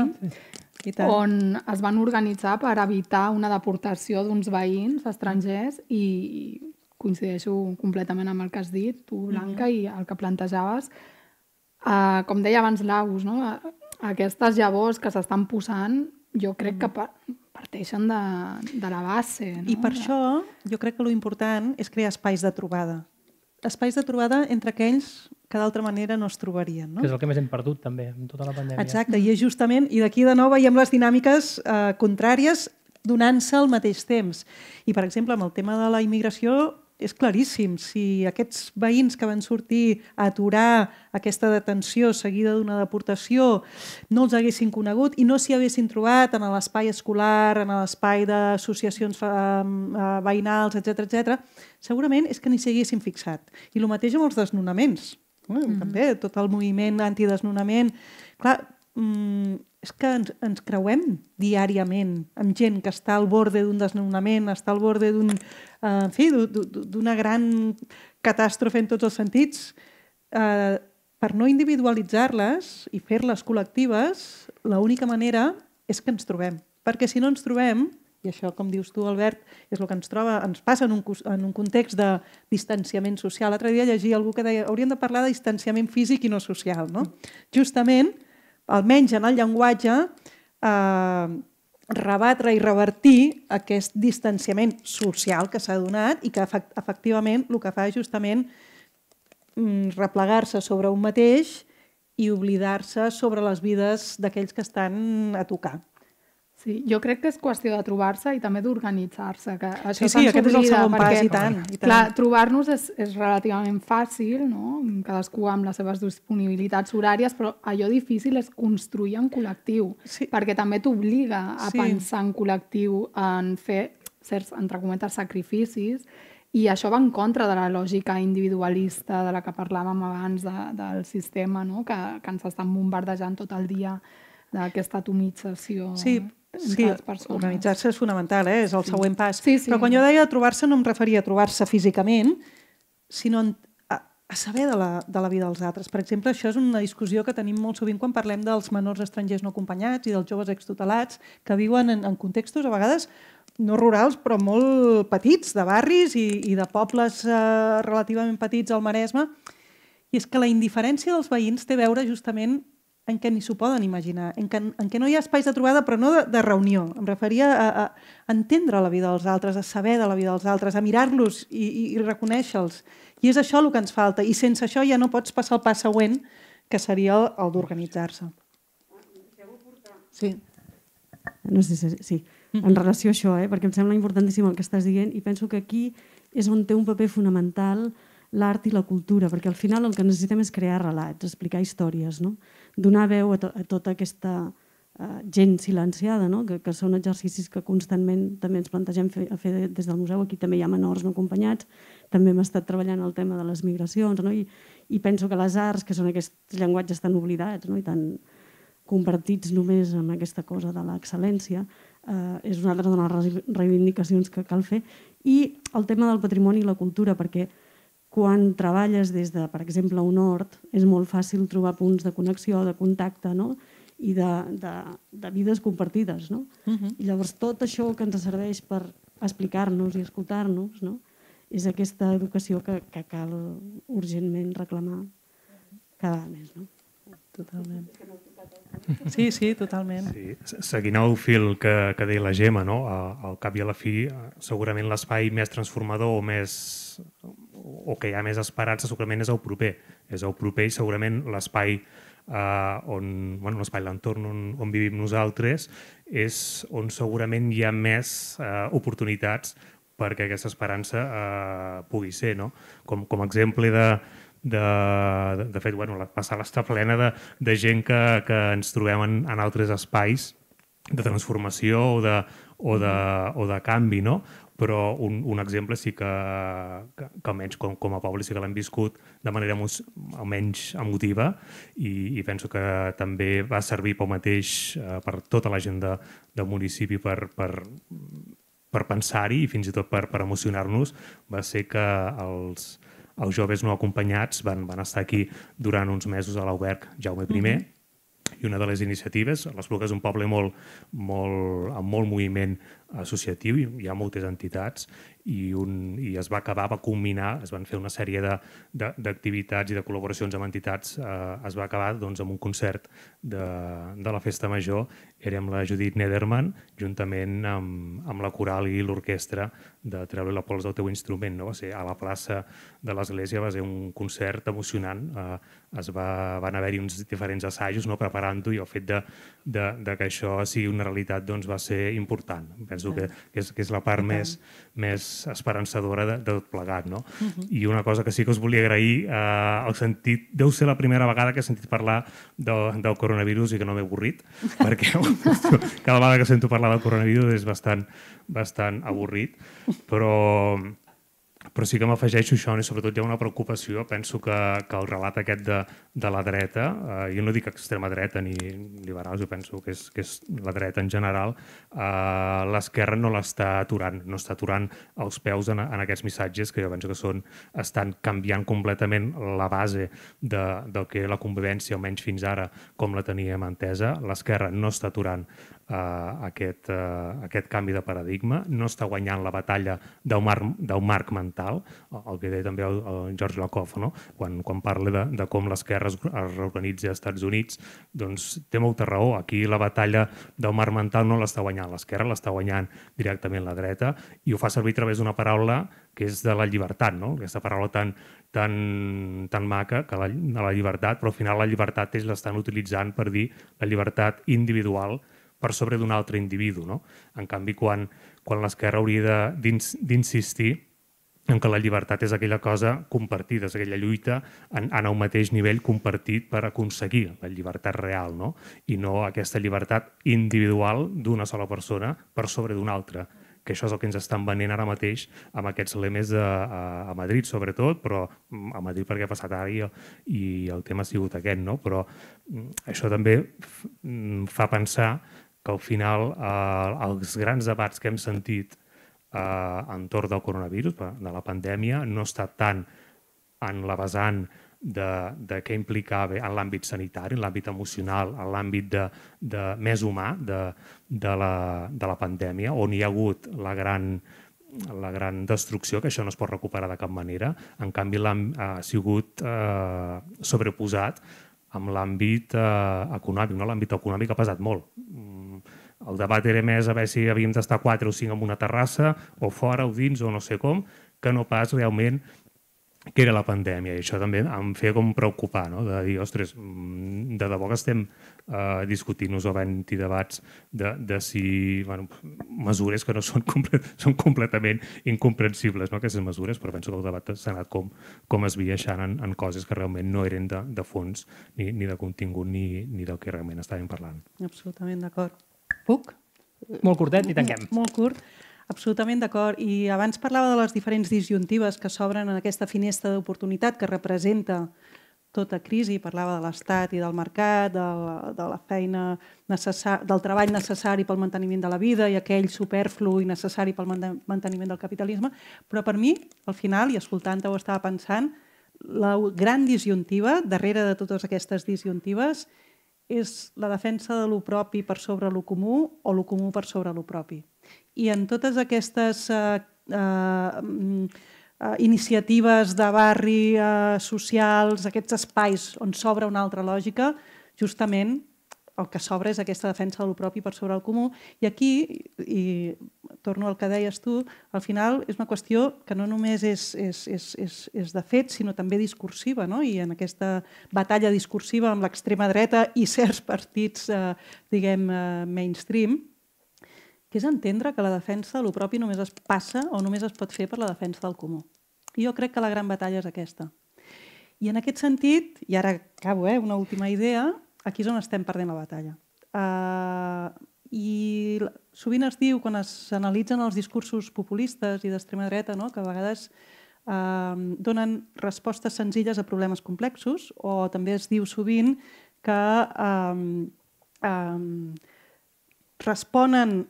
I tant. on es van organitzar per evitar una deportació d'uns veïns estrangers i coincideixo completament amb el que has dit, tu, Blanca, mm -hmm. i el que plantejaves. Uh, com deia abans l'Aus, no? aquestes llavors que s'estan posant, jo crec que pa parteixen de, de la base. No? I per això jo crec que lo important és crear espais de trobada. Espais de trobada entre aquells que d'altra manera no es trobarien. No? Que és el que més hem perdut també amb tota la pandèmia. Exacte, i és justament, i d'aquí de nou veiem les dinàmiques eh, contràries donant-se al mateix temps. I, per exemple, amb el tema de la immigració, és claríssim. Si aquests veïns que van sortir a aturar aquesta detenció seguida d'una deportació no els haguessin conegut i no s'hi haguessin trobat en l'espai escolar, en l'espai d'associacions eh, veïnals, etc etc, segurament és que ni s'hi haguessin fixat. I el mateix amb els desnonaments. Mm -hmm. També tot el moviment antidesnonament. Clar, mm, és que ens, ens creuem diàriament amb gent que està al borde d'un desnonament, està al borde d'un, eh, en fi, d'una gran catàstrofe en tots els sentits. Eh, per no individualitzar-les i fer-les col·lectives, l'única manera és que ens trobem. Perquè si no ens trobem, i això, com dius tu, Albert, és el que ens troba, ens passa en un, en un context de distanciament social. L'altre dia llegia algú que deia hauríem de parlar de distanciament físic i no social. No? Justament, almenys en el llenguatge, eh, rebatre i revertir aquest distanciament social que s'ha donat i que efectivament el que fa és justament mm, replegar-se sobre un mateix i oblidar-se sobre les vides d'aquells que estan a tocar. Sí, jo crec que és qüestió de trobar-se i també d'organitzar-se. Que això sí, sí, aquest és el segon perquè, pas, i tant. I tant. Clar, trobar-nos és, és relativament fàcil, no? cadascú amb les seves disponibilitats horàries, però allò difícil és construir en col·lectiu, sí. perquè també t'obliga a sí. pensar en col·lectiu, en fer certs, entre cometes, sacrificis, i això va en contra de la lògica individualista de la que parlàvem abans de, del sistema, no? que, que ens estan bombardejant tot el dia d'aquesta atomització. Sí, Sí, organitzar-se és fonamental, eh? és el sí. següent pas. Sí, sí. Però quan jo deia trobar-se no em referia a trobar-se físicament, sinó a, a saber de la, de la vida dels altres. Per exemple, això és una discussió que tenim molt sovint quan parlem dels menors estrangers no acompanyats i dels joves extutelats que viuen en, en contextos a vegades no rurals, però molt petits, de barris i, i de pobles eh, relativament petits al Maresme. I és que la indiferència dels veïns té a veure justament en què ni s'ho poden imaginar, en què, en què no hi ha espais de trobada però no de, de reunió. Em referia a, a entendre la vida dels altres, a saber de la vida dels altres, a mirar-los i, i, i reconèixer-los. I és això el que ens falta. I sense això ja no pots passar el pas següent, que seria el, el d'organitzar-se. Sí. No sé si... Sí. En relació a això, eh? perquè em sembla importantíssim el que estàs dient i penso que aquí és on té un paper fonamental l'art i la cultura, perquè al final el que necessitem és crear relats, explicar històries, no? donar veu a, to a tota aquesta uh, gent silenciada, no? que, que són exercicis que constantment també ens plantegem fer, a fer des del museu. Aquí també hi ha menors no acompanyats, també hem estat treballant el tema de les migracions, no? I, i penso que les arts, que són aquests llenguatges tan oblidats no? i tan convertits només en aquesta cosa de l'excel·lència, eh, és una altra de les reivindicacions que cal fer. I el tema del patrimoni i la cultura, perquè quan treballes des de, per exemple, un hort, és molt fàcil trobar punts de connexió, de contacte, no? i de, de, de vides compartides. No? Uh -huh. I llavors tot això que ens serveix per explicar-nos i escoltar-nos no? és aquesta educació que, que cal urgentment reclamar cada més. No? Totalment. Sí, sí, totalment. Sí. Seguint el fil que, que deia la Gemma, no? al cap i a la fi, segurament l'espai més transformador o més o que hi ha més esperança segurament és el proper. És el proper i segurament l'espai uh, on, bueno, l'espai, l'entorn on, on vivim nosaltres, és on segurament hi ha més uh, oportunitats perquè aquesta esperança uh, pugui ser. No? Com, com a exemple de, de, de, de fet, bueno, la, la sala està plena de, de gent que, que ens trobem en, en altres espais de transformació o de, o de, o de canvi, no? però un, un exemple sí que, que, que almenys com, com a poble sí que l'hem viscut de manera mus, almenys emotiva i, i penso que també va servir pel mateix eh, per tota la gent de, del municipi per, per, per pensar-hi i fins i tot per, per emocionar-nos va ser que els, els joves no acompanyats van, van estar aquí durant uns mesos a l'Auberg Jaume I, mm -hmm i una de les iniciatives, l'Espluga és un poble molt, molt, amb molt moviment associatiu, hi ha moltes entitats i, un, i es va acabar, va culminar, es van fer una sèrie d'activitats i de col·laboracions amb entitats, eh, es va acabar doncs, amb un concert de, de la Festa Major, érem la Judit Nederman, juntament amb, amb la coral i l'orquestra de Treure la pols del teu instrument. No? Va ser a la plaça de l'Església, va ser un concert emocionant, eh, es va, van haver-hi uns diferents assajos no? preparant-ho i el fet de, de, de que això sigui una realitat doncs, va ser important. Que, que, és, que és la part més, més esperançadora de, de tot plegat. No? Uh -huh. I una cosa que sí que us volia agrair, eh, el sentit, deu ser la primera vegada que he sentit parlar del, del coronavirus i que no m'he avorrit, perquè cada vegada que sento parlar del coronavirus és bastant, bastant avorrit, però però sí que m'afegeixo això i sobretot hi ha una preocupació, penso que, que el relat aquest de, de la dreta, eh, jo no dic extrema dreta ni liberals, jo penso que és, que és la dreta en general, eh, l'esquerra no l'està aturant, no està aturant els peus en, en aquests missatges que jo penso que són, estan canviant completament la base de, del que la convivència, almenys fins ara, com la teníem entesa. L'esquerra no està aturant uh, aquest, uh, aquest canvi de paradigma, no està guanyant la batalla del, mar, del marc mental, el que deia també el, el George Lakoff, no? quan, quan parla de, de com l'esquerra es, es reorganitza als Estats Units, doncs té molta raó. Aquí la batalla del marc mental no l'està guanyant l'esquerra, l'està guanyant directament la dreta, i ho fa servir a través d'una paraula que és de la llibertat, no? aquesta paraula tan, tan, tan maca que la, la llibertat, però al final la llibertat ells l'estan utilitzant per dir la llibertat individual per sobre d'un altre individu. No? En canvi, quan, quan l'esquerra hauria d'insistir en que la llibertat és aquella cosa compartida, és aquella lluita en, en el mateix nivell compartit per aconseguir la llibertat real, no? i no aquesta llibertat individual d'una sola persona per sobre d'una altra que això és el que ens estan venent ara mateix amb aquests lemes a, a, a Madrid, sobretot, però a Madrid perquè ha passat ara i, i el tema ha sigut aquest, no? Però mm, això també mm, fa pensar que al final eh, els grans debats que hem sentit eh, entorn del coronavirus, de la pandèmia, no està tant en la vessant de, de què implicava en l'àmbit sanitari, en l'àmbit emocional, en l'àmbit de, de més humà de, de, la, de la pandèmia, on hi ha hagut la gran, la gran destrucció, que això no es pot recuperar de cap manera. En canvi, ha sigut eh, sobreposat amb l'àmbit eh, econòmic. No? L'àmbit econòmic ha pesat molt. El debat era més a veure si havíem d'estar quatre o cinc en una terrassa, o fora, o dins, o no sé com, que no pas realment que era la pandèmia i això també em feia com preocupar, no? de dir, ostres, mm, de debò que estem uh, discutint-nos o havent debats de, de si bueno, mesures que no són, comple són completament incomprensibles, no? aquestes mesures, però penso que el debat s'ha anat com, com es esbiaixant en, en coses que realment no eren de, de fons ni, ni de contingut ni, ni del que realment estàvem parlant. Absolutament d'acord. Puc? Molt curtet i tanquem. Molt, curt. Absolutament d'acord. I abans parlava de les diferents disjuntives que s'obren en aquesta finestra d'oportunitat que representa tota crisi, parlava de l'Estat i del mercat, de la, de la feina necessari, del treball necessari pel manteniment de la vida i aquell superflu i necessari pel manteniment del capitalisme, però per mi, al final, i escoltant-ho estava pensant, la gran disjuntiva, darrere de totes aquestes disjuntives, és la defensa de lo propi per sobre lo comú o lo comú per sobre lo propi. I en totes aquestes eh, eh, eh, iniciatives de barri, eh, socials, aquests espais on s'obre una altra lògica, justament el que s'obre és aquesta defensa del propi per sobre el comú. I aquí, i torno al que deies tu, al final és una qüestió que no només és, és, és, és, és de fet, sinó també discursiva, no? i en aquesta batalla discursiva amb l'extrema dreta i certs partits, eh, diguem, eh, mainstream, que és entendre que la defensa de lo propi només es passa o només es pot fer per la defensa del comú. I jo crec que la gran batalla és aquesta. I en aquest sentit, i ara acabo, eh, una última idea, aquí és on estem perdent la batalla. Uh, I sovint es diu, quan es analitzen els discursos populistes i d'extrema dreta, no? que a vegades uh, donen respostes senzilles a problemes complexos, o també es diu sovint que um, um, responen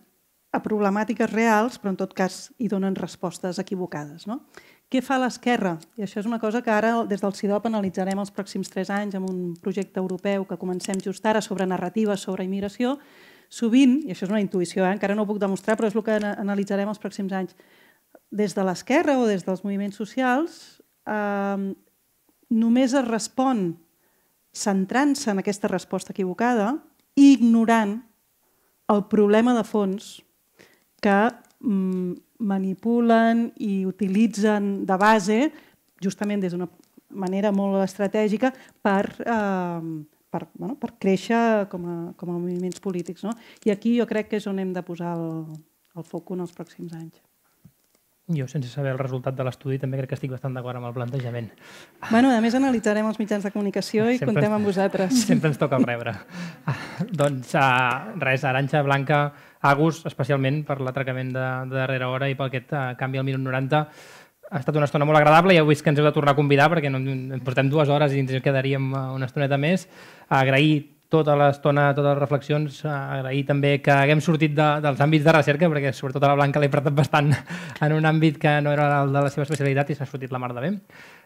a problemàtiques reals, però en tot cas hi donen respostes equivocades. No? Què fa l'esquerra? I això és una cosa que ara des del CIDOP analitzarem els pròxims tres anys amb un projecte europeu que comencem just ara sobre narratives sobre immigració. Sovint, i això és una intuïció, eh? encara no ho puc demostrar, però és el que analitzarem els pròxims anys, des de l'esquerra o des dels moviments socials, eh, només es respon centrant-se en aquesta resposta equivocada i ignorant el problema de fons que mm, manipulen i utilitzen de base, justament des d'una manera molt estratègica, per, eh, per, bueno, per créixer com a, com a moviments polítics. No? I aquí jo crec que és on hem de posar el, el foc en els pròxims anys. Jo, sense saber el resultat de l'estudi, també crec que estic bastant d'acord amb el plantejament. Bueno, a més analitzarem els mitjans de comunicació i sempre contem amb vosaltres. Sempre ens toca rebre. Ah, doncs uh, res, Aranxa Blanca, Agus, especialment per l'atracament de, de darrera hora i per aquest uh, canvi al minut 90. Ha estat una estona molt agradable, ja heu vist que ens heu de tornar a convidar perquè no, portem dues hores i ens quedaríem una estoneta més. Agrair tota l'estona, totes les reflexions, agrair també que haguem sortit de, dels àmbits de recerca, perquè sobretot a la Blanca l'he apretat bastant en un àmbit que no era el de la seva especialitat i s'ha sortit la mar de bé.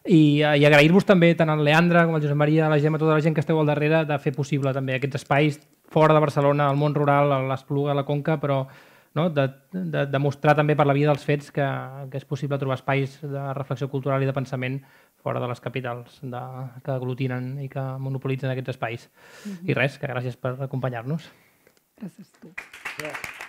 I, i agrair-vos també tant al Leandre com al Josep Maria, a la Gemma, tota la gent que esteu al darrere de fer possible també aquests espais fora de Barcelona, al món rural, a l'Espluga, a la Conca, però no? de, de, de mostrar també per la via dels fets que, que és possible trobar espais de reflexió cultural i de pensament fora de les capitals de, que aglutinen i que monopolitzen aquests espais. Mm -hmm. I res, que gràcies per acompanyar-nos. Gràcies a tu. Yeah.